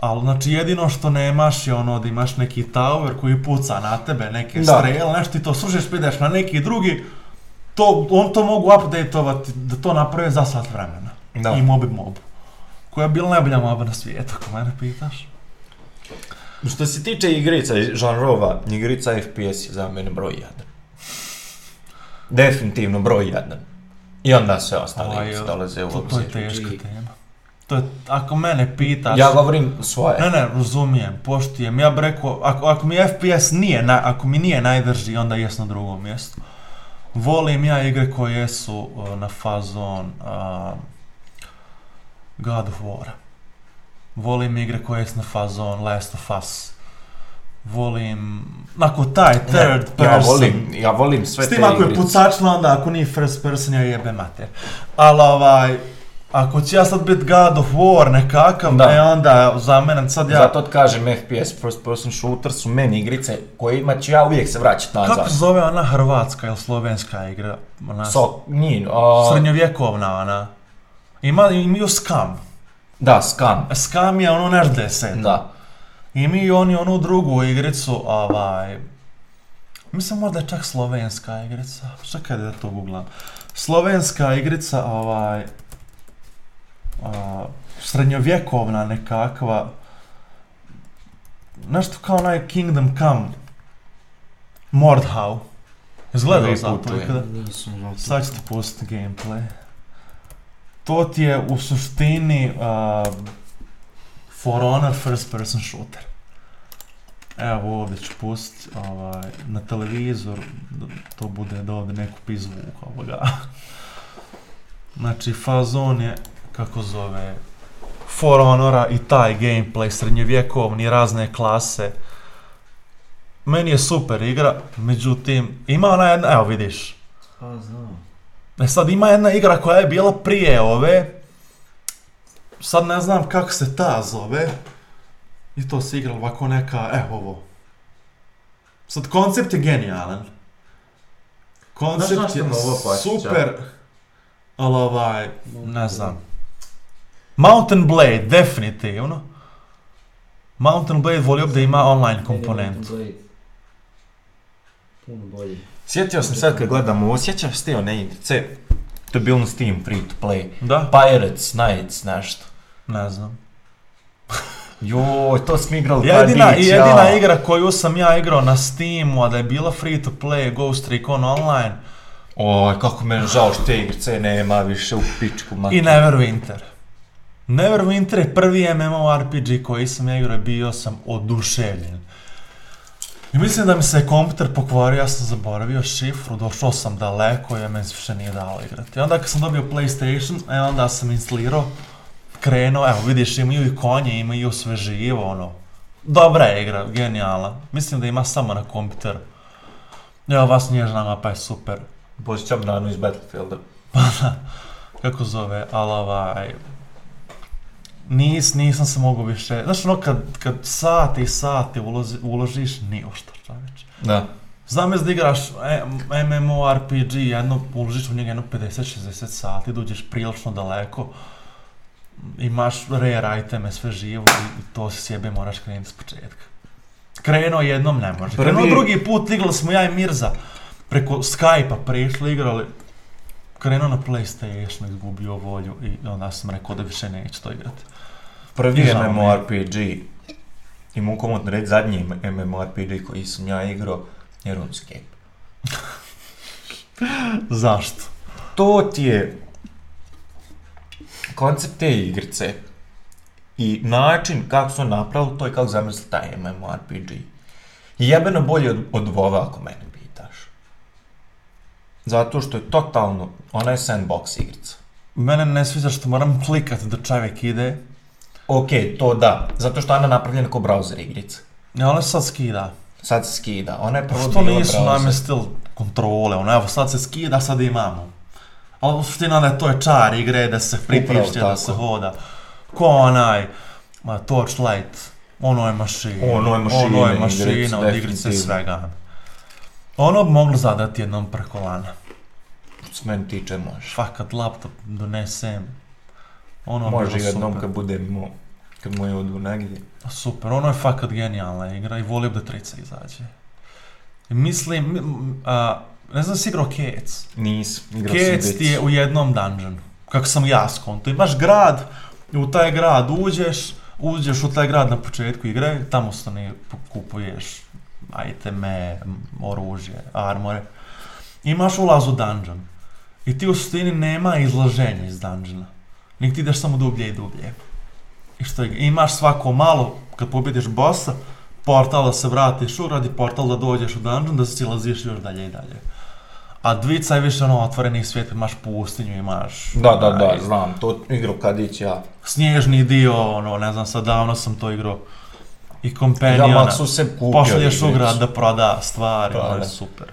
Speaker 1: Ali znači jedino što nemaš je ono da imaš neki tower koji puca na tebe, neke
Speaker 2: Da.
Speaker 1: strele, nešto ti to srušiš, pa ideš na neki drugi, to, on to mogu updateovati da to naprave za sat vremena.
Speaker 2: Da.
Speaker 1: I mobi mobu. Koja je bila najbolja moba na svijetu, ako mene pitaš.
Speaker 2: Što se tiče igrica i žanrova, igrica FPS je za mene broj 1. Definitivno broj 1. I onda sve ostale igrice dolaze u
Speaker 1: To, to je
Speaker 2: obzir.
Speaker 1: teška tema. To je, ako mene pitaš...
Speaker 2: Ja govorim svoje.
Speaker 1: Ne, ne, razumijem, poštujem. Ja bih rekao, ako, ako mi FPS nije, na, ako mi nije najdrži, onda jes na drugom mjestu. Volim ja igre koje jesu uh, na fazon uh, God of War. Volim igre koje jesu na fazon Last of Us. Volim, ako taj
Speaker 2: Ne,
Speaker 1: third person.
Speaker 2: Ja volim, ja volim sve
Speaker 1: S
Speaker 2: te
Speaker 1: tim ako je pucačna, onda ako nije first person, ja jebe mater. Ali ovaj, ako ću ja sad biti God of War nekakav,
Speaker 2: Da.
Speaker 1: e onda za mene sad ja...
Speaker 2: Zato kažem FPS, first person shooter su meni igrice kojima ću ja uvijek se vraćati nazad.
Speaker 1: Kako se zove ona hrvatska ili slovenska igra? Ona
Speaker 2: So, njin, a,
Speaker 1: srednjovjekovna ona. Ima, imaju Scam.
Speaker 2: da, Scan.
Speaker 1: Scam je ono naš deset.
Speaker 2: Da.
Speaker 1: I mi oni onu drugu igricu, ovaj... Mislim možda je čak slovenska igrica. Čekaj da to googlam. Slovenska igrica, ovaj... A, srednjovjekovna nekakva. Nešto kao onaj Kingdom Come. Mordhau. Izgledao
Speaker 2: put
Speaker 1: to ikada? Sad ću ti pustiti gameplay. To ti je u suštini uh, For Honor first person shooter. Evo ovdje ću ovaj, na televizor, to bude da ovdje neko pi zvuk ovoga. Znači fazon je, kako zove, For Honora i taj gameplay, srednjevjekovni, razne klase. Meni je super igra, međutim, ima ona jedna, evo vidiš,
Speaker 3: Pa znam.
Speaker 1: E sad ima jedna igra koja je bila prije ove, sad ne znam kako se ta zove, i to se igralo ovako neka, evo ovo. Sad koncept je genijalan. Koncept je super, ali ovaj, ne znam. Mountain Blade, definitivno. Mountain Blade volio bi da ima online komponentu.
Speaker 3: Puno bolje.
Speaker 2: Sjetio sam sad kad gledam ovo, sjećaš se ti one igrice? To je bilo na Steam free to play.
Speaker 1: Da?
Speaker 2: Pirates, Knights, nešto.
Speaker 1: Ne znam.
Speaker 2: Joj, to smo igrali
Speaker 1: Jedina,
Speaker 2: dić,
Speaker 1: jedina
Speaker 2: ja.
Speaker 1: igra koju sam ja igrao na Steamu, a da je bila free to play, Ghost Recon Online
Speaker 2: Oj, kako meni žao što te igrice nema više u pičku mater.
Speaker 1: i Neverwinter. Neverwinter je prvi MMORPG koji sam ja igrao i bio sam oduševljen. I mislim da mi se kompjuter pokvario, ja sam zaboravio šifru, došao sam daleko i meni se više nije dalo igrati. I onda kad sam dobio PlayStation, e onda sam instalirao, krenuo, evo vidiš imaju i konje, imaju sve živo, ono. Dobra je igra, genijalna. Mislim da ima samo na kompjuteru. Evo vas nježna mapa je super.
Speaker 2: Posjećam Nanu iz Battlefielda.
Speaker 1: kako zove, ali ovaj... Nis, nisam se mogao više... Znaš ono kad, kad sati i sati ulozi, uložiš, ni u što čoveč.
Speaker 2: Da.
Speaker 1: Znam da igraš MMORPG, jedno, uložiš u njega jedno 50-60 sati, dođeš prilično daleko, imaš rare iteme, sve živo i, to se sjebe, moraš krenuti s početka. Krenuo jednom ne može.
Speaker 2: Prvi-
Speaker 1: Krenuo drugi put, igrali smo ja i Mirza, preko Skype-a prišli, igrali, krenuo na Playstation, izgubio volju i onda sam rekao da više neću to igrati.
Speaker 2: Prvi
Speaker 1: žao.
Speaker 2: MMORPG, i mogu komotno reći zadnji MMORPG koji sam ja igrao, je RuneScape.
Speaker 1: Zašto?
Speaker 2: To ti je koncept te igrice i način kako su napravili to i kako zamislili taj MMORPG. Jebeno bolje od, od Vova ako mene pitaš. Zato što je totalno, ona je sandbox igrica.
Speaker 1: Mene ne sviđa što moram klikat da čovjek ide,
Speaker 2: Ok, to da, zato što ona je napravljena kao browser igrica.
Speaker 1: i ona sad skida.
Speaker 2: Sad se skida, ona je prvo
Speaker 1: Što
Speaker 2: bila
Speaker 1: nisu
Speaker 2: browser.
Speaker 1: namestili kontrole, ono, evo sad se skida, sad imamo. Ali u suština da je to je čar igre, da se pritišće, da se hoda. Ko onaj, ma, Torchlight, ono je mašina.
Speaker 2: Ono je mašina,
Speaker 1: Ono je mašina od igrice svega. Ono bi moglo zadati jednom preko lana.
Speaker 2: Što se meni tiče može.
Speaker 1: Fakat laptop donesem. Ono
Speaker 2: Može
Speaker 1: bilo
Speaker 2: jednom
Speaker 1: super.
Speaker 2: kad budemo, kad moje odu negdje.
Speaker 1: Super, ono je fakat genijalna igra i volio bi da trica izađe. Mislim, a, ne znam si igrao Cats.
Speaker 2: Nis, igrao
Speaker 1: Cats ti je u jednom dungeonu. Kako sam ja skonto. Imaš grad, u taj grad uđeš, uđeš u taj grad na početku igre, tamo stani kupuješ iteme, oružje, armore. Imaš ulaz u dungeon. I ti u suštini nema izlaženja iz dungeona. Nik ti ideš samo dublje i dublje. I što je, imaš svako malo, kad pobjediš bossa, portal da se vratiš u grad i portal da dođeš u dungeon, da se silaziš još dalje i dalje. A dvica je više ono otvoreni svijet, imaš pustinju, imaš...
Speaker 2: Da, da, da, znam, to igrao Kadić ja.
Speaker 1: Snježni dio, ono, ne znam, sad davno sam to igrao. I
Speaker 2: Ja
Speaker 1: kompaniona.
Speaker 2: Maxu se kupio.
Speaker 1: Pošalješ u grad da proda stvari,
Speaker 2: Da,
Speaker 1: ono je super.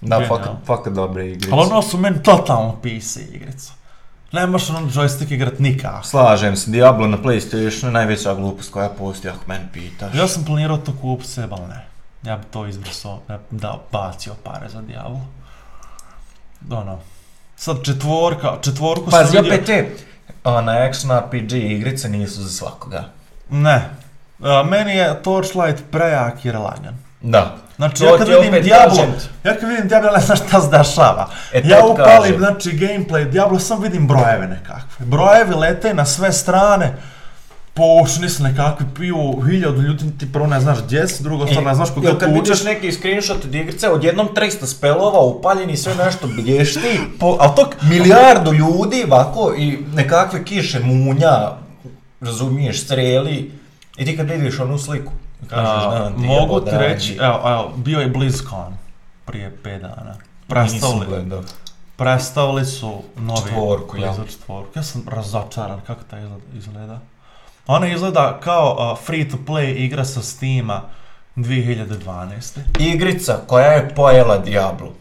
Speaker 2: Da, fakat, fakat dobre igrice.
Speaker 1: Ali ono su meni totalno PC igrica. Ne možeš ono joystick igrat nikako.
Speaker 2: Slažem se, Diablo na Playstationu je najveća glupost koja postoji, ako meni pitaš.
Speaker 1: Ja sam planirao to kupiti sebe, ali ne. Ja bi to izbrisao, ja bi dao, bacio pare za Diablo. Ono, sad četvorka, četvorku sam
Speaker 2: Pazi,
Speaker 1: vidio-
Speaker 2: opet te, ona action RPG igrice nisu za svakoga.
Speaker 1: Ne. A, meni je Torchlight prejak i relagan.
Speaker 2: Da.
Speaker 1: Znači,
Speaker 2: To
Speaker 1: ja kad vidim Diablo, ja kad vidim Diablo, ne znam šta se dešava.
Speaker 2: E,
Speaker 1: ja upalim,
Speaker 2: kažem.
Speaker 1: znači, gameplay Diablo, sam vidim brojeve nekakve. Brojevi lete na sve strane, poučni su nekakvi, piju hiljadu ljudi, ti prvo ne znaš gdje si, drugo stvar ne znaš kod
Speaker 2: Jel kad vidiš neki screenshot od igrice, odjednom 300 spelova, upaljeni sve nešto blješti,
Speaker 1: Po, ali to,
Speaker 2: milijardu ljudi ovako i nekakve kiše munja, razumiješ, streli, i ti kad vidiš onu sliku, kažeš
Speaker 1: a,
Speaker 2: da ti
Speaker 1: mogu ti reći, evo, evo, bio je BlizzCon prije 5 dana.
Speaker 2: Gledao.
Speaker 1: predstavili su novi
Speaker 2: Četvorku, ja.
Speaker 1: Četvorku. Ja sam razočaran kako ta izgleda-. Ona izgleda kao uh, free to play igra sa Steama 2012.
Speaker 2: Igrica koja je pojela Diablo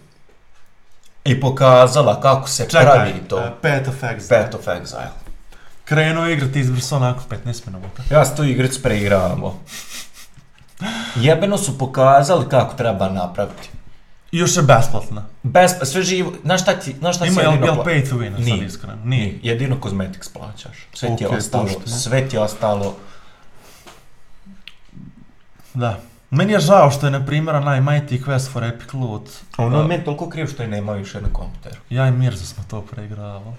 Speaker 2: i pokazala kako se
Speaker 1: Čekaj,
Speaker 2: pravi to.
Speaker 1: uh, Path of Exile.
Speaker 2: Path of Exile.
Speaker 1: Krenuo igrati izbrso onako 15 minuta.
Speaker 2: Ja sam tu igricu preigravamo. Jebeno su pokazali kako treba napraviti.
Speaker 1: I još je besplatna.
Speaker 2: Bez, sve živo, znaš šta ti, znaš šta
Speaker 1: Ima
Speaker 2: si jedino
Speaker 1: jel
Speaker 2: pla-
Speaker 1: pay to win, sad
Speaker 2: Nije.
Speaker 1: iskreno? Nije.
Speaker 2: Jedino cosmetics plaćaš. Sve ti je ostalo,
Speaker 1: pošteno.
Speaker 2: sve ti je ostalo.
Speaker 1: Da. Meni je žao što je, na primjer, onaj Mighty Quest for Epic Loot.
Speaker 2: Ono je meni toliko kriv što je nema više na kompjuteru.
Speaker 1: Ja i Mirza smo to preigravali.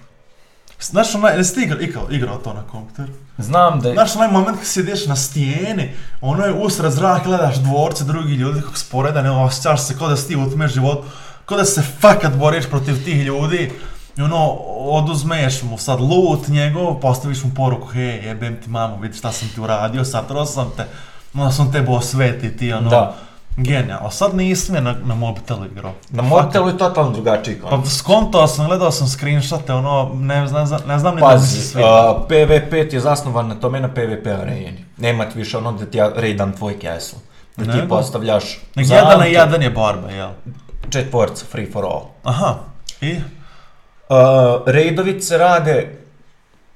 Speaker 1: Znaš onaj, jesi ti igrao, igrao, igrao to na kompjuteru?
Speaker 2: Znam da je...
Speaker 1: Znaš onaj moment kad sjediš na stijeni, ono je usred zraka, gledaš dvorce, drugi ljudi kako sporeda, ne osjećaš se kao da si ti u tome život, kao da se fakat boriš protiv tih ljudi. I ono, oduzmeš mu sad loot njegov, postaviš mu poruku, hej, jebem ti mamu, vidi šta sam ti uradio, satrao sam te, onda sam tebe osveti ti, ono,
Speaker 2: Da.
Speaker 1: Genijalno. Sad nisam je na, na mobitelu igrao.
Speaker 2: Na mobitelu je totalno drugačiji
Speaker 1: Pa
Speaker 2: koncept.
Speaker 1: skontao sam, gledao sam screenshote, ono, ne, znam, ne znam ni da se
Speaker 2: a, PvP ti je zasnovan na tome na PvP areni. Nema ti više ono da ti ja raidam tvoj castle. Da ti postavljaš
Speaker 1: Nek jedan na jedan je borba, jel?
Speaker 2: četvorca, free for all.
Speaker 1: Aha, i?
Speaker 2: Uh, raidovice rade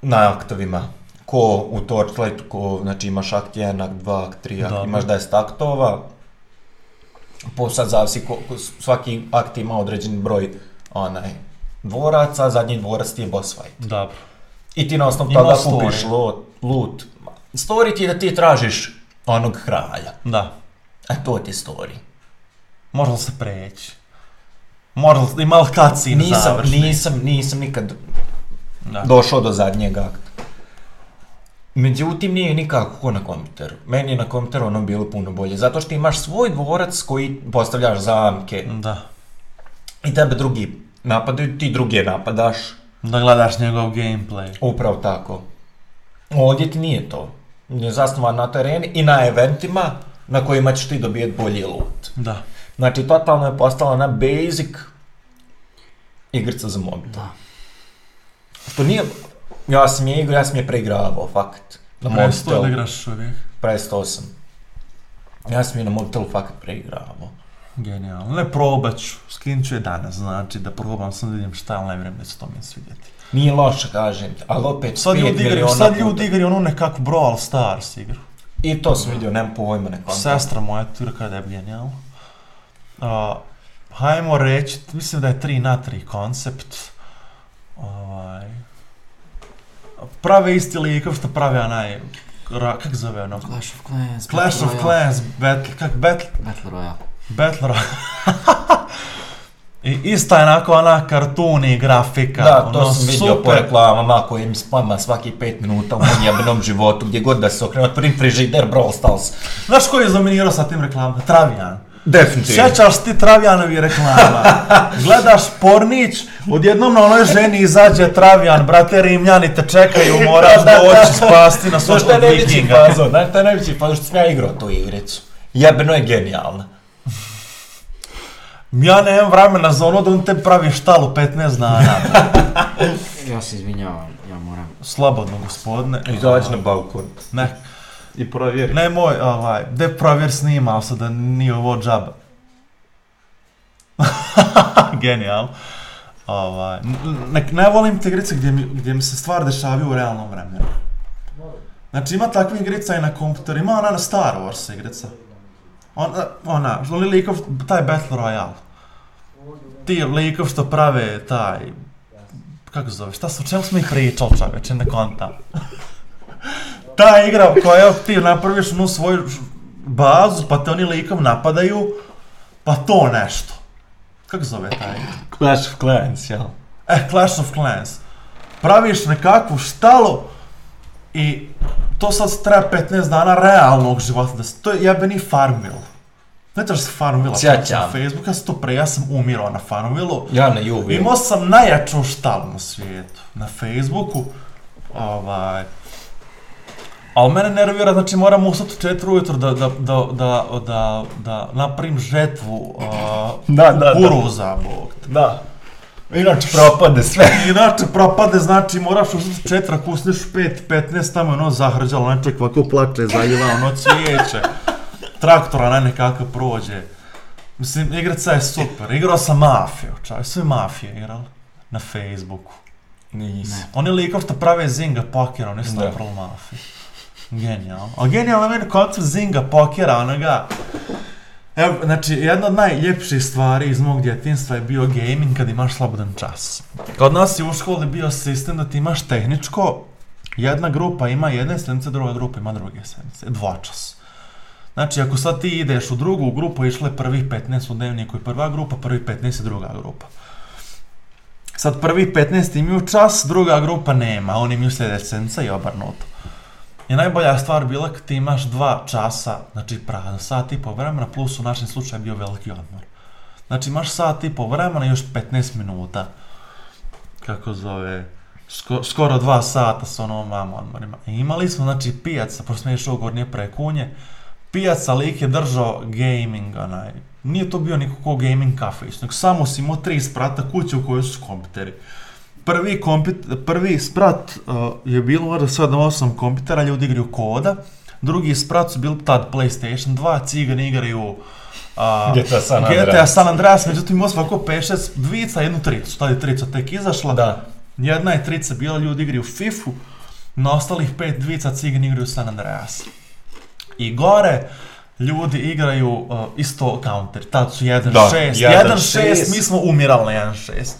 Speaker 2: na aktovima. Ko u Torchlightu, ko, znači imaš akt 1, akt 2, akt 3, akt,
Speaker 1: Dobro.
Speaker 2: imaš 10 aktova. Po sad zavisi, svaki akt ima određeni broj onaj, dvoraca, zadnji dvorac ti je boss fight.
Speaker 1: Dobro.
Speaker 2: I ti na osnovu toga kupiš loot, loot. Story ti je da ti tražiš onog kralja.
Speaker 1: Da.
Speaker 2: A to ti je story.
Speaker 1: Može li se preći? Može li, ima li cutscene
Speaker 2: Nisam,
Speaker 1: završni?
Speaker 2: nisam, nisam nikad
Speaker 1: Da.
Speaker 2: došao do zadnjeg akta. Međutim, nije nikako ko na kompjuteru. Meni je na kompjuteru ono bilo puno bolje. Zato što imaš svoj dvorac koji postavljaš zamke
Speaker 1: Da.
Speaker 2: i tebe drugi napadaju, ti druge napadaš.
Speaker 1: Da gledaš njegov gameplay.
Speaker 2: Upravo tako. Ovdje ti nije to. Je zasnovan na tereni i na eventima na kojima ćeš ti dobijeti bolji loot.
Speaker 1: Da.
Speaker 2: Znači, totalno je postala na basic igrica za mobitel.
Speaker 3: Da.
Speaker 2: Što nije... Ja sam je igrao, ja sam je preigravao, fakat. Na
Speaker 1: Presto igraš uvijek.
Speaker 2: Prestao sam. Ja sam je na mobitelu fakat preigravao.
Speaker 1: Genijalno. Ne probat ću. Skinut ću je danas, znači da probam sam da vidim šta, ali ne vjerujem da će to mi svidjeti.
Speaker 2: Nije loše, kažem ali opet
Speaker 1: Sad
Speaker 2: pet
Speaker 1: ljudi igraju, sad ljudi igraju onu nekakvu Brawl Stars igru.
Speaker 2: I to sam vidio, nemam pojma neko.
Speaker 1: Sestra moja tu da je genijalno. Uh, hajmo reći, mislim da je 3 na 3 koncept. Ovaj, prave isti likov što prave onaj, kak zove ono?
Speaker 3: Clash of Clans,
Speaker 1: Clash of. Clans, Battle, kak Battle,
Speaker 3: Battle Royale.
Speaker 1: Battle Royale. I ista je onako ona kartuni grafika.
Speaker 2: Da, to
Speaker 1: ono,
Speaker 2: sam vidio po
Speaker 1: super.
Speaker 2: reklamama koje mi spama svaki 5 minuta u mom jebenom životu, gdje god da se okrenu, otvorim frižider, Brawl Stars.
Speaker 1: Znaš ko je izdominirao sa tim reklamama? Travijan.
Speaker 2: Definitivno.
Speaker 1: Sjećaš ti Travijanovi reklama? Gledaš pornić, odjednom na onoj ženi izađe Travijan, brate Rimljani te čekaju, moraš doći spasti na svakog
Speaker 2: najveći
Speaker 1: vikinga.
Speaker 2: Znaš šta je najveći fazon što sam ja igrao tu igricu? Jebeno je genijalna.
Speaker 1: Ja nemam vremena za ono da on te pravi štalu 15 dana.
Speaker 3: Ja se izvinjavam, ja moram.
Speaker 1: Slobodno, gospodine.
Speaker 2: Izađi na balkon.
Speaker 1: Ne,
Speaker 2: I provjeri.
Speaker 1: nemoj, ovaj, de provjer snimao se da nije ovo džaba. Genijal. Ovaj, ne, ne volim te igrice gdje mi, gdje mi se stvar dešavaju u realnom vremenu. Znači ima takvih igrica i na kompjuteru, ima ona na Star Wars igrica. Ona, ona, oni likov, taj Battle Royale. Ti likov što prave taj, kako zove, šta su, čemu smo ih pričali čoveče, ne kontam. Ta igra koja ti napraviš onu svoju bazu, pa te oni likov napadaju, pa to nešto. Kako zove ta igra?
Speaker 2: Clash of Clans, jel?
Speaker 1: E, Clash of Clans. Praviš nekakvu štalu i to sad treba 15 dana realnog života da se, to je jebeni Farmville. Ne trebaš se Farmville
Speaker 2: Sjećam.
Speaker 1: na Facebook, ja sam to pre, ja sam umirao na Farmville-u.
Speaker 2: Ja Juvi.
Speaker 1: Imao sam najjaču štalu na svijetu, na Facebooku, ovaj... Ali mene nervira, znači moram ustati u 4 ujutro da, da, da, da, da, da napravim žetvu uh,
Speaker 2: Da, da, da.
Speaker 1: kukuruza, bog.
Speaker 2: Da. Inače propade sve.
Speaker 1: Inače propade, znači moraš uzeti četra, ako usneš 5, 15, tamo je ono zahrđalo, neček ovako plače, zaljiva, ono cvijeće. Traktora ne nekako prođe. Mislim, igrica je super. Igrao sam Mafiju, čaj, sve Mafije igrali na Facebooku.
Speaker 2: Nisam.
Speaker 1: Oni likov što prave Zinga pokera, oni su
Speaker 2: Da.
Speaker 1: napravili Mafiju. Genijalno. A genijalno meni koncept Zinga pokera, onoga... Evo, znači, jedna od najljepših stvari iz mog djetinstva je bio gaming kad imaš slobodan čas. Kod nas je u školi bio sistem da ti imaš tehničko, jedna grupa ima jedne sedmice, druga grupa ima druge sedmice, dvočas. Znači, ako sad ti ideš u drugu grupu, išlo je prvih 15 u dnevniku i prva grupa, prvih 15 je druga grupa. Sad prvih 15 imaju čas, druga grupa nema, oni imaju sljedeće sedmice i obrnuto. I najbolja stvar bila kad ti imaš dva časa, znači prazno, sat i po vremena, plus u našem slučaju je bio veliki odmor. Znači imaš sat i po vremena i još 15 minuta. Kako zove, sko, skoro dva sata sa onom odmorima. I imali smo, znači, pijaca, pošto smo išao gornje prekunje, pijaca lik je držao gaming, onaj, nije to bio nikako gaming kafić, nego samo si imao tri sprata kuće u kojoj su kompjuteri. Prvi, kompit, prvi sprat uh, je bilo možda 7-8 kompjutera, ljudi igraju koda, drugi sprat su bili tad PlayStation 2, cigani igraju uh,
Speaker 2: GTA San
Speaker 1: GTA
Speaker 2: Andreas.
Speaker 1: San Andreas, međutim imao svako 5-6 dvica, jednu tricu, tad je trica tek izašla,
Speaker 2: Da.
Speaker 1: jedna je trica bila, ljudi igraju FIFA, na ostalih pet dvica cigani igraju San Andreas. I gore, ljudi igraju uh, isto counter, tad su 1-6,
Speaker 2: Da,
Speaker 1: 1-6,
Speaker 2: 1-6.
Speaker 1: mi smo umirali na 1-6.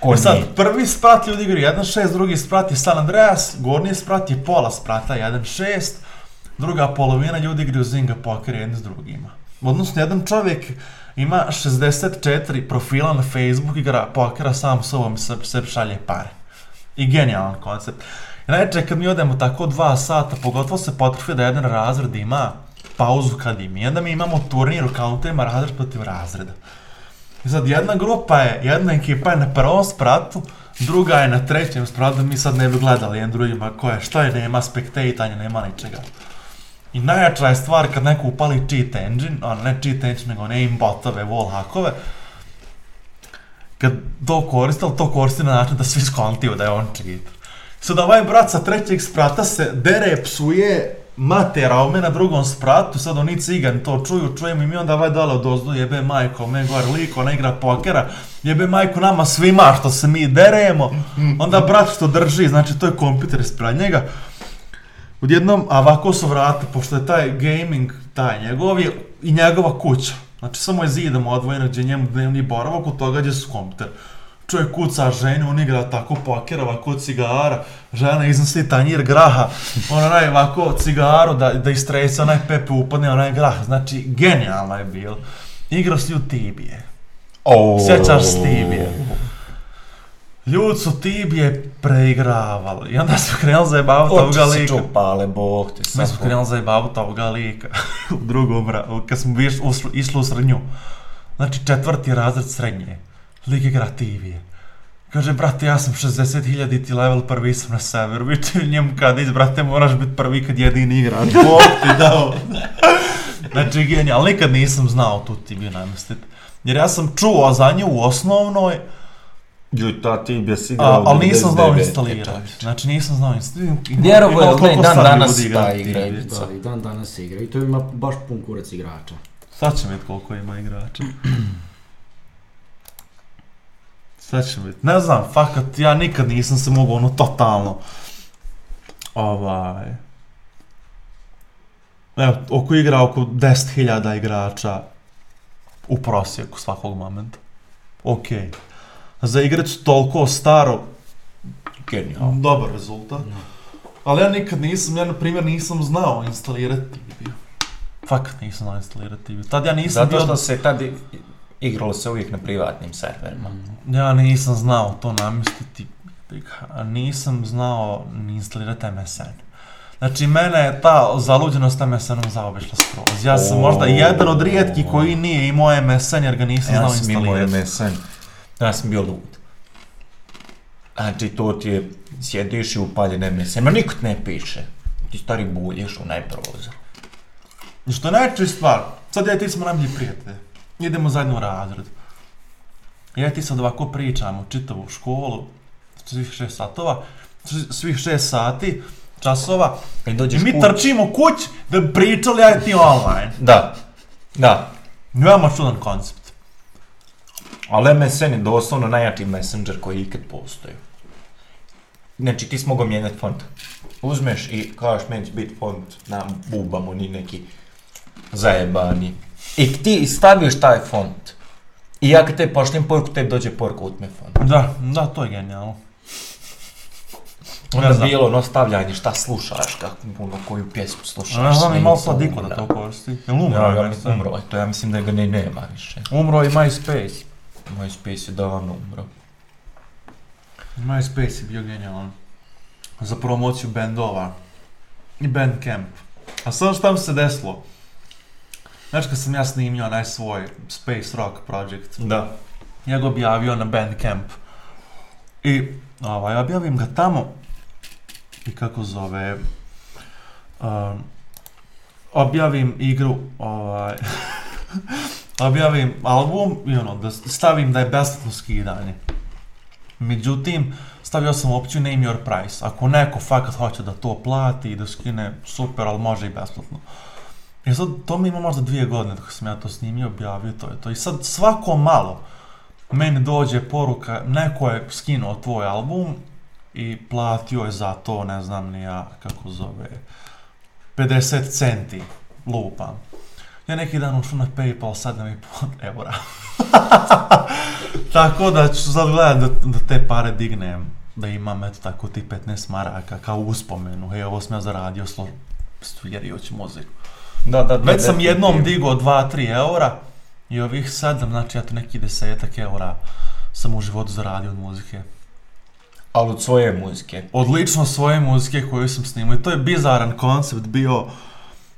Speaker 2: Ko
Speaker 1: I sad, prvi sprat ljudi igraju 1-6, drugi sprat je San Andreas, gornji sprat je pola sprata 1-6, druga polovina ljudi igraju Zinga Poker jedni s drugima. Odnosno, jedan čovjek ima 64 profila na Facebook, igra pokera sam sobom i se- šalje pare. I genijalan koncept. Najče kad mi odemo tako dva sata, pogotovo se potrfi da jedan razred ima pauzu kad im. I onda mi imamo turnir u counterima razred protiv razreda. I sad jedna grupa je, jedna ekipa je na prvom spratu, druga je na trećem spratu, mi sad ne bi gledali jedan drugima ko je, šta je, nema spektatanja, nema ničega. I najjača je stvar kad neko upali cheat engine, ono ne cheat engine, nego ne botove, wall hackove, kad to koriste, ali to koriste na način da svi skontiju da je on cheat. Sad ovaj brat sa trećeg sprata se dere, psuje, mate raume na drugom spratu, sad oni cigan to čuju, čujemo i mi onda ovaj dole odozdu, jebe majko, me gore liko, ne igra pokera, jebe majko nama svima što se mi deremo, onda brat što drži, znači to je kompjuter ispred njega, Odjednom, a ovako su vrata, pošto je taj gaming, taj njegov je i njegova kuća. Znači samo je zidom odvojeno gdje je njemu dnevni boravak, od toga gdje su kompjuter. Čovjek kuca ženu, on igra tako poker, ovako cigara, žena iznosi tanjir graha, on onaj ovako cigaru da, da istresa, onaj pepe upadne, onaj grah, znači genijalno je bil. Igrao si u Tibije.
Speaker 2: Oh.
Speaker 1: Sjećaš se Tibije? Ljudi su Tibije preigravali i onda su krenuli zajebavati ovoga
Speaker 2: Oči
Speaker 1: lika.
Speaker 2: čupale, bog ti
Speaker 1: Mi smo krenuli zajebavati ovoga lika u drugom, kad smo išli u srednju. Znači četvrti razred srednje. Lik igra Tibije. Kaže, brate, ja sam 60.000 ti level, prvi sam na severu. Viče njemu kad iz, brate, moraš biti prvi kad jedini igrač. Bog ti dao. znači, genijal, nikad nisam znao tu Tibiju namestiti. Jer ja sam čuo za nju u osnovnoj,
Speaker 2: Ljudi, ta ti bi si
Speaker 1: a,
Speaker 2: igrao
Speaker 1: ali nisam znao
Speaker 2: 99,
Speaker 1: instalirati. Znači nisam znao instalirati.
Speaker 2: Vjerovo je ne, dan danas ta
Speaker 1: igra
Speaker 2: igra igrica.
Speaker 3: Da, i dan danas se igra i to ima baš pun kurac igrača.
Speaker 1: Sad ćemo vidjeti koliko ima igrača. Sad će biti. Ne znam, fakat, ja nikad nisam se mogao ono totalno, ovaj, evo, oko igra oko 10.000 igrača u prosjeku svakog momenta. Ok. Za igrač toliko staro,
Speaker 2: Genijalno.
Speaker 1: dobar rezultat. Ali ja nikad nisam, ja na primjer nisam znao instalirati. Fakat nisam znao instalirati. Tad ja nisam
Speaker 2: Zato
Speaker 1: bio...
Speaker 2: što se tad igralo se uvijek na privatnim serverima.
Speaker 1: Ja nisam znao to namjestiti, nisam znao ni instalirati MSN. Znači, mene je ta zaluđenost MSN-om zaobišla skroz. Ja sam možda jedan od rijetkih koji nije imao MSN jer ga nisam
Speaker 2: Ja
Speaker 1: znao
Speaker 2: sam imao
Speaker 1: instalirati.
Speaker 2: MSN. Ja sam bio lud. Znači, to ti je, sjediš i upaljen MSN, ma niko ti ne piše. Ti stari bulješ u najprozor.
Speaker 1: I Što je najčešća stvar, sad ja i ti smo najbolji prijatelji. Idemo zajedno u razred. Ja i ti sad ovako pričamo čitavu školu, svih šest satova, svi- svih šest sati, časova,
Speaker 2: I
Speaker 1: i
Speaker 2: dođeš
Speaker 1: mi
Speaker 2: kuć-
Speaker 1: trčimo kuć da bi pričali ja i ti online.
Speaker 2: Da, da.
Speaker 1: Veoma čudan koncept.
Speaker 2: Ali MSN je doslovno najjači messenger koji ikad postoji. Znači, ti si mogao mijenjati font. Uzmeš i kažeš, meni će biti font na bubamo, ni neki zajebani. I ti staviš taj font. I ja kad te pošlim poruku, tebi dođe poruka utme font.
Speaker 1: Da, da, to je genijalno.
Speaker 2: Onda
Speaker 1: znam.
Speaker 2: bilo ono stavljanje šta slušaš, kako, ono, koju pjesmu slušaš.
Speaker 1: Ne znam, imao Sladiko da to koristi. Jel umro?
Speaker 2: Ja,
Speaker 1: je
Speaker 2: ja umro to, ja mislim da ga ne nema više.
Speaker 1: Umro i MySpace.
Speaker 2: MySpace je davno umro.
Speaker 1: MySpace je bio genijalan. Za promociju bendova. I Bandcamp. A sad šta mi se desilo? Znaš kad sam ja snimio onaj svoj Space Rock project,
Speaker 2: Da.
Speaker 1: ja ga objavio na Bandcamp. I ovaj, objavim ga tamo i kako zove um, objavim igru ovaj, objavim album i ono da stavim da je besplatno skidanje. Međutim, stavio sam opciju name your price. Ako neko fakat hoće da to plati i da skine, super, ali može i besplatno. I sad, to mi ima možda dvije godine dok sam ja to snimio, objavio, to je to. I sad svako malo meni dođe poruka, neko je skinuo tvoj album i platio je za to, ne znam ni ja kako zove, 50 centi, lupam. Ja neki dan ušao na Paypal 7,5 eura. tako da ću sad gledat da, da te pare dignem, da imam eto tako ti 15 maraka kao uspomenu. Hej, ovo sam ja zaradio slo... stvirajući muziku.
Speaker 2: Da, da.
Speaker 1: Već sam jednom digao 2-3 eura i ovih sedam, znači ja to neki desetak eura sam u životu zaradio od muzike.
Speaker 2: Ali od svoje muzike.
Speaker 1: Odlično svoje muzike koju sam snimao i to je bizaran koncept bio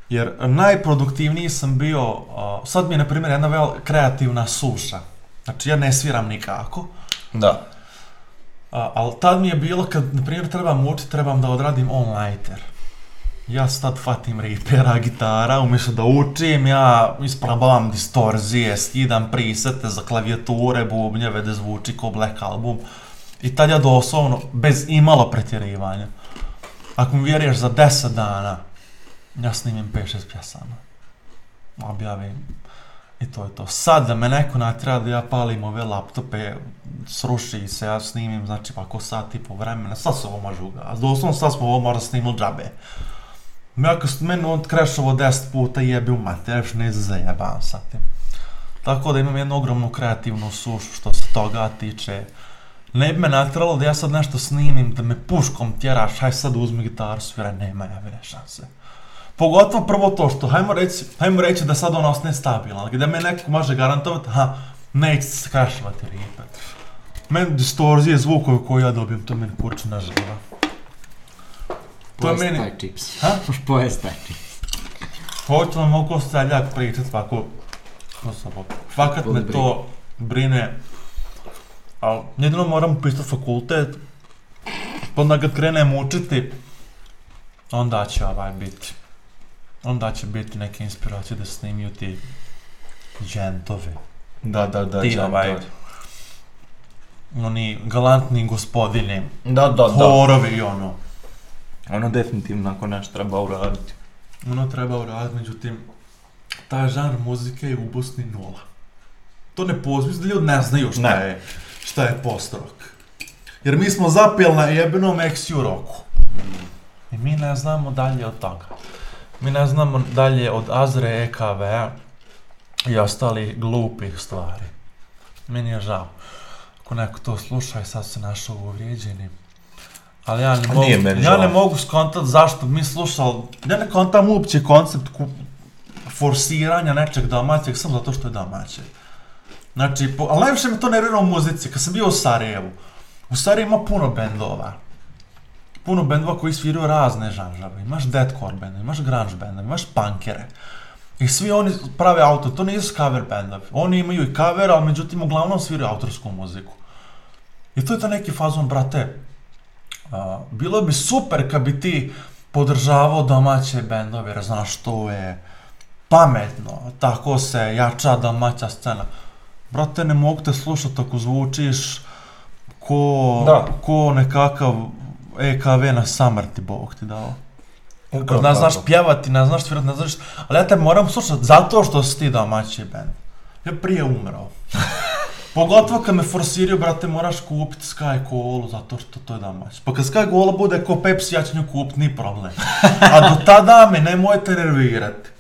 Speaker 1: jer najproduktivniji sam bio, sad mi je na primjer jedna vel kreativna suša. Znači ja ne sviram nikako,
Speaker 2: Da.
Speaker 1: ali tad mi je bilo kad na primjer trebam učiti, trebam da odradim on-lighter. Ja sad fatim ripera, gitara, umjesto da učim, ja isprobavam distorzije, skidam prisete za klavijature, bubnjeve, da zvuči ko Black Album. I tad ja doslovno, bez imalo pretjerivanja, ako mi vjeruješ za 10 dana, ja snimim 5-6 pjesama. Objavim. I to je to. Sad da me neko natjera da ja palim ove laptope, sruši se, ja snimim, znači pa ako sat i po vremena, sad se ovo može ugasiti. Doslovno sad smo ovo možda snimili džabe. Ja kad ste meni on crashovo 10 puta jebi u mater, još ne zajebam sa tim. Tako da imam jednu ogromnu kreativnu sušu što se toga tiče. Ne bi me natjeralo da ja sad nešto snimim, da me puškom tjeraš, haj sad uzmi gitaru, svira, nema javine šanse. Pogotovo prvo to što, hajmo reći, hajmo reći da sad ona ostane stabilna, ali gdje me neko može garantovati, ha, neće se crashovati ripe. Meni distorzije zvukove koje ja dobijem, to meni kurčina živa. To je meni-
Speaker 3: taj čips.
Speaker 1: Ha?
Speaker 3: Pojesti taj čips.
Speaker 1: Hoću vam oko seljak pričat osobo. Fakat me to brine. Ali jedino moram upisati fakultet. Pa onda kad krenem učiti, onda će ovaj biti. Onda će biti neke inspiracije da snimiju ti džentovi.
Speaker 2: Da, da, da.
Speaker 1: Ti ovaj- Oni galantni gospodini,
Speaker 2: Da, da, da.
Speaker 1: horovi i ono.
Speaker 2: Ono definitivno ako nešto treba uraditi.
Speaker 1: Ono treba uraditi, međutim, taj žanr muzike je u Bosni nula. To ne postoji, da ljudi ne znaju šta
Speaker 2: Ne.
Speaker 1: je. šta je post-rock. Jer mi smo zapeli na jebenom XU roku. I mi ne znamo dalje od toga. Mi ne znamo dalje od Azre, EKV-a i ostalih glupih stvari. Meni je žao. Ako neko to sluša i sad se našao uvrijeđenim. Ali ja ne mogu, ja ne mogu skontat zašto mi slušali, ja ne kontam uopće koncept ku, forsiranja nečeg domaćeg samo zato što je domaće. Znači, po, ali najviše me to nervira u muzici, kad sam bio u Sarajevu. U Sarajevu ima puno bendova. Puno bendova koji sviraju razne žanžave. Imaš deathcore bendove, imaš grunge bendove, imaš punkere. I svi oni prave auto, to nisu cover bendovi. Oni imaju i cover, ali međutim uglavnom sviraju autorsku muziku. I to je to neki fazon, brate. Bilo bi super kad bi ti podržavao domaće bendove, jer znaš to je pametno, tako se jača domaća scena. Brate, ne mogu te slušati ako zvučiš ko,
Speaker 2: Da.
Speaker 1: ko nekakav EKV na samrti, Bog ti dao.
Speaker 2: Upravo
Speaker 1: Ne znaš pjevati, ne znaš svirati, ne znaš... Ali ja te moram slušati zato što si ti domaći band. Ja prije umrao. Pogotovo kad me forsiraju, brate, moraš kupiti Sky Cola zato što to je domaći. Pa kad Sky Cola bude ko Pepsi, ja ću nju kupit, ni problem. A do tada me nemojte nervirati.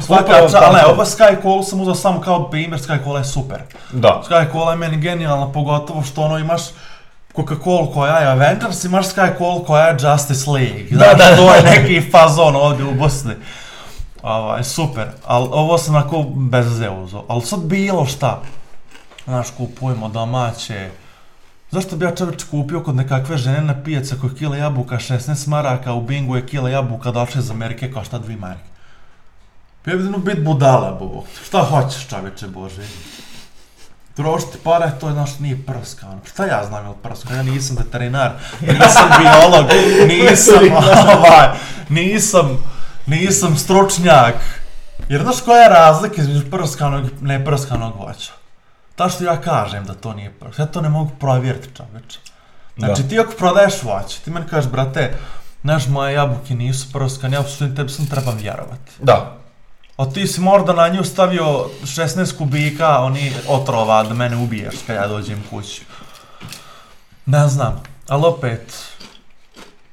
Speaker 1: Svaka ali ne, ova Sky Cola sam uzeo samo kao primjer, Sky Cola je super.
Speaker 2: Da.
Speaker 1: Sky Cola je meni genijalna, pogotovo što ono imaš Coca-Cola koja je Avengers, imaš Sky Cola koja je Justice League.
Speaker 2: Da,
Speaker 1: Znaš,
Speaker 2: da.
Speaker 1: to je neki fazon ovdje u Bosni. Ovaj, super, ali ovo sam onako bez uzeo. Ali sad bilo šta, znaš, kupujemo domaće, Zašto bi ja čovječ kupio kod nekakve žene na pijace koja je kila jabuka 16 maraka, u Bingu je kila jabuka došla iz Amerike košta 2 marke. Pa ja bi bit budala, bo. Šta hoćeš čovječe Bože? Trošiti pare, to je, znaš, nije prska. ono. Šta ja znam jel prska? Ja nisam veterinar, nisam biolog, nisam, ovaj, nisam, nisam stručnjak. Jer znaš koja je razlika između prskanog i neprskanog voća? Ta što ja kažem da to nije prska, ja to ne mogu provjeriti čoveče. Znači
Speaker 2: Da.
Speaker 1: ti ako prodaješ voće, ti meni kažeš, brate, znaš, moje jabuke nisu prskane, ja što tebi sam trebam vjerovati.
Speaker 2: Da.
Speaker 1: A ti si možda na nju stavio 16 kubika, oni otrova da mene ubiješ kad ja dođem kući. Ne znam, ali opet,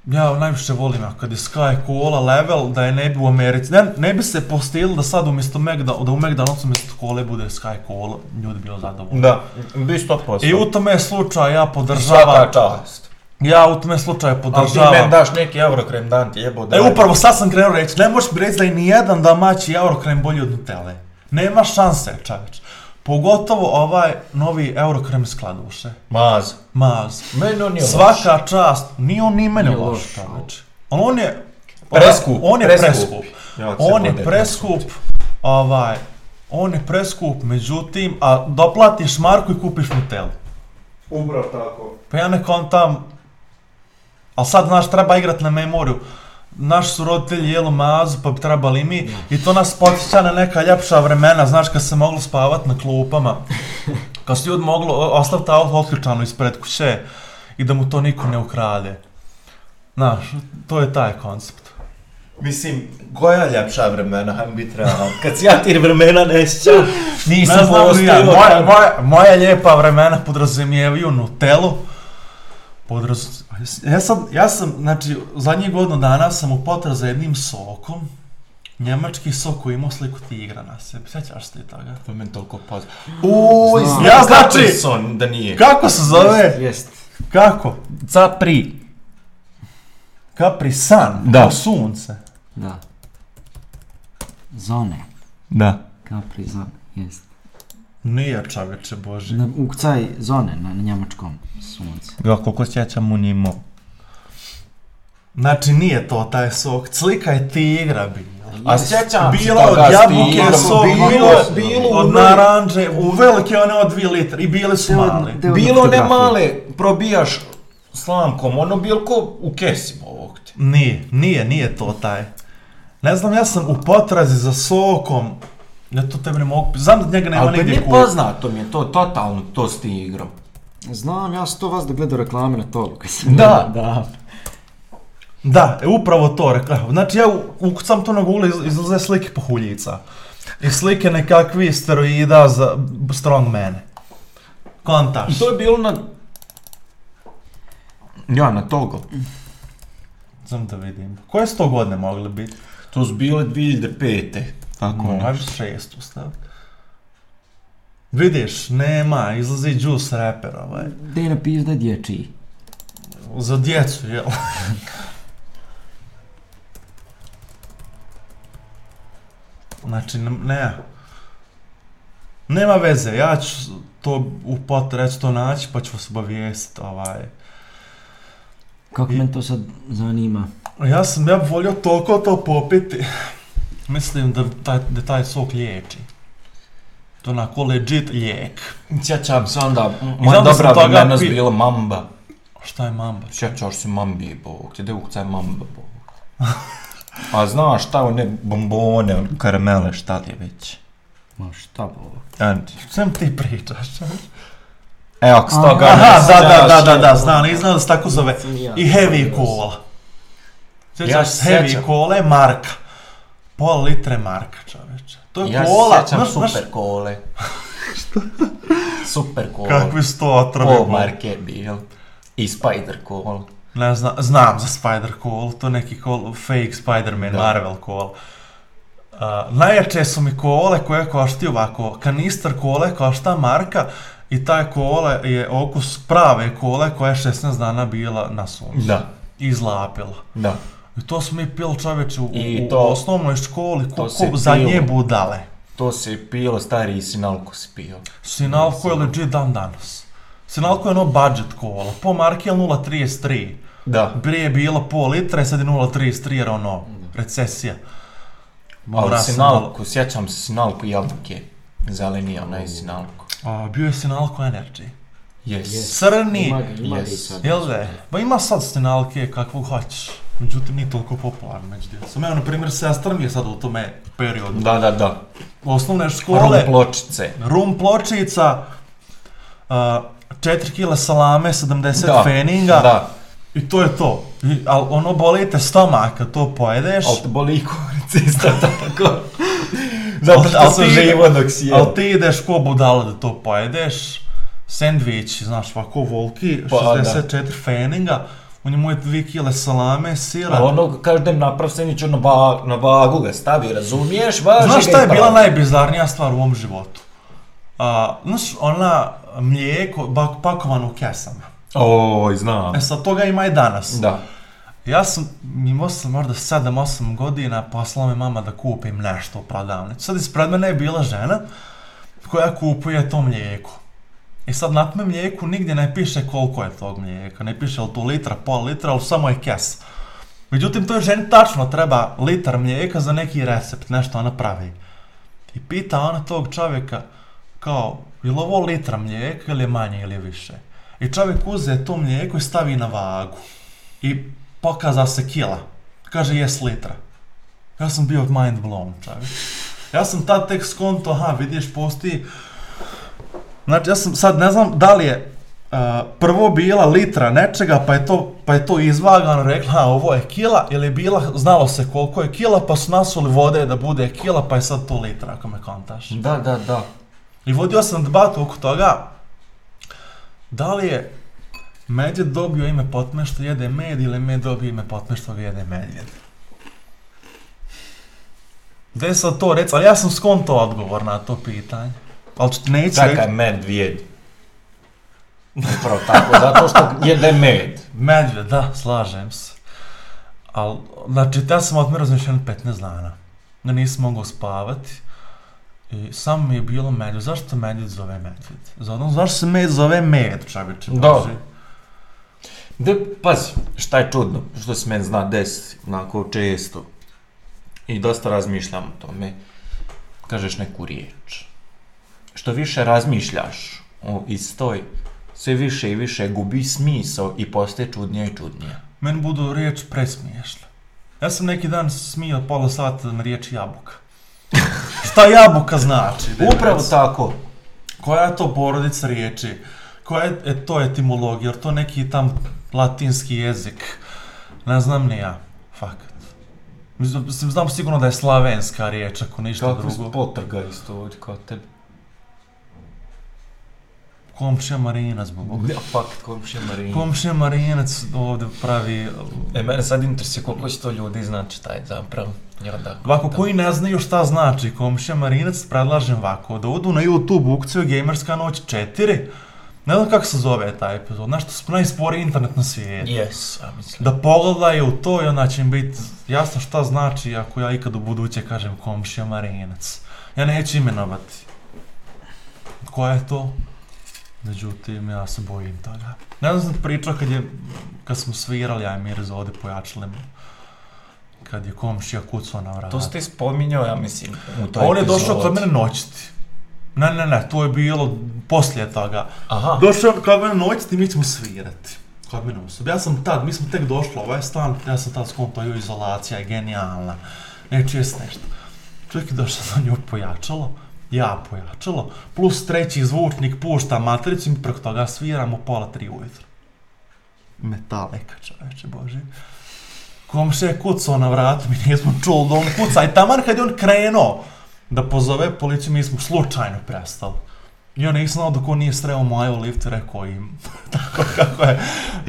Speaker 1: ja najviše volim ako kad je Sky Cola level, da je ne bi u Americi, ne, ne bi se postililo da sad umjesto Megda, da u McDonald'su umjesto kole bude Sky Cola, ljudi bilo zadovoljni.
Speaker 2: Da. Bi 100%.
Speaker 1: I u tome slučaju ja
Speaker 2: Svaka
Speaker 1: podržavam,
Speaker 2: čast.
Speaker 1: ja u tome slučaju
Speaker 2: Ali ti
Speaker 1: podržavam.
Speaker 2: meni daš neki eurokrem dan ti jebo da...
Speaker 1: E, upravo sad sam krenuo reći, ne možeš mi reći da je nijedan domaći Eurokrem bolji od Nutelle. Nema šanse, čoveč. Pogotovo ovaj novi Eurokrem iz Kladuše.
Speaker 2: Maz.
Speaker 1: Maz.
Speaker 2: Meni on je loš.
Speaker 1: Svaka čast, nije on ni mene loš,
Speaker 3: loš,
Speaker 1: čoveč. Ali on je...
Speaker 2: Preskup,
Speaker 1: On je
Speaker 2: preskup.
Speaker 1: preskup.
Speaker 2: Ja se
Speaker 1: On je preskup, ovaj... On je preskup, međutim, a doplatiš Marku i kupiš Nutellu.
Speaker 2: Upravo tako.
Speaker 1: Pa ja ne kontam, ali sad, znaš, treba igrat na memoriju. Naši su roditelji jelu mazu, pa bi trebali mi. I to nas podsjeća na neka ljepša vremena, znaš, kad se moglo spavat na klupama. Kad su ljudi moglo ostaviti auto otključano ispred kuće i da mu to niko ne ukrade. Znaš, to je taj koncept.
Speaker 2: Mislim, koja ljepša vremena, hajmo biti realno. Kad si ja ti vremena ne sjećam,
Speaker 1: Ne
Speaker 2: nisam
Speaker 1: znam ni ja, moja, moja, moja lijepa vremena podrazumijevaju Nutellu. Podraz... Ja, sam, ja sam, znači, zadnjih godinu dana sam u potrazi za jednim sokom. Njemački sok koji imao sliku tigra na sebi. Sjećaš se ti toga?
Speaker 2: To meni toliko paz.
Speaker 3: Uj,
Speaker 2: Znam.
Speaker 1: ja
Speaker 2: Kako
Speaker 1: znači-
Speaker 2: son da nije.
Speaker 1: Kako se zove?
Speaker 3: Jest.
Speaker 1: Kako?
Speaker 2: Capri.
Speaker 1: Capri Sun.
Speaker 2: Da.
Speaker 1: kao sunce.
Speaker 3: Da. Zone.
Speaker 2: Da.
Speaker 3: Capri zone. Jest.
Speaker 1: Nije čoveče bože.
Speaker 3: Na, ukucaj zone na, na njemačkom sunce.
Speaker 2: Ja koliko sjećam on je imao.
Speaker 1: Znači nije to taj sok. Slika je tigra bila.
Speaker 2: A sjećam se
Speaker 1: Bilo od jabuke sok,
Speaker 2: bilo-
Speaker 1: bilo,
Speaker 2: bilo
Speaker 1: od
Speaker 2: u-
Speaker 1: naranđe, u velike one od 2 litre i bile su
Speaker 3: Deo-
Speaker 1: male.
Speaker 3: deo-
Speaker 2: Bilo ne male, probijaš slamkom, ono bilo ko u kesima ovog ti.
Speaker 1: Nije, nije, nije to taj. Ne znam, ja sam u potrazi za sokom, ja to tebe ne mogu, znam da njega nema
Speaker 2: Ali pa
Speaker 1: nigdje
Speaker 2: nije
Speaker 1: kupiti.
Speaker 2: poznato mi je to, totalno to s tigrom.
Speaker 3: Znam, ja sam to vas da gledao reklame na sam
Speaker 2: Da.
Speaker 3: da.
Speaker 1: Da, e, upravo to, rekao. Znači ja ukucam to na Google, iz- izlaze slike pohuljica. I slike nekakvi steroida za strongmane. Kontaš.
Speaker 2: I to je bilo na... Ja, na togo.
Speaker 1: Sam da vidim. Koje su to godine mogle biti?
Speaker 2: To su bile 2005. Tako nešto.
Speaker 1: Ajde šestu. Vidiš, nema, izlazi Juice Rapper ovaj.
Speaker 3: Gdje je napisao da je dječiji?
Speaker 1: Za djecu, jel? Znači, ne. Nema veze, ja ću to u pot reći to naći, pa ću vas obavijestiti, ovaj.
Speaker 3: Kako
Speaker 1: I-
Speaker 3: me to sad zanima?
Speaker 1: Ja sam, ja bi volio toliko to popiti. Mislim da taj, da taj sok liječi. To je onako legit lijek.
Speaker 2: Sjećam se onda,
Speaker 1: znam
Speaker 2: moja
Speaker 1: sam
Speaker 2: dobra vremena
Speaker 1: pi-
Speaker 2: bila mamba.
Speaker 1: Šta je mamba?
Speaker 2: Sjećaš se mambi, bog, gdje ukucaj mamba, bog. A znaš šta one bombone, one karamele, šta li je već?
Speaker 3: Ma šta bo?
Speaker 2: Anti.
Speaker 1: Svem ti pričaš.
Speaker 2: Evo, ako s toga
Speaker 1: Aha,
Speaker 2: ne
Speaker 1: da, da, da, da, da, znam, nisam znao da se tako zove. I heavy cola. Sjećaš
Speaker 2: se
Speaker 1: se heavy cola je marka. Pol litre marka, čoveče. To je
Speaker 2: Ja se
Speaker 1: cola,
Speaker 2: sjećam
Speaker 1: znaš, znaš,
Speaker 2: super kole. super kola.
Speaker 1: kakvi su to otrovi.
Speaker 2: Pol marke bil. I Spider Call.
Speaker 1: Ne znam, znam za Spider Cola, to je neki call, fake Spider-Man. Marvel Cola. Uh, najjače su mi kole koje koštaju ovako, kanister kole košta marka i taj kole je okus prave kole koja je 16 dana bila na suncu.
Speaker 2: Da,
Speaker 1: Izlapila.
Speaker 2: da.
Speaker 1: I to smo mi pili čoveče u,
Speaker 2: I
Speaker 1: u
Speaker 2: to-
Speaker 1: osnovnoj školi,
Speaker 2: to
Speaker 1: ko,
Speaker 2: se
Speaker 1: ko zadnje
Speaker 2: pilo.
Speaker 1: budale.
Speaker 2: To se pilo, stari Sinalko si pio.
Speaker 1: Sinalko je legit dan danas. Sinalko je ono budget kola, po marki je 0.33.
Speaker 2: Da.
Speaker 1: Prije je bilo pol litra i sad je 0.33 jer ono, recesija.
Speaker 2: Ali
Speaker 1: Mora sam
Speaker 2: Sinalko, sjećam se Sinalko jabuke. Zeleni onaj Sinalko.
Speaker 1: A, bio je Sinalko Energy.
Speaker 2: Yes.
Speaker 3: Yes.
Speaker 1: Crni,
Speaker 3: Ima, ima i
Speaker 2: Yes.
Speaker 1: jel da? Ba ima sad Sinalke kakvog hoćeš. Međutim, nije toliko popularno među djecom. Evo, na primjer, sestra mi je sad u tome periodu.
Speaker 2: Da, da, da.
Speaker 1: Osnovne
Speaker 2: Rum
Speaker 1: škole,
Speaker 2: pločice.
Speaker 1: rum pločica, uh, 4 kg salame, 70
Speaker 2: Da,
Speaker 1: feninga
Speaker 2: Da,
Speaker 1: i to je to. I, al ono boli te stomak kad to pojedeš.
Speaker 2: ali te boli i kurac isto tako. Zato
Speaker 1: Al-
Speaker 2: što
Speaker 1: al
Speaker 2: sam živo dok si
Speaker 1: Ali
Speaker 2: jeo.
Speaker 1: ti ideš ko budala da to pojedeš, sandvič, znaš, ovako volki,
Speaker 2: Pa,
Speaker 1: 64 feninga, njemu je 2 kg salame, sira.
Speaker 2: Ali ono, kažem, naprav sandvič, ono, ba, na vagu ga stavi, razumiješ, važi
Speaker 1: Znaš šta je bila
Speaker 2: pravi.
Speaker 1: najbizarnija stvar u ovom životu? A, znaš, ona mlijeko bak, pakovano u kesama.
Speaker 2: Oj, znam.
Speaker 1: E sad toga ima i danas.
Speaker 2: Da.
Speaker 1: Ja sam, imao sam možda 7-8 godina, poslala me mama da kupim nešto u prodavnici. Sad ispred mene je bila žena koja kupuje to mlijeko. I sad na tome mlijeku nigdje ne piše koliko je tog mlijeka, ne piše li to litra, pol litra, ali samo je kes. Međutim, to ženi tačno treba litar mlijeka za neki recept, nešto ona pravi. I pita ona tog čovjeka, kao, je li ovo litra mlijeka ili je manje ili je više? I čovjek uze to mlijeko i stavi na vagu. I pokaza se kila. Kaže, jes litra. Ja sam bio mind blown, čovjek. Ja sam tad tek skonto, aha, vidiš, postoji... Znači, ja sam sad, ne znam da li je uh, prvo bila litra nečega, pa je to, pa je to izvagano, rekla, a ovo je kila, ili je bila, znalo se koliko je kila, pa su nasuli vode da bude kila, pa je sad to litra, ako me kontaš.
Speaker 2: Da, da, da.
Speaker 1: I vodio sam debatu oko toga, da li je medvjed dobio ime po tome što jede med ili med dobio ime po tome što ga jede medvjed. Gde sad to reci, ali ja sam skonto odgovor na to pitanje. Ali neću
Speaker 2: Čekaj,
Speaker 1: reći,
Speaker 2: medvjed. Upravo tako, zato što jede med.
Speaker 1: medvjed, da, slažem se. Ali, znači, ja sam odmah razmišljen 15 dana. Da nisam mogao spavati. I samo mi je bilo medvjed. Zašto medvjed zove medvjed? Zato, zašto se med zove med, čovječe?
Speaker 2: Da. Da, pazi, šta je čudno, što se meni zna desiti, onako često. I dosta razmišljam o tome. Kažeš neku riječ. Što više razmišljaš o istoj, sve više i više gubi smisao i postaje čudnije i čudnije.
Speaker 1: Meni budu riječ presmiješne. Ja sam neki dan smio pola sata na riječ jabuka. Šta jabuka znači? Daj
Speaker 2: Upravo tako.
Speaker 1: Koja je to porodica riječi? Koja je e, to etimologija? Jer to neki tam latinski jezik? Ne znam ni ja. Fakat. Mislim, znam sigurno da je slavenska riječ, ako ništa
Speaker 2: Kako
Speaker 1: drugo.
Speaker 2: potrga isto ovdje kao tebi.
Speaker 1: Komšija Marinac, bog.
Speaker 2: Ja, fakt, komšija Marina.
Speaker 1: Komšija Marinac ovdje pravi...
Speaker 2: E, mene sad interesuje koliko će to ljudi znači taj zapravo. Onda,
Speaker 1: Ovako, koji ne znaju šta znači komšija Marinac, predlažem ovako, da odu na YouTube ukciju Gamerska noć 4, ne znam kako se zove taj epizod, nešto sp- najsporiji internet na svijetu.
Speaker 2: Yes, ja mislim.
Speaker 1: Da pogledaju to i onda će im biti jasno šta znači ako ja ikad u buduće kažem komšija Marinac. Ja neću imenovati. Koja je to? Međutim, ja se bojim toga. Ne znam sam pričao kad je, kad smo svirali, aj Mirza ovdje pojačali. Kad je komšija kucao na vrata.
Speaker 2: To ste spominjao, ja mislim, u toj
Speaker 1: on je došao kod mene noćiti. Ne, ne, ne, to je bilo poslije toga.
Speaker 2: Aha,
Speaker 1: Došao kod mene noćiti, mi ćemo svirati. Kod mene u sobi. Ja sam tad, mi smo tek došli u ovaj stan, ja sam tad skontao, joj, izolacija je genijalna. Neću jest nešto. Čovjek je došao za nju pojačalo, ja pojačalo, plus treći zvučnik pušta matricu i preko toga sviramo pola tri ujutro. Metalika, čoveče, bože. Komšija je kucao na vratu, mi nismo čuli da on kuca. I taman kad je on krenuo da pozove policiju, mi smo slučajno prestali. Ja nisam znao dok on nije sreo Maju u liftu, rekao im tako kako je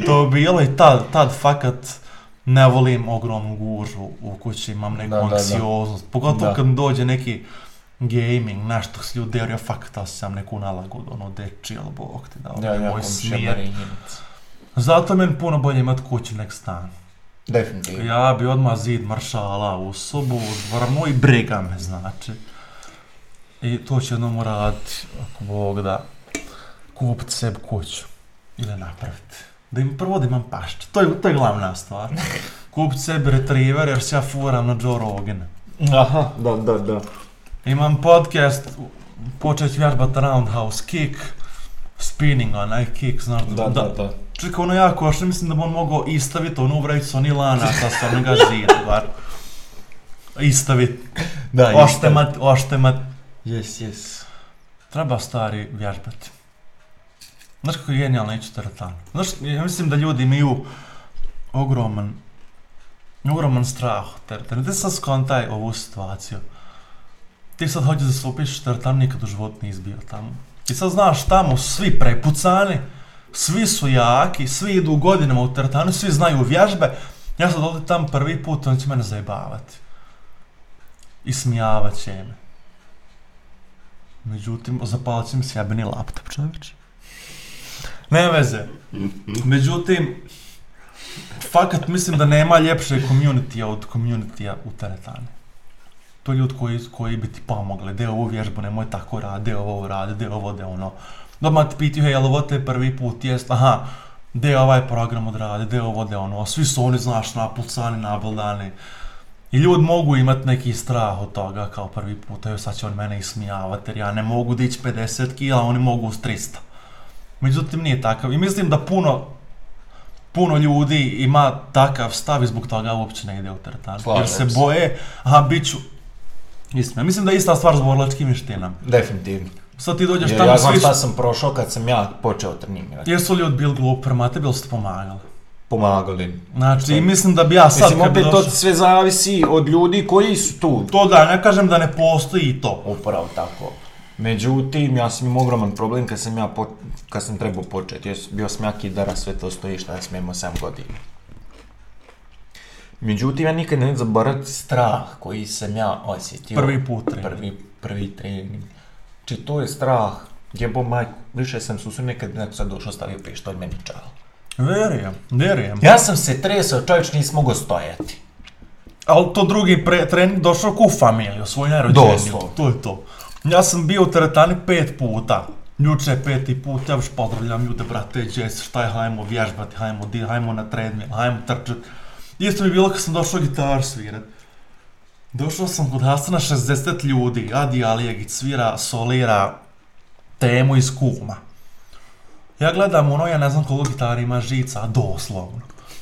Speaker 1: to bilo i tad, tad fakat ne volim ogromnu gužu u kući, imam neku
Speaker 2: da.
Speaker 1: anksioznost, pogotovo
Speaker 2: Da.
Speaker 1: kad mi dođe neki gaming, nešto s ljudi, jer ja fakat osjećam neku nalagodu, ono, de chill, bog ti da, ovo
Speaker 2: ja,
Speaker 1: moj smijet. Zato meni puno bolje imat kući nek stan.
Speaker 2: Definitivno.
Speaker 1: Ja bi odmah zid maršala u sobu, u dvoranu i briga me, znači. I to će jednom uraditi, ako Bog da, kupiti sebi kuću. Ili napraviti. Da im prvo da imam pašče, to je, to je glavna stvar. Kupiti sebi retriever jer se ja furam na Joe Rogana.
Speaker 2: Aha, da, da, da.
Speaker 1: Imam podcast, počet vježbat roundhouse kick, spinning onaj kick, znaš
Speaker 2: Da, da, da.
Speaker 1: Čekaj, ono jako još, mislim da bi on mogao istaviti onu uvrećicu oni lanaca sa onoga zida, bar. Istaviti,
Speaker 2: Da,
Speaker 1: oštemat, oštemat.
Speaker 2: Yes, yes.
Speaker 1: Treba stari vježbati. Znaš kako je genijalno ići teretanu? Znaš, ja mislim da ljudi imaju ogroman, ogroman strah od teretana. Ti sad skontaj ovu situaciju. Ti sad hoćeš da se upišeš u teretanu, nikad u životu nisi bio tamo. I sad znaš, tamo svi prepucani, svi su jaki, svi idu godinama u teretanu, svi znaju vježbe. Ja sad ovdje tamo prvi put, on će mene zajebavati. I smijavat će me. Međutim, zapalit će mi se laptop, čovječ. Ne veze. Međutim, fakat mislim da nema ljepše community od community u teretani. To ljudi koji, koji bi ti pomogli, de ovu vježbu, nemoj tako radi, de ovo radi, de ovo, de ono. Doma ti pitaju, hej, ovo te prvi put jest, aha, de ovaj program odradi, de ovo, de ono, svi su oni, znaš, napucani, nabildani. I ljudi mogu imati neki strah od toga kao prvi put, evo sad će on mene ismijavati jer ja ne mogu dići 50 kila, oni mogu s 300. Međutim, nije takav. I mislim da puno, puno ljudi ima takav stav i zbog toga uopće ne ide u teretanu. Jer se. boje, aha, bit ću... Istina, mislim da je ista stvar s borilačkim vještinama.
Speaker 2: Definitivno.
Speaker 1: Sad ti dođeš
Speaker 2: Jer
Speaker 1: tamo,
Speaker 2: ja znam
Speaker 1: svi
Speaker 2: šta sam prošao kad sam ja počeo trenirati.
Speaker 1: Jesu li ljudi bili glupi prema tebi ili su ti pomagali?
Speaker 2: Pomagali.
Speaker 1: Znači, i mislim da bi ja sad
Speaker 2: Mislim, opet to
Speaker 1: došao...
Speaker 2: sve zavisi od ljudi koji su tu.
Speaker 1: To da, ne kažem da ne postoji to.
Speaker 2: Upravo tako. Međutim, ja sam imao ogroman problem kad sam ja po, kad sam trebao početi. Bio sam jaki dara, sve to stoji šta ja sam imao 7 godina. Međutim, ja nikad ne zaboraviti strah koji sam ja osjetio.
Speaker 1: Prvi put trening.
Speaker 2: Prvi, prvi trening. Znači, to je strah. Jebo majku, više sam se usudio nekad neko sad došao stavio pištolj meni čao.
Speaker 1: Verujem, verujem.
Speaker 2: Ja sam se tresao, čovječ nisam mogao stojati.
Speaker 1: Ali to drugi pre, trening došao ku familiju, svoju najrođeniju.
Speaker 2: Doslovno.
Speaker 1: To je to. Ja sam bio u teretani pet puta. Juče peti put, ja još pozdravljam ljude, brate, gdje šta je, hajmo vježbati, hajmo, di, hajmo na treadmill, hajmo trčat. Isto mi bilo kad sam došao gitar svirat. Došao sam kod Hasana 60 ljudi, Adi Alijegić svira, solira temu iz kuma. Ja gledam ono, ja ne znam koliko gitara ima žica, doslovno.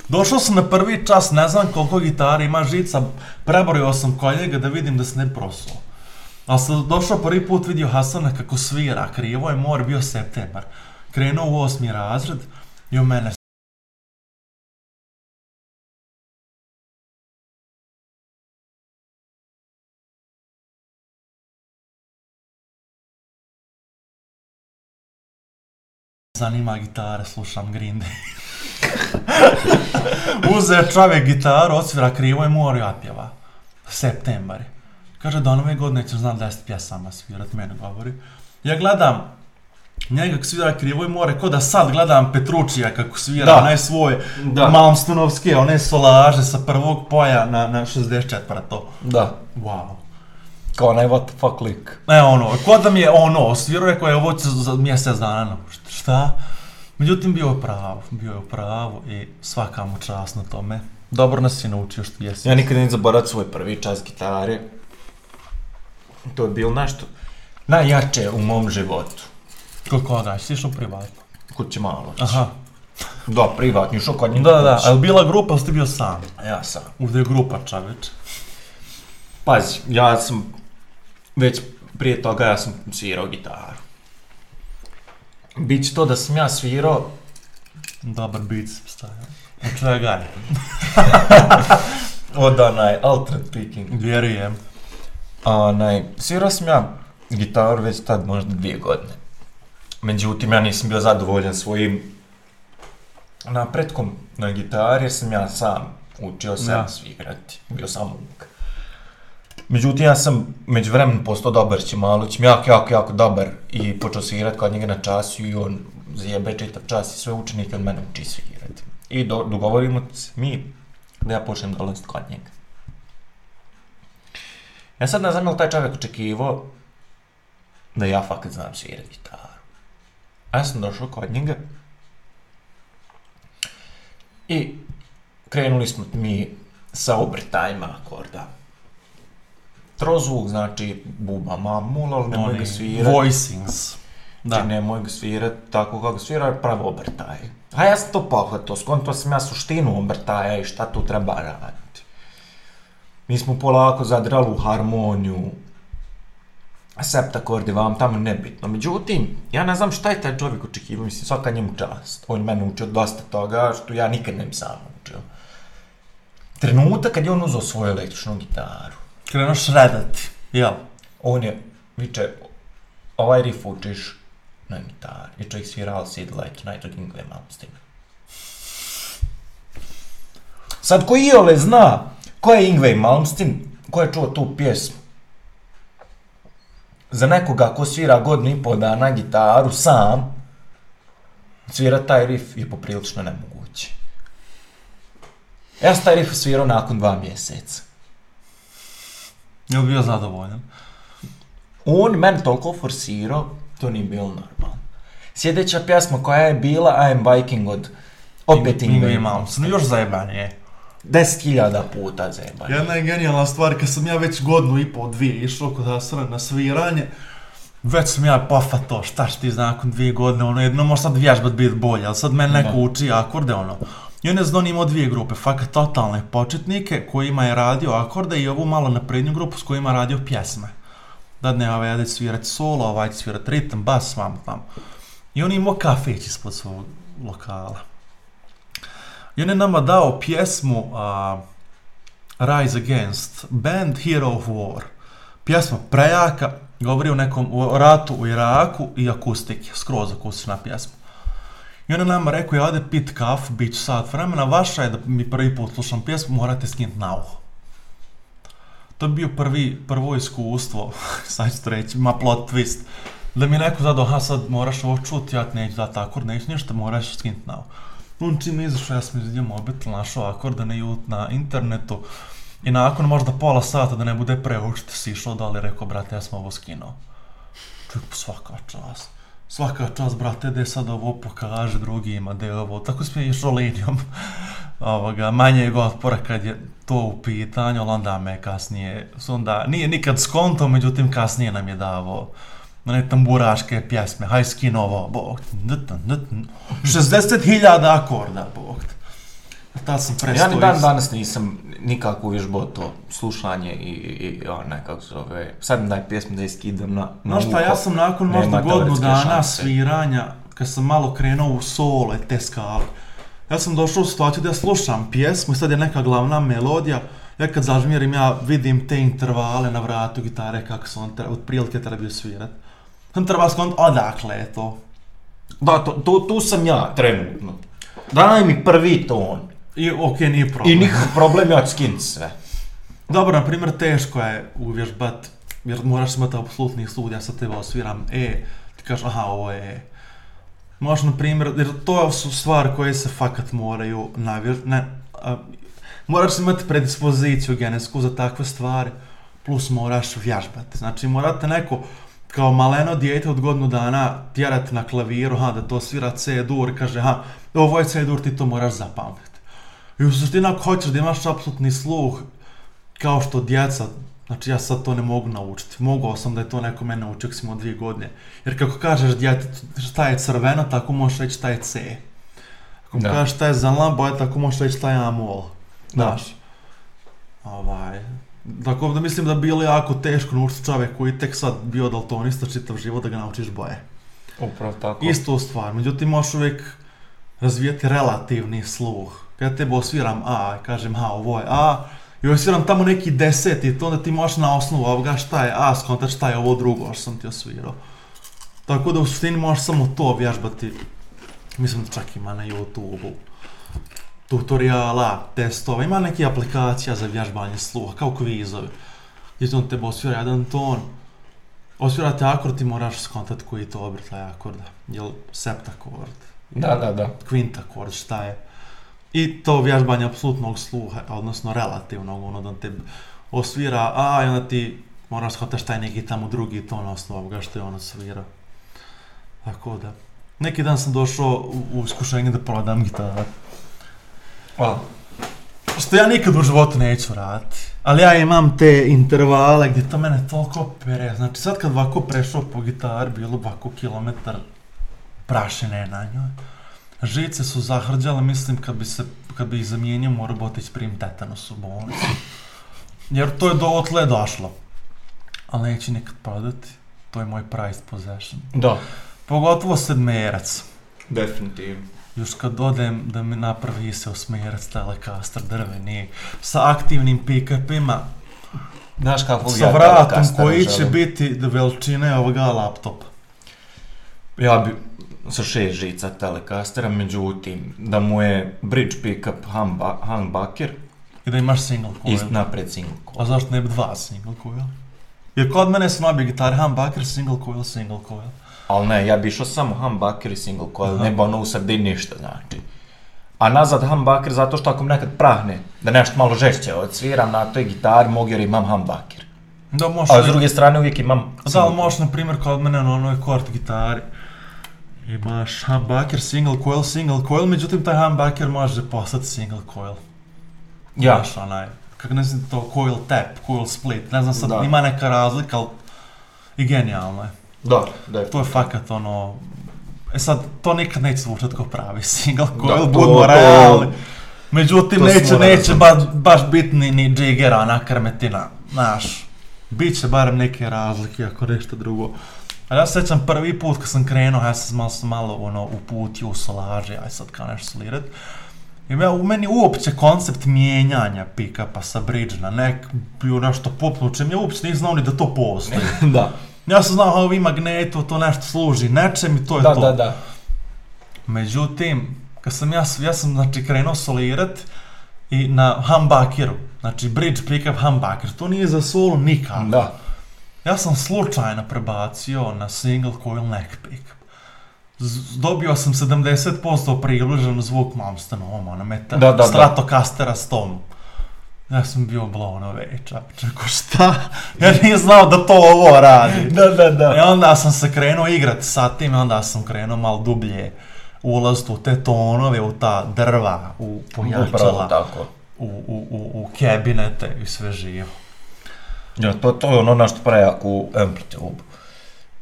Speaker 1: Došao sam na prvi čas, ne znam koliko gitara ima žica, preborio sam koljega da vidim da se ne prosuo. Ali sam došao prvi put vidio Hasana kako svira, krivo je mor, bio septembar. Krenuo u osmi razred i u mene zanima gitare, slušam Green Day. Uzeo čovjek gitaru, odsvira krivo i mora ja pjeva. Septembar je. Kaže, do nove godine ćeš znam 10 pjesama svirat, meni govori. Ja gledam njega kako svira krivo i more, ko da sad gledam Petručija kako svira
Speaker 2: Da.
Speaker 1: onaj svoj
Speaker 2: Da.
Speaker 1: Malmstonovske, one solaže sa prvog poja na, na 64 to.
Speaker 2: Da.
Speaker 1: Wow.
Speaker 2: Kao onaj what the fuck lik.
Speaker 1: E ono, ko da mi je ono, svirao rekao je ovo će za mjesec dana, no, št- šta? Međutim, bio je pravo, bio je u pravu i svaka mu čast na tome. Dobro nas je naučio što jesi.
Speaker 2: Ja nikad neću zaboraviti svoj prvi čas gitare. To je bilo nešto najjače u mom životu.
Speaker 1: Kod koga, si išao privatno?
Speaker 2: Kuće malo.
Speaker 1: Aha,
Speaker 2: Da, privatni, šao kod njih.
Speaker 1: da, da, da, ali bila grupa, ti bio sam?
Speaker 2: Ja sam.
Speaker 1: Ovdje je grupa čoveč.
Speaker 2: Pazi, ja sam već prije toga ja sam svirao gitaru. Biće to da sam ja svirao,
Speaker 1: Dobar beat sam stavio. Od čega
Speaker 2: od onaj alternate picking.
Speaker 1: Vjerujem.
Speaker 2: Onaj, svirao sam ja gitaru već tad možda dvije godine. Međutim, ja nisam bio zadovoljan svojim napretkom na gitari, jer sam ja sam učio sam
Speaker 1: Da.
Speaker 2: svirati. Bio sam uvijek. Međutim, ja sam među vremenom postao dobar Ćimalić, jako, jako, jako dobar i počeo svirati kod njega na času i on zjebe čitav čas i sve učenike od mene uči svirati. I do, dogovorimo se mi da ja počnem dolaziti kod njega. Ja sad ne znam li taj čovjek očekivao da ja fakat znam svirati gitaru. A ja sam došao kod njega i krenuli smo mi sa obrtajima akorda. Trozvuk znači buba mamul, ali nemoj
Speaker 1: Oni
Speaker 2: ga svirati.
Speaker 1: Voicings.
Speaker 2: Da.
Speaker 1: Da.
Speaker 2: nemoj ga svirat tako kako svira, jer pravi obrtaj. A ja sam to pohvatao, skonto sam ja suštinu obrtaja i šta tu treba raditi. Mi smo polako zadrali u harmoniju, septakordi vam tamo nebitno. Međutim, ja ne znam šta je taj čovjek očekivao, mislim, svaka njemu čast. On mene učio dosta toga što ja nikad ne bi sam učio. Trenutak kad je on uzeo svoju električnu gitaru,
Speaker 1: Krenuo šredati. Jel?
Speaker 2: on je, viče, ovaj riff učiš na gitari. I čovjek svirao Sid Light Tonight od Ingve Malmsteen. Sad ko iole zna ko je Ingve Malmsteen, ko je čuo tu pjesmu, za nekoga ko svira godinu i pol dana gitaru sam, svira taj riff je poprilično nemoguće. Ja sam taj riff svirao nakon dva mjeseca.
Speaker 1: Jel bio zadovoljan?
Speaker 2: On meni toliko forsirao, to nije bilo normalno. Sljedeća pjesma koja je bila I am Viking od opet
Speaker 1: Ingve Malmsteen. Još zajebanije.
Speaker 2: 10.000 puta zebanje.
Speaker 1: Jedna je genijalna stvar, kad sam ja već godinu i pol, dvije išao kod Asra na sviranje, već sam ja pofato, šta će ti nakon dvije godine, ono jedno može sad vježbat biti bolje, ali sad meni neko uči akorde, ono. I on je imao dvije grupe, fakat totalne početnike kojima je radio akorde i ovu malo naprednju grupu s kojima je radio pjesme. Da ne, ovaj ja svirati solo, ovaj će svirati ritam, bas, vam tamo. I on je imao kafeć ispod svog lokala. I on je nama dao pjesmu Rise Against, Band Hero of War. Pjesma prejaka, govori o nekom o ratu u Iraku i akustike, skroz akustična pjesma. I on je nama rekao, ja ode pit kafu, bit ću sat vremena, vaša je da mi prvi put slušam pjesmu, morate skinuti na uho. To je bio prvi, prvo iskustvo, sad ću reći, ma plot twist, da mi neko zadao, aha sad moraš ovo čuti, ja ti neću dati akord, neću ništa, moraš skinuti na uho. On čim je izašao, ja sam izvidio mobitel, našao akorde na, na internetu i nakon možda pola sata da ne bude preučiti, si išao dole rekao, brate, ja sam ovo skinuo. Čovjek, svaka čast. Svaka čast, brate, da sad ovo pokaže drugima, da je ovo, tako sam je išao linijom ovoga, manjeg otpora kad je to u pitanju, ali onda me kasnije, onda, nije nikad skonto, međutim kasnije nam je davo one tamburaške pjesme, haj skinovo, bog, te, nutn, nutn, 60.000 akorda, bog. Tad sam prestao
Speaker 2: Ja ni dan danas nisam nikako uvježbao to slušanje i, i, onaj, kako se zove, sad mi daj pjesmu da iskidam na, na
Speaker 1: Znaš šta, ja sam nakon možda godinu dana
Speaker 2: šanse.
Speaker 1: sviranja, kad sam malo krenuo u solo i te skale, ja sam došao u situaciju da ja slušam pjesmu i sad je neka glavna melodija, ja kad zažmirim ja vidim te intervale na vratu gitare kako se on treba, otprilike trebaju svirat. Sam treba skont odakle je to.
Speaker 2: Da, to, to, tu sam ja trenutno. Daj mi prvi ton.
Speaker 1: I ok, nije problem.
Speaker 2: I nikakav problem, ja ću skinuti sve.
Speaker 1: Dobro, na primjer, teško je uvježbat, jer moraš imati apsolutni sud, ja sad teba osviram E, ti kažeš, aha, ovo je E. Možeš, na primjer, jer to su stvari koje se fakat moraju navjež... Ne, a, moraš imati predispoziciju genetsku za takve stvari, plus moraš vježbati. Znači, morate neko, kao maleno dijete od godinu dana tjerati na klaviru, ha, da to svira C dur, kaže, ha, ovo je C dur, ti to moraš zapamtiti. I u suštini ako hoćeš da imaš apsolutni sluh, kao što djeca, znači ja sad to ne mogu naučiti. Mogao sam da je to neko mene naučio, sam imao dvije godine. Jer kako kažeš djetetu šta je crveno, tako možeš reći šta je C. Ako kažeš šta je zelena boja, tako možeš reći šta je amol.
Speaker 2: Da.
Speaker 1: Znaš. Ovaj. Tako da mislim da bi bilo jako teško naučiti čovjek koji tek sad bio daltonista čitav život da ga naučiš boje.
Speaker 2: Upravo tako.
Speaker 1: Istu stvar, međutim možeš uvijek razvijati relativni sluh. Kad ja tebe osviram A i kažem ha ovo je A i osviram tamo neki deseti, to onda ti možeš na osnovu ovoga šta je A skontat šta je ovo drugo što sam ti osvirao. Tako da u suštini možeš samo to vježbati. Mislim da čak ima na YouTube-u tutoriala, testova, ima neki aplikacija za vježbanje sluha, kao kvizovi. Gdje on tebe osvira jedan ton, osvirate akord, ti moraš skontat koji je to obrtaj akorda. Jel septakord,
Speaker 2: Da, da, da.
Speaker 1: kvintakord, šta je. I to vježbanje apsolutnog sluha, odnosno relativnog, ono da te osvira A i onda ti moraš shvatiti šta je neki tamo drugi ton na osnovu ovoga što je on osvirao. Tako da. Neki dan sam došao u, u iskušenje da prodam gitaru.
Speaker 2: Hvala.
Speaker 1: Što ja nikad u životu neću raditi. Ali ja imam te intervale gdje to mene toliko pere. Znači sad kad ovako prešao po gitari, bilo ovako kilometar prašine na njoj. Žice su zahrđale, mislim kad bi se, kad bi ih zamijenio morao bi otići prim tetanus u bolnicu. Jer to je do otle došlo. Ali neću nikad prodati. To je moj prized possession.
Speaker 2: Da.
Speaker 1: Pogotovo sedmerac.
Speaker 2: Definitivno.
Speaker 1: Još kad odem da mi napravi se osmerac Telecaster drveni sa aktivnim pick-upima,
Speaker 2: Znaš kako
Speaker 1: sa vratom koji će biti veličine ovoga laptopa.
Speaker 2: Ja bi sa šest žica Telecastera, međutim, da mu je bridge pickup humbucker
Speaker 1: I da imaš single
Speaker 2: i
Speaker 1: coil.
Speaker 2: napred single
Speaker 1: A
Speaker 2: coil.
Speaker 1: zašto ne bi dva single coil? Jer kod mene su nobje gitare humbucker, single coil, single coil.
Speaker 2: Ali ne, ja bi išao samo humbucker i single coil,
Speaker 1: Aha.
Speaker 2: ne bi ono u sredini ništa, znači. A nazad humbucker zato što ako mi nekad prahne, da nešto malo žešće odsviram na toj gitari, mogu jer imam humbucker.
Speaker 1: Da možeš...
Speaker 2: A s druge strane uvijek imam
Speaker 1: Da, ali možeš, na primjer, kod mene na onoj kort gitari. Imaš humbucker, single coil, single coil, međutim taj humbucker može postati single coil.
Speaker 2: Ja.
Speaker 1: Znaš, onaj, kako ne znam to, coil tap, coil split, ne znam sad,
Speaker 2: Da.
Speaker 1: ima neka razlika, ali i genijalno je.
Speaker 2: Da, da
Speaker 1: To je fakat ono, e sad, to nikad neće zvučat kao pravi single
Speaker 2: Da,
Speaker 1: coil,
Speaker 2: to-
Speaker 1: budemo realni. Međutim,
Speaker 2: to
Speaker 1: neće, neće
Speaker 2: razumeli.
Speaker 1: baš, biti ni, ni džigera, nakrmetina, znaš. Biće barem neke razlike, ako nešto drugo. A ja se sjećam prvi put kad sam krenuo, ja sam malo, malo ono, uputio u solaže, aj sad kao nešto solirat. I ja, u meni uopće koncept mijenjanja pick-upa sa bridge na nek bio nešto popnučem, ja uopće nisam znao ni da to postoji.
Speaker 2: da.
Speaker 1: Ja sam znao, ovi magneto, to nešto služi nečem i to je
Speaker 2: Da,
Speaker 1: to.
Speaker 2: da, da.
Speaker 1: Međutim, kad sam ja, ja sam znači krenuo solirat i na humbuckeru, znači bridge pickup humbucker, to nije za solo nikako.
Speaker 2: Da.
Speaker 1: Ja sam slučajno prebacio na single coil neck pickup. Z- dobio sam 70% približan zvuk Malmstenovom, ono meta
Speaker 2: Da, da.
Speaker 1: Stratocastera s tom. Ja sam bio blown away, čače, ko šta? Ja nisam znao da to ovo radi.
Speaker 2: Da, da, da.
Speaker 1: I onda sam se krenuo igrat sa tim onda sam krenuo malo dublje ulaziti u te tonove, u ta drva, u pojačala,
Speaker 2: tako.
Speaker 1: u, u, u, u kabinete i sve živo.
Speaker 2: Ja, to, to je ono na što prejak u Amplitude.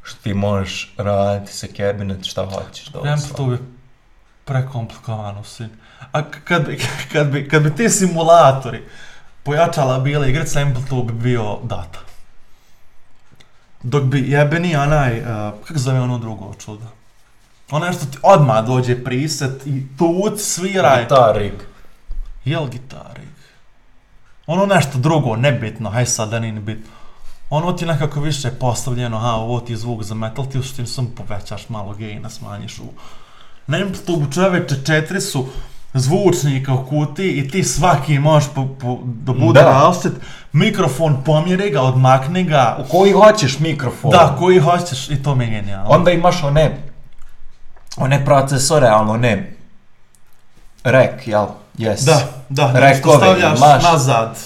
Speaker 2: Što ti možeš raditi sa cabinet šta hoćeš.
Speaker 1: Amplitude je prekomplikovano sin. A kad bi, kad bi, kad bi ti simulatori pojačala bile igrat sa Amplitude bi bio data. Dok bi jebeni onaj, uh, kako zove ono drugo čudo? Ono što ti odmah dođe preset i tuc, sviraj.
Speaker 2: Guitar rig.
Speaker 1: Jel gitarik? Ono nešto drugo, nebitno, haj sad da nije ni bitno. ono ti je nekako više postavljeno, aha, ovo ti je zvuk za metal, ti u suštini samo povećaš malo gaina, smanjiš u... Na YouTube čoveče četiri su zvučnika u kutiji i ti svaki možeš po, po, da bude
Speaker 2: Da.
Speaker 1: različit, mikrofon pomjeri ga, odmakni ga,
Speaker 2: U koji hoćeš mikrofon.
Speaker 1: da, koji hoćeš i to mi je genijalno.
Speaker 2: Onda imaš one, one procesore, ali one, rek, jel? Yes.
Speaker 1: Da, da, nešto
Speaker 2: Rekove
Speaker 1: stavljaš
Speaker 2: imaš.
Speaker 1: nazad.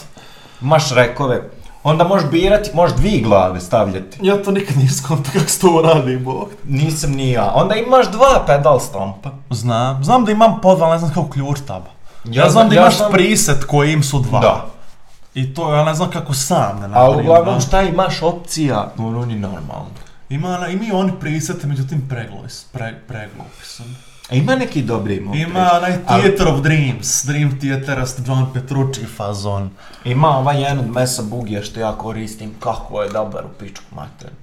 Speaker 2: Imaš rekove. Onda možeš birati, možeš dvije glave stavljati.
Speaker 1: Ja to nikad nisam skontao kako se to radi, bog.
Speaker 2: Nisam ni ja. Onda imaš dva pedal stompa.
Speaker 1: Znam, znam da imam po dva, ali ne znam kako ključ taba. Ja,
Speaker 2: Ja
Speaker 1: znam da
Speaker 2: ja
Speaker 1: imaš
Speaker 2: znam-
Speaker 1: preset kojim su dva.
Speaker 2: Da.
Speaker 1: I to ja ne znam kako sam da
Speaker 2: A
Speaker 1: napravim.
Speaker 2: uglavnom
Speaker 1: da.
Speaker 2: šta imaš opcija? Ono ni normalno.
Speaker 1: Ima, ima i oni presete, međutim preglupi su. Pre, preglupi su.
Speaker 2: A ima neki dobri motiv.
Speaker 1: Ima onaj
Speaker 2: Ali-
Speaker 1: Theater of Dreams, Dream Theater, John Petrucci fazon.
Speaker 2: Ima ovaj jedan od Mesa Bugija što ja koristim, kako je dobar u pičku materinu.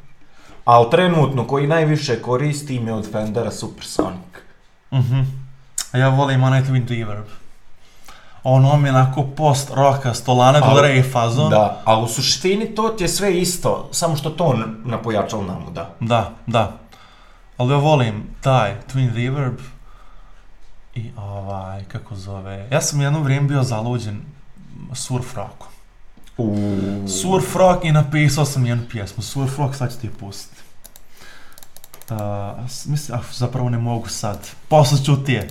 Speaker 2: Ali trenutno koji najviše koristim je od Fendera Supersonic.
Speaker 1: Mhm. Ja volim onaj Twin Reverb. Ono mi je onako post roka, stolane
Speaker 2: Ali-
Speaker 1: Del Rey fazon.
Speaker 2: Da, a u suštini to ti je sve isto, samo što to na pojačal namu da.
Speaker 1: Da, da. Ali ja volim taj Twin Reverb i ovaj, kako zove, ja sam jedno vrijeme bio zaluđen surf rockom.
Speaker 2: U...
Speaker 1: Surf rock i napisao sam jednu pjesmu, surf rock sad ću ti pustiti. Uh, mislim, ah, zapravo ne mogu sad, posle ću ti je.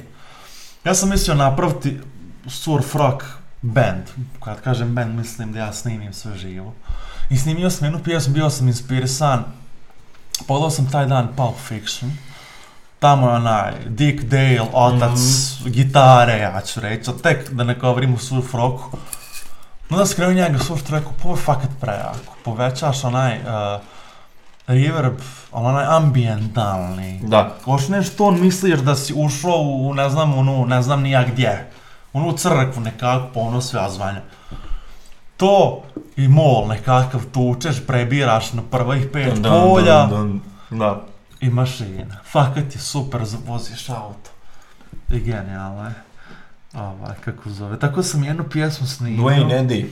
Speaker 1: Ja sam mislio napraviti surf rock band, kad kažem band mislim da ja snimim sve živo. I snimio sam jednu pjesmu, bio sam inspirisan, podao sam taj dan Pulp Fiction, tamo je onaj Dick Dale, otac, gitare, ja ću reći, tek da ne govorim u surf rocku. Onda sam krenuo njega slušati, rekao, pa ovo je fakat prejako, povećaš onaj uh, reverb, onaj ambientalni.
Speaker 2: Da.
Speaker 1: Počneš to misliš da si ušao u, ne znam, onu, ne znam ni ja gdje. Onu crkvu nekako, po ono sve zvanja. To i mol nekakav tučeš, prebiraš na prvih pet polja.
Speaker 2: Da.
Speaker 1: I mašina. Fakat je super, voziš auto. I genijalno je. Ovaj, kako zove. Tako sam jednu pjesmu snimio.
Speaker 2: Dwayne Eddy,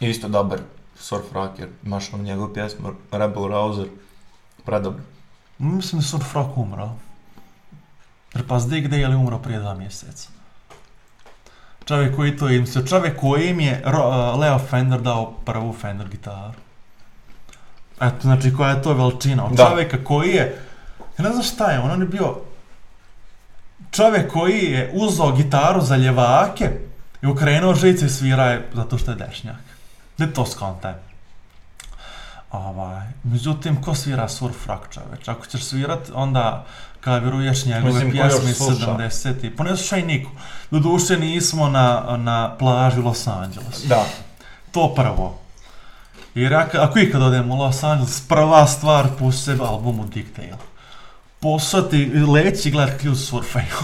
Speaker 2: isto dobar surf rocker, imaš on njegovu pjesmu Rebel Rouser, predobar.
Speaker 1: Mislim da Surf Rock. Jer pa zdi gdje je li umro prije dva mjeseca. Čovjek koji to izmislio, čovjek koji im je uh, Leo Fender dao prvu Fender gitaru. Eto, znači koja je to veličina. Od
Speaker 2: Da.
Speaker 1: čovjeka koji je, ja ne znam šta je, on, on je bio čovjek koji je uzao gitaru za ljevake i okrenuo žice i svira je zato što je dešnjak. Ne to skontaj. Ovaj, međutim, ko svira surf rock čoveč? Ako ćeš svirat, onda kaviruješ njegove
Speaker 2: Mislim,
Speaker 1: pjesme iz
Speaker 2: sluša?
Speaker 1: 70. Pa ne slušaj niko. Doduše nismo na, na plaži Los Angeles.
Speaker 2: Da.
Speaker 1: To prvo. Jer ako, ako ikad odemo u Los Angeles, prva stvar se album u Dick Dale. Posati, leći gledat ključ surfaju.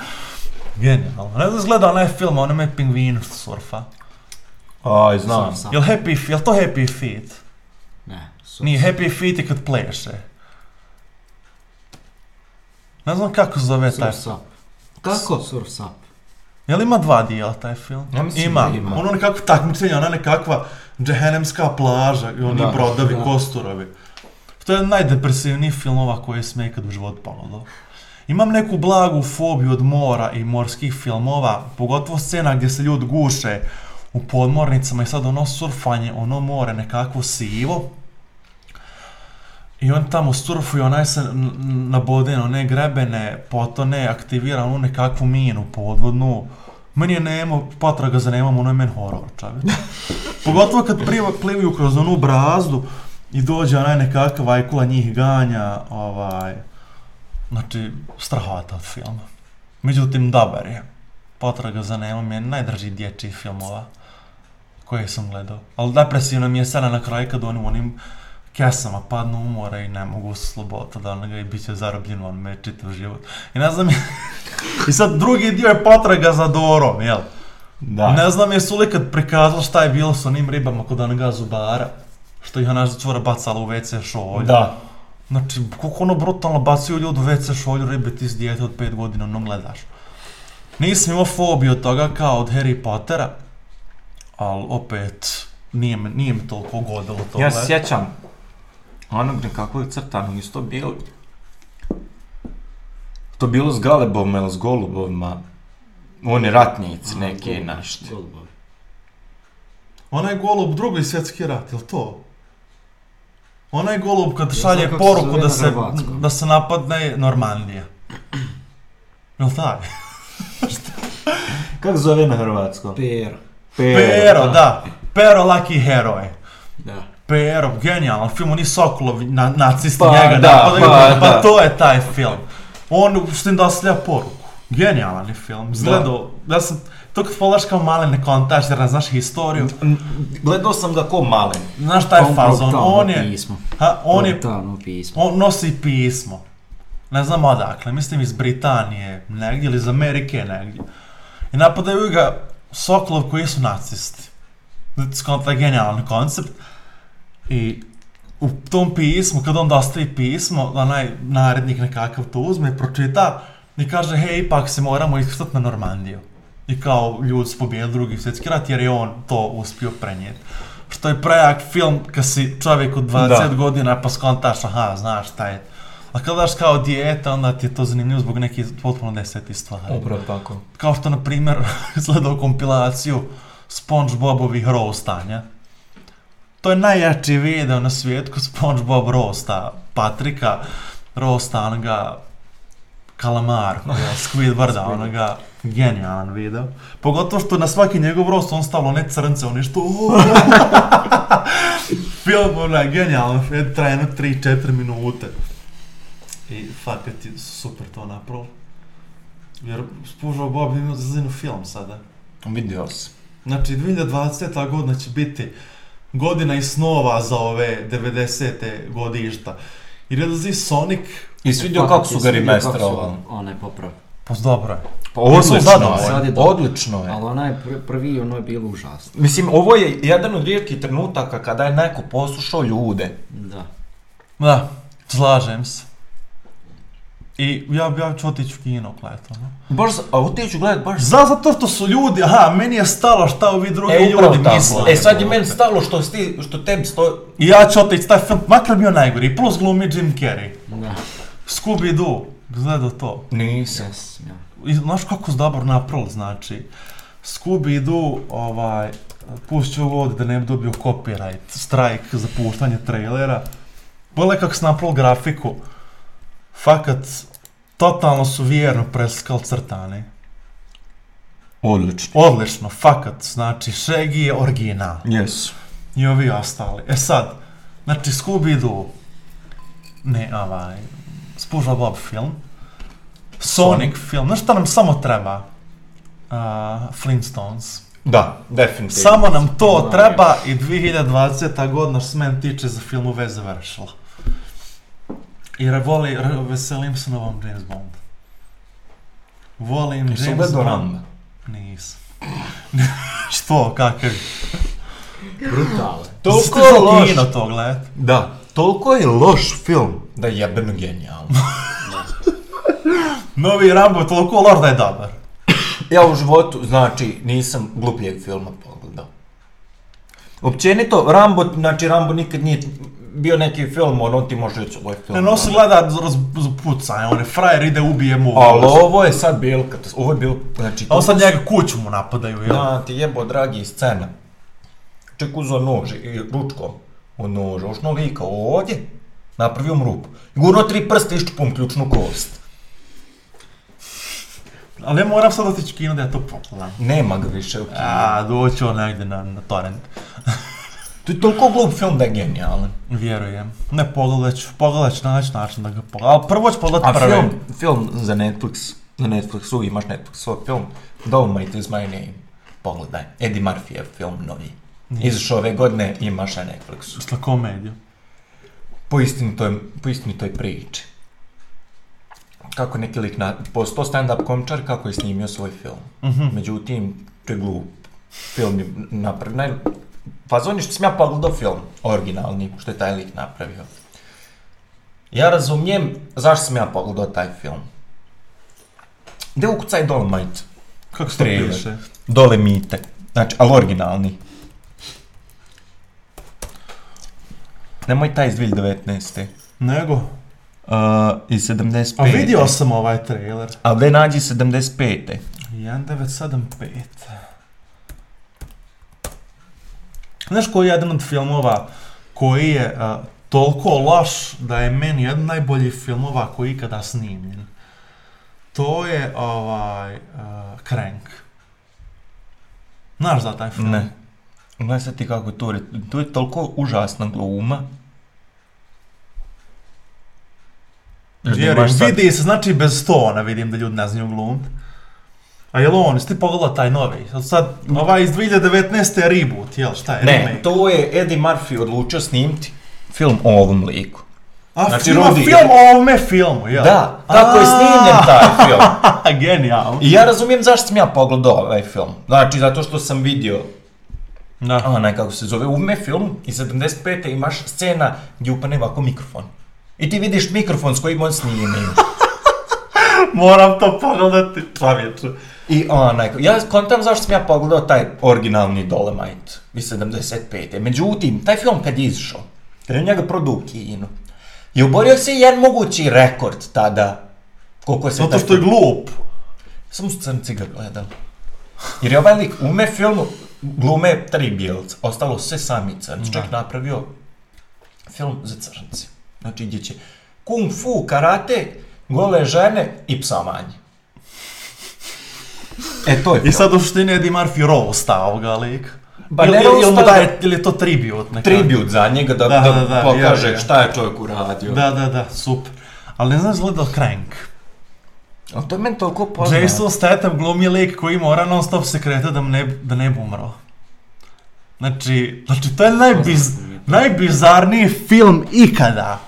Speaker 1: Genijalno. Ne znam, gleda onaj film, onaj me pingvin što surfa.
Speaker 2: Aj, znam.
Speaker 3: Surf.
Speaker 1: Jel, happy, jel to Happy Feet?
Speaker 3: Ne, surf
Speaker 1: Nije Happy Feet je kad pleše. Ne znam kako se zove taj
Speaker 3: Surf Sup.
Speaker 2: Kako?
Speaker 3: Surf Sup.
Speaker 1: Jel ima dva dijela taj film?
Speaker 2: Ja mislim
Speaker 1: ima.
Speaker 2: ima.
Speaker 1: Ono nekako takmičenje, ona nekakva džehennemska plaža i oni
Speaker 2: Da,
Speaker 1: brodovi,
Speaker 3: da.
Speaker 1: kosturovi. To je najdepresivniji filmova koji sam ikad u životu pogledao. Imam neku blagu fobiju od mora i morskih filmova, pogotovo scena gdje se ljudi guše u podmornicama i sad ono surfanje, ono more nekakvo sivo. I on tamo surfuje, onaj se n- n- nabode na one grebene, potone, aktivira onu nekakvu minu podvodnu. Meni je nemo, potraga za nemom, ono je men horor, čovječ. Pogotovo kad pliva, plivaju kroz onu brazdu i dođe onaj nekakav ajkula njih ganja, ovaj, znači, strahota od filma. Međutim, dobar je. Potraga za nemom je najdraži dječji filmova koje sam gledao. Ali depresivna mi je scena na kraju kad oni u onim kesama padnu u more i ne mogu se sloboditi da onoga i bit će zarobljen on me čitav život. I ne znam, i sad drugi dio je potraga za Dorom, jel?
Speaker 2: Da.
Speaker 1: Ne znam jesu li kad prikazali šta je bilo s onim ribama kod onoga zubara, što ih ona cura bacala u WC šolju.
Speaker 2: Da.
Speaker 1: Znači, koliko ono brutalno bacaju ljudi u WC šolju ribe, ti si dijete od 5 godina, ono gledaš. Nisam imao fobiju od toga kao od Harry Pottera, ali opet, nije me, nije me toliko godilo to
Speaker 2: Ja se sjećam onog nekako je crtano, isto bilo... To bilo s galebom ili s golubovima. Oni ratnici neki našti.
Speaker 3: Golubovi.
Speaker 1: Onaj golub drugi svjetski rat, jel to? Onaj golub kad šalje
Speaker 3: se
Speaker 1: poruku
Speaker 3: zove
Speaker 1: da se, da se napadne Normandija. Jel taj?
Speaker 2: Kako zove na hrvatskom?
Speaker 3: Pero.
Speaker 1: Pero, da. Pero Lucky Heroj.
Speaker 3: Da.
Speaker 1: Pero, genijalan film, oni Sokolovi, na, nacisti
Speaker 2: Pa,
Speaker 1: njega
Speaker 2: da,
Speaker 1: napadaju,
Speaker 2: pa,
Speaker 1: pa,
Speaker 2: da.
Speaker 1: to je taj film. On s tim dostavlja poruku. Genijalan je film. Izgledao, ja sam, to kad pogledaš kao male ne kontaš jer ne znaš historiju.
Speaker 2: Gledao sam ga ko malen.
Speaker 1: Znaš šta je fazon, on je,
Speaker 3: Pismo.
Speaker 1: ha, on je
Speaker 3: pismo.
Speaker 1: On nosi pismo. Ne znam odakle, mislim iz Britanije negdje ili iz Amerike negdje. I napadaju ga Sokolov koji su nacisti. Skonta je genijalan koncept. I u tom pismu, kad on dostavi pismo, onaj narednik nekakav to uzme, pročita i kaže, hej, ipak se moramo iskrstati na Normandiju. I kao ljudi su pobijeli drugi svjetski rat jer je on to uspio prenijeti. Što je prejak film kad si čovjek od 20
Speaker 2: Da.
Speaker 1: godina pa skontaš, aha, znaš šta je. A kad daš kao dijete, onda ti je to zanimljivo zbog nekih potpuno desetih stvari.
Speaker 2: Upravo tako.
Speaker 1: Kao što, na primjer, izgledao kompilaciju SpongeBobovih roastanja. To je najjači video na svijetu ko SpongeBob roasta Patrika, roasta onoga Kalamarku, jel, Squidwarda, onoga genijalan video. Pogotovo što na svaki njegov roast on stavilo ne crnce, on je što... Film onaj genijalan, traje jedno 3-4 minute. I fakat je super to napravilo. Jer Spužao Bob ima za film sada.
Speaker 2: Vidio si.
Speaker 1: Znači, 2020. godina će biti godina i snova za ove 90. godišta. Jer je zi Sonic,
Speaker 2: I si vidio
Speaker 3: Fakat
Speaker 2: kako su ga remasterovali.
Speaker 3: Onaj poprav.
Speaker 1: pa dobro je.
Speaker 2: Pa
Speaker 1: Jesu
Speaker 2: odlično
Speaker 3: je
Speaker 2: je,
Speaker 3: dobro.
Speaker 2: odlično je.
Speaker 3: Ali onaj pr- prvi, ono je bilo užasno.
Speaker 2: Mislim, ovo je jedan od rijetkih trenutaka kada je neko poslušao ljude.
Speaker 3: Da.
Speaker 1: Da, slažem se. I ja, ja ću otići u kino gledat, ono.
Speaker 2: Baš, a otiću gledat baš
Speaker 1: Za, zato što su ljudi, aha, meni je stalo šta ovi drugi
Speaker 2: E,
Speaker 1: ljudi
Speaker 2: tako.
Speaker 1: misle.
Speaker 2: E, sad je meni stalo što, sti, što tebi stoji...
Speaker 1: I ja ću otići taj film, makar bio najgori, plus glumi Jim Carrey.
Speaker 3: Da.
Speaker 1: Scooby-Doo, gledao to.
Speaker 2: Nisam.
Speaker 3: Yes, ja.
Speaker 1: I znaš kako su dobro napravili, znači, Scooby-Doo, ovaj, pušću ovo ovdje da ne bi dobio copyright, strike za puštanje trailera. Pogledaj kako su napravili grafiku. Fakat, totalno su vjerno preslikali crtane.
Speaker 2: Odlično.
Speaker 1: Odlično, fakat, znači, Shaggy je original.
Speaker 2: Jesu.
Speaker 1: I ovi ostali. E sad, znači Scooby-Doo, ne, ovaj, Spuža Bob film, Sonic film, znaš šta nam samo treba? Uh, Flintstones.
Speaker 2: Da, definitivno.
Speaker 1: Samo nam to treba i 2020. godina što se meni tiče za film već završila. I voli, veselim se novom James Bond. Volim James Bond.
Speaker 2: Rambo?
Speaker 1: Nisam. Što, kakav?
Speaker 3: Brutalno.
Speaker 2: Toliko je loš.
Speaker 1: kino to gledat?
Speaker 2: Da, toliko je loš film da je jebeno genijalno.
Speaker 1: Novi Rambo je toliko loš da je dobar.
Speaker 2: ja u životu, znači, nisam glupijeg filma pogledao. Općenito, Rambo, znači Rambo nikad nije bio neki film, ono ti može reći ovo je film.
Speaker 1: Ne nosi gleda za za pucanje, on je frajer ide ubije mu.
Speaker 2: Ali ovo je sad bil, ovo je bil, znači...
Speaker 1: On sad njega kuću mu napadaju, jel?
Speaker 2: Da, ti jebo, dragi, scena. Ček uzo nož i ručkom od noža, ošno lika ovdje, napravio mu rupu. Gurno tri prste iščupom ključnu kost.
Speaker 1: Ali ja moram sad otići kino da ja to pogledam.
Speaker 2: Nema ga više u kinu.
Speaker 1: A, doći on negdje na, na torrent.
Speaker 2: To je toliko glup film da je genijalan.
Speaker 1: Vjerujem. Ne, pogledat ću, pogledat ću naći način da ga pogledam. Ali prvo ću pogledat prvi.
Speaker 2: film, film za Netflix, na Netflixu imaš Netflix svoj film, Dolomite is my name. Pogledaj, Eddie Murphyjev film novi. Izašao ove godine imaš na Netflixu.
Speaker 1: Sla komediju.
Speaker 2: Po istinitoj, po istinitoj priči. Kako neki lik na, posto stand-up komičar kako je snimio svoj film.
Speaker 1: Mhm.
Speaker 2: Međutim, to je glup. Film je naj... Fazon je što sam ja pogledao film, originalni, što je taj lik napravio. Ja razumijem zašto sam ja pogledao taj film. Gde ukucaj Dolomite?
Speaker 1: Kako se piše?
Speaker 2: Dolemite. Znači, ali originalni. Nemoj taj iz 2019.
Speaker 1: Nego,
Speaker 2: Uh, iz 75.
Speaker 1: a vidio sam ovaj trailer.
Speaker 2: Ali da nađi 75.
Speaker 1: 1975. Znaš koji je jedan od filmova koji je a, toliko loš da je meni jedan od najboljih filmova koji je ikada snimljen? To je ovaj a, Crank. Znaš za taj film?
Speaker 2: Ne. Gledaj sad ti kako to je. To je toliko užasna gluma.
Speaker 1: Vjerujem, vidi se, znači bez tona vidim da ljudi ne znaju glumt. A jel on, jesi ti pogledao taj novi? Sad, ovaj iz 2019. je reboot, jel šta je?
Speaker 2: Ne,
Speaker 1: remake?
Speaker 2: to je Eddie Murphy odlučio snimiti film o ovom liku.
Speaker 1: A
Speaker 2: Znači,
Speaker 1: film,
Speaker 2: Rudy-
Speaker 1: film o ovome filmu, jel?
Speaker 2: Da, kako je snimljen taj film.
Speaker 1: Genijalno.
Speaker 2: I ja razumijem zašto sam ja pogledao ovaj film. Znači, zato što sam vidio,
Speaker 1: Da.
Speaker 2: onaj kako se zove, u me film i 75. imaš scena gdje upane ovako mikrofon. I ti vidiš mikrofon s kojim on snimi.
Speaker 1: Moram to pogledati, čovječe.
Speaker 2: I onaj, ja kontam zašto sam ja pogledao taj originalni Dolomite iz 75. Međutim, taj film kad je izašao, kad je njega prodao u kinu, je oborio se jedan mogući rekord tada. Koliko se
Speaker 1: Zato što je
Speaker 2: film-
Speaker 1: glup.
Speaker 2: Samo su crnci ga gledali. Jer je ovaj lik u me filmu glume tri bijelca, ostalo sve sami crnci. Čovjek napravio film za crnci. Znači gdje će kung fu, karate, gole žene i psovanje. E to je
Speaker 1: I sad u suštini Eddie Murphy roasta ovoga lika.
Speaker 2: Pa
Speaker 1: ili,
Speaker 2: ne
Speaker 1: ili, ili mu daje, ili je to tribute nekako?
Speaker 2: tribut za njega da,
Speaker 1: Da,
Speaker 2: da,
Speaker 1: da, da,
Speaker 2: pokaže
Speaker 1: je.
Speaker 2: šta je čovjek uradio.
Speaker 1: Da, da, da, super. Ali ne znam gledao Crank.
Speaker 2: Ali to je meni toliko poznato.
Speaker 1: Jason Statham glumi lik koji mora non stop se kreta da ne, da ne bi umro. Znači, znači to je najbiz, najbizarniji film ikada.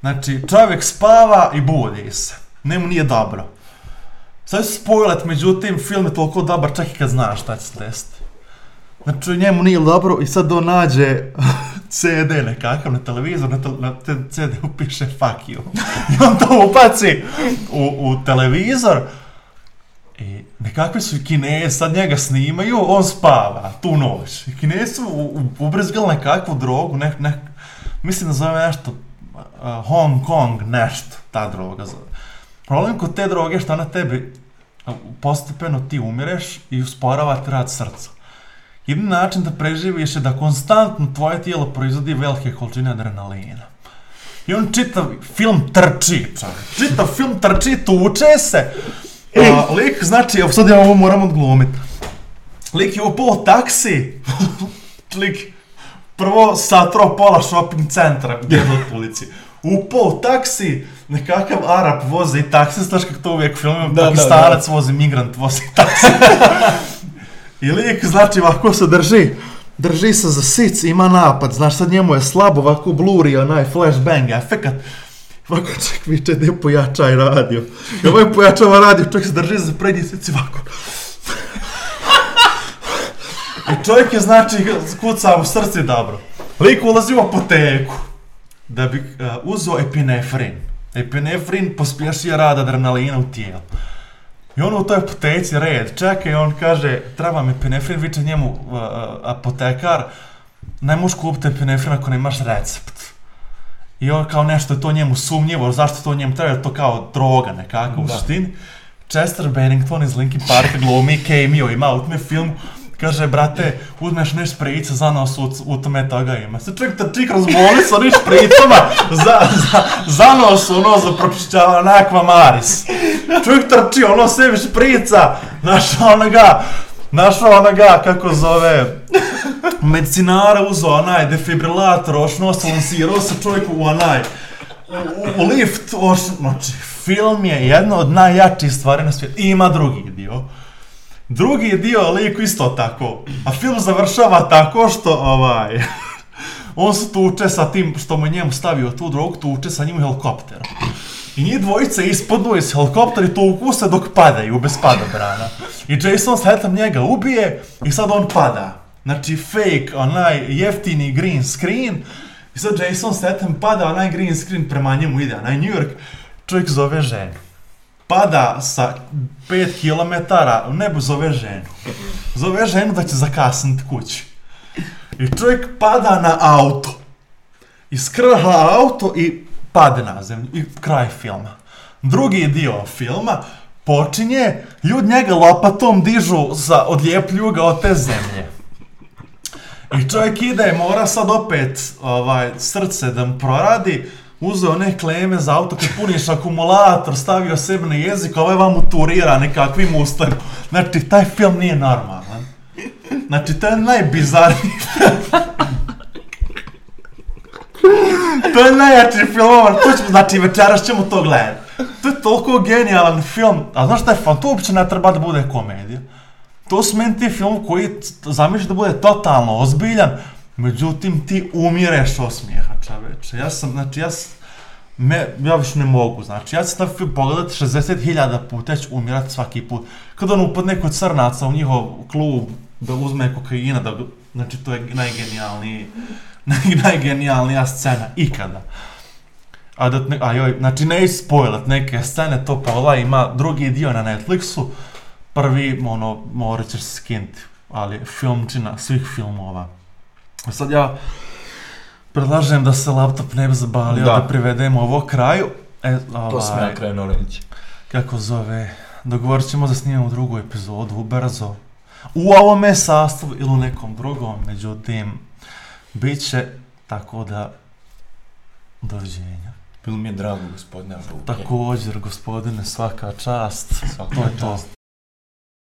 Speaker 1: Znači, čovjek spava i budi se. Njemu nije dobro. Sad ću spojlet, međutim, film je toliko dobar čak i kad znaš šta će se desiti. Znači, njemu nije dobro i sad on nađe CD nekakav na televizor, na, tel, na te CD upiše fuck you. I on to upaci u, u televizor i nekakvi su kinezi, sad njega snimaju, on spava tu noć. I kinezi su ubrizgali nekakvu drogu, ne, ne, mislim da zove nešto Hong Kong nešto, ta droga zove. Problem kod te droge je što na tebi postepeno ti umireš i usporava ti rad srca. Jedini način da preživiš je da konstantno tvoje tijelo proizvodi velike količine adrenalina. I on čitav film trči, čovjek. Čitav film trči, tuče se. A, lik, znači, sad ja ovo moram odglumit. Lik je upao u taksi. lik, prvo satro pola shopping centra, gdje je od ulici. Upao u taksi, nekakav Arap vozi taksi, znaš kako to uvijek filmima,
Speaker 2: Da, da,
Speaker 1: Pakistanac vozi, migrant vozi taksi. I lik, znači, ovako se drži, drži se za sic, ima napad, znaš, sad njemu je slabo, ovako bluri onaj flashbang efekat. Ovako, ček, viče, gdje pojačaj radio. I ovaj pojačava radio, čovjek se drži za prednji sic i ovako. I čovjek je, znači, kuca u srci dobro. Lik ulazi u apoteku da bi uh, uzeo epinefrin. Epinefrin pospješuje rad adrenalina u tijelu. I on u toj apoteci red čeka i on kaže, treba mi epinefrin, viče njemu uh, apotekar, ne možeš kupiti epinefrin ako nemaš recept. I on kao nešto je to njemu sumnjivo, zašto to njemu treba, to kao droga nekako u
Speaker 2: Da.
Speaker 1: suštini. Chester Bennington iz Linkin Parka glumi cameo, ima u tome film, kaže, brate, uzmeš neš šprica za nos, u, u tome toga ima. Se čovjek trči kroz bolnicu, oni špricama, za, za, za nos, ono, za pročišćava onakva maris. Čovjek trči, ono, sebi šprica, našao onoga, našao onoga, kako zove, medicinara uzeo onaj defibrilator, ošno se lansirao se čovjek u onaj, u, u lift, oš, znači, film je jedna od najjačih stvari na svijetu. Ima drugi dio. Drugi dio lik isto tako. A film završava tako što, ovaj, on se tuče sa tim što mu je njemu stavio tu drogu, tuče sa njim u helikopteru. I njih dvojice ispadnu iz helikoptera i tuku se dok padaju bez padobrana. I Jason Statham njega ubije i sad on pada. Znači fake, onaj jeftini green screen. I sad Jason Statham pada, onaj green screen prema njemu ide, onaj New York. Čovjek zove ženu. Pada sa 5 km, u nebu zove ženu. Zove ženu da će zakasniti kući. I čovjek pada na auto. iskrha auto i pade na zemlju i kraj filma. Drugi dio filma počinje, ljud njega lopatom dižu, za, odlijepljuju ga od te zemlje. I čovjek ide, mora sad opet ovaj, srce da mu proradi, uzeo one kleme za auto, kad puniš akumulator, stavio sebi na jezik, a ovaj vam uturira nekakvim ustem. Znači, taj film nije normalan. Znači, to je najbizarniji to je najjači film, to ćemo, znači večeras ćemo to gledati. To je toliko genijalan film, a znaš šta je fan, to uopće ne treba da bude komedija. To su meni ti film koji zamišljaš da bude totalno ozbiljan, međutim ti umireš od smijeha, čoveče. Ja sam, znači ja me, ja više ne mogu, znači ja taj film pogledat 60.000 puta, ja ću umirat svaki put. Kad on upadne kod crnaca u njihov klub, da uzme kokaina, da, znači to je najgenijalniji, naj, najgenijalnija scena ikada. A, da, a joj, znači ne spoilat neke scene, to pogledaj, ima drugi dio na Netflixu, prvi, ono, morat ćeš se skinuti, ali filmčina svih filmova. Sad ja predlažem da se laptop ne bi zabalio, da,
Speaker 2: Da.
Speaker 1: privedemo ovo kraju. E,
Speaker 2: To sam
Speaker 1: ovaj,
Speaker 2: ja krenuo reći.
Speaker 1: kako zove, dogovorit ćemo da snimamo drugu epizodu ubrzo. U ovome sastavu ili u nekom drugom, međutim, bit će tako da, doviđenja.
Speaker 2: Bilo mi je drago, gospodine.
Speaker 1: Također, gospodine, svaka čast.
Speaker 2: Svaka
Speaker 1: To je to.
Speaker 2: čast.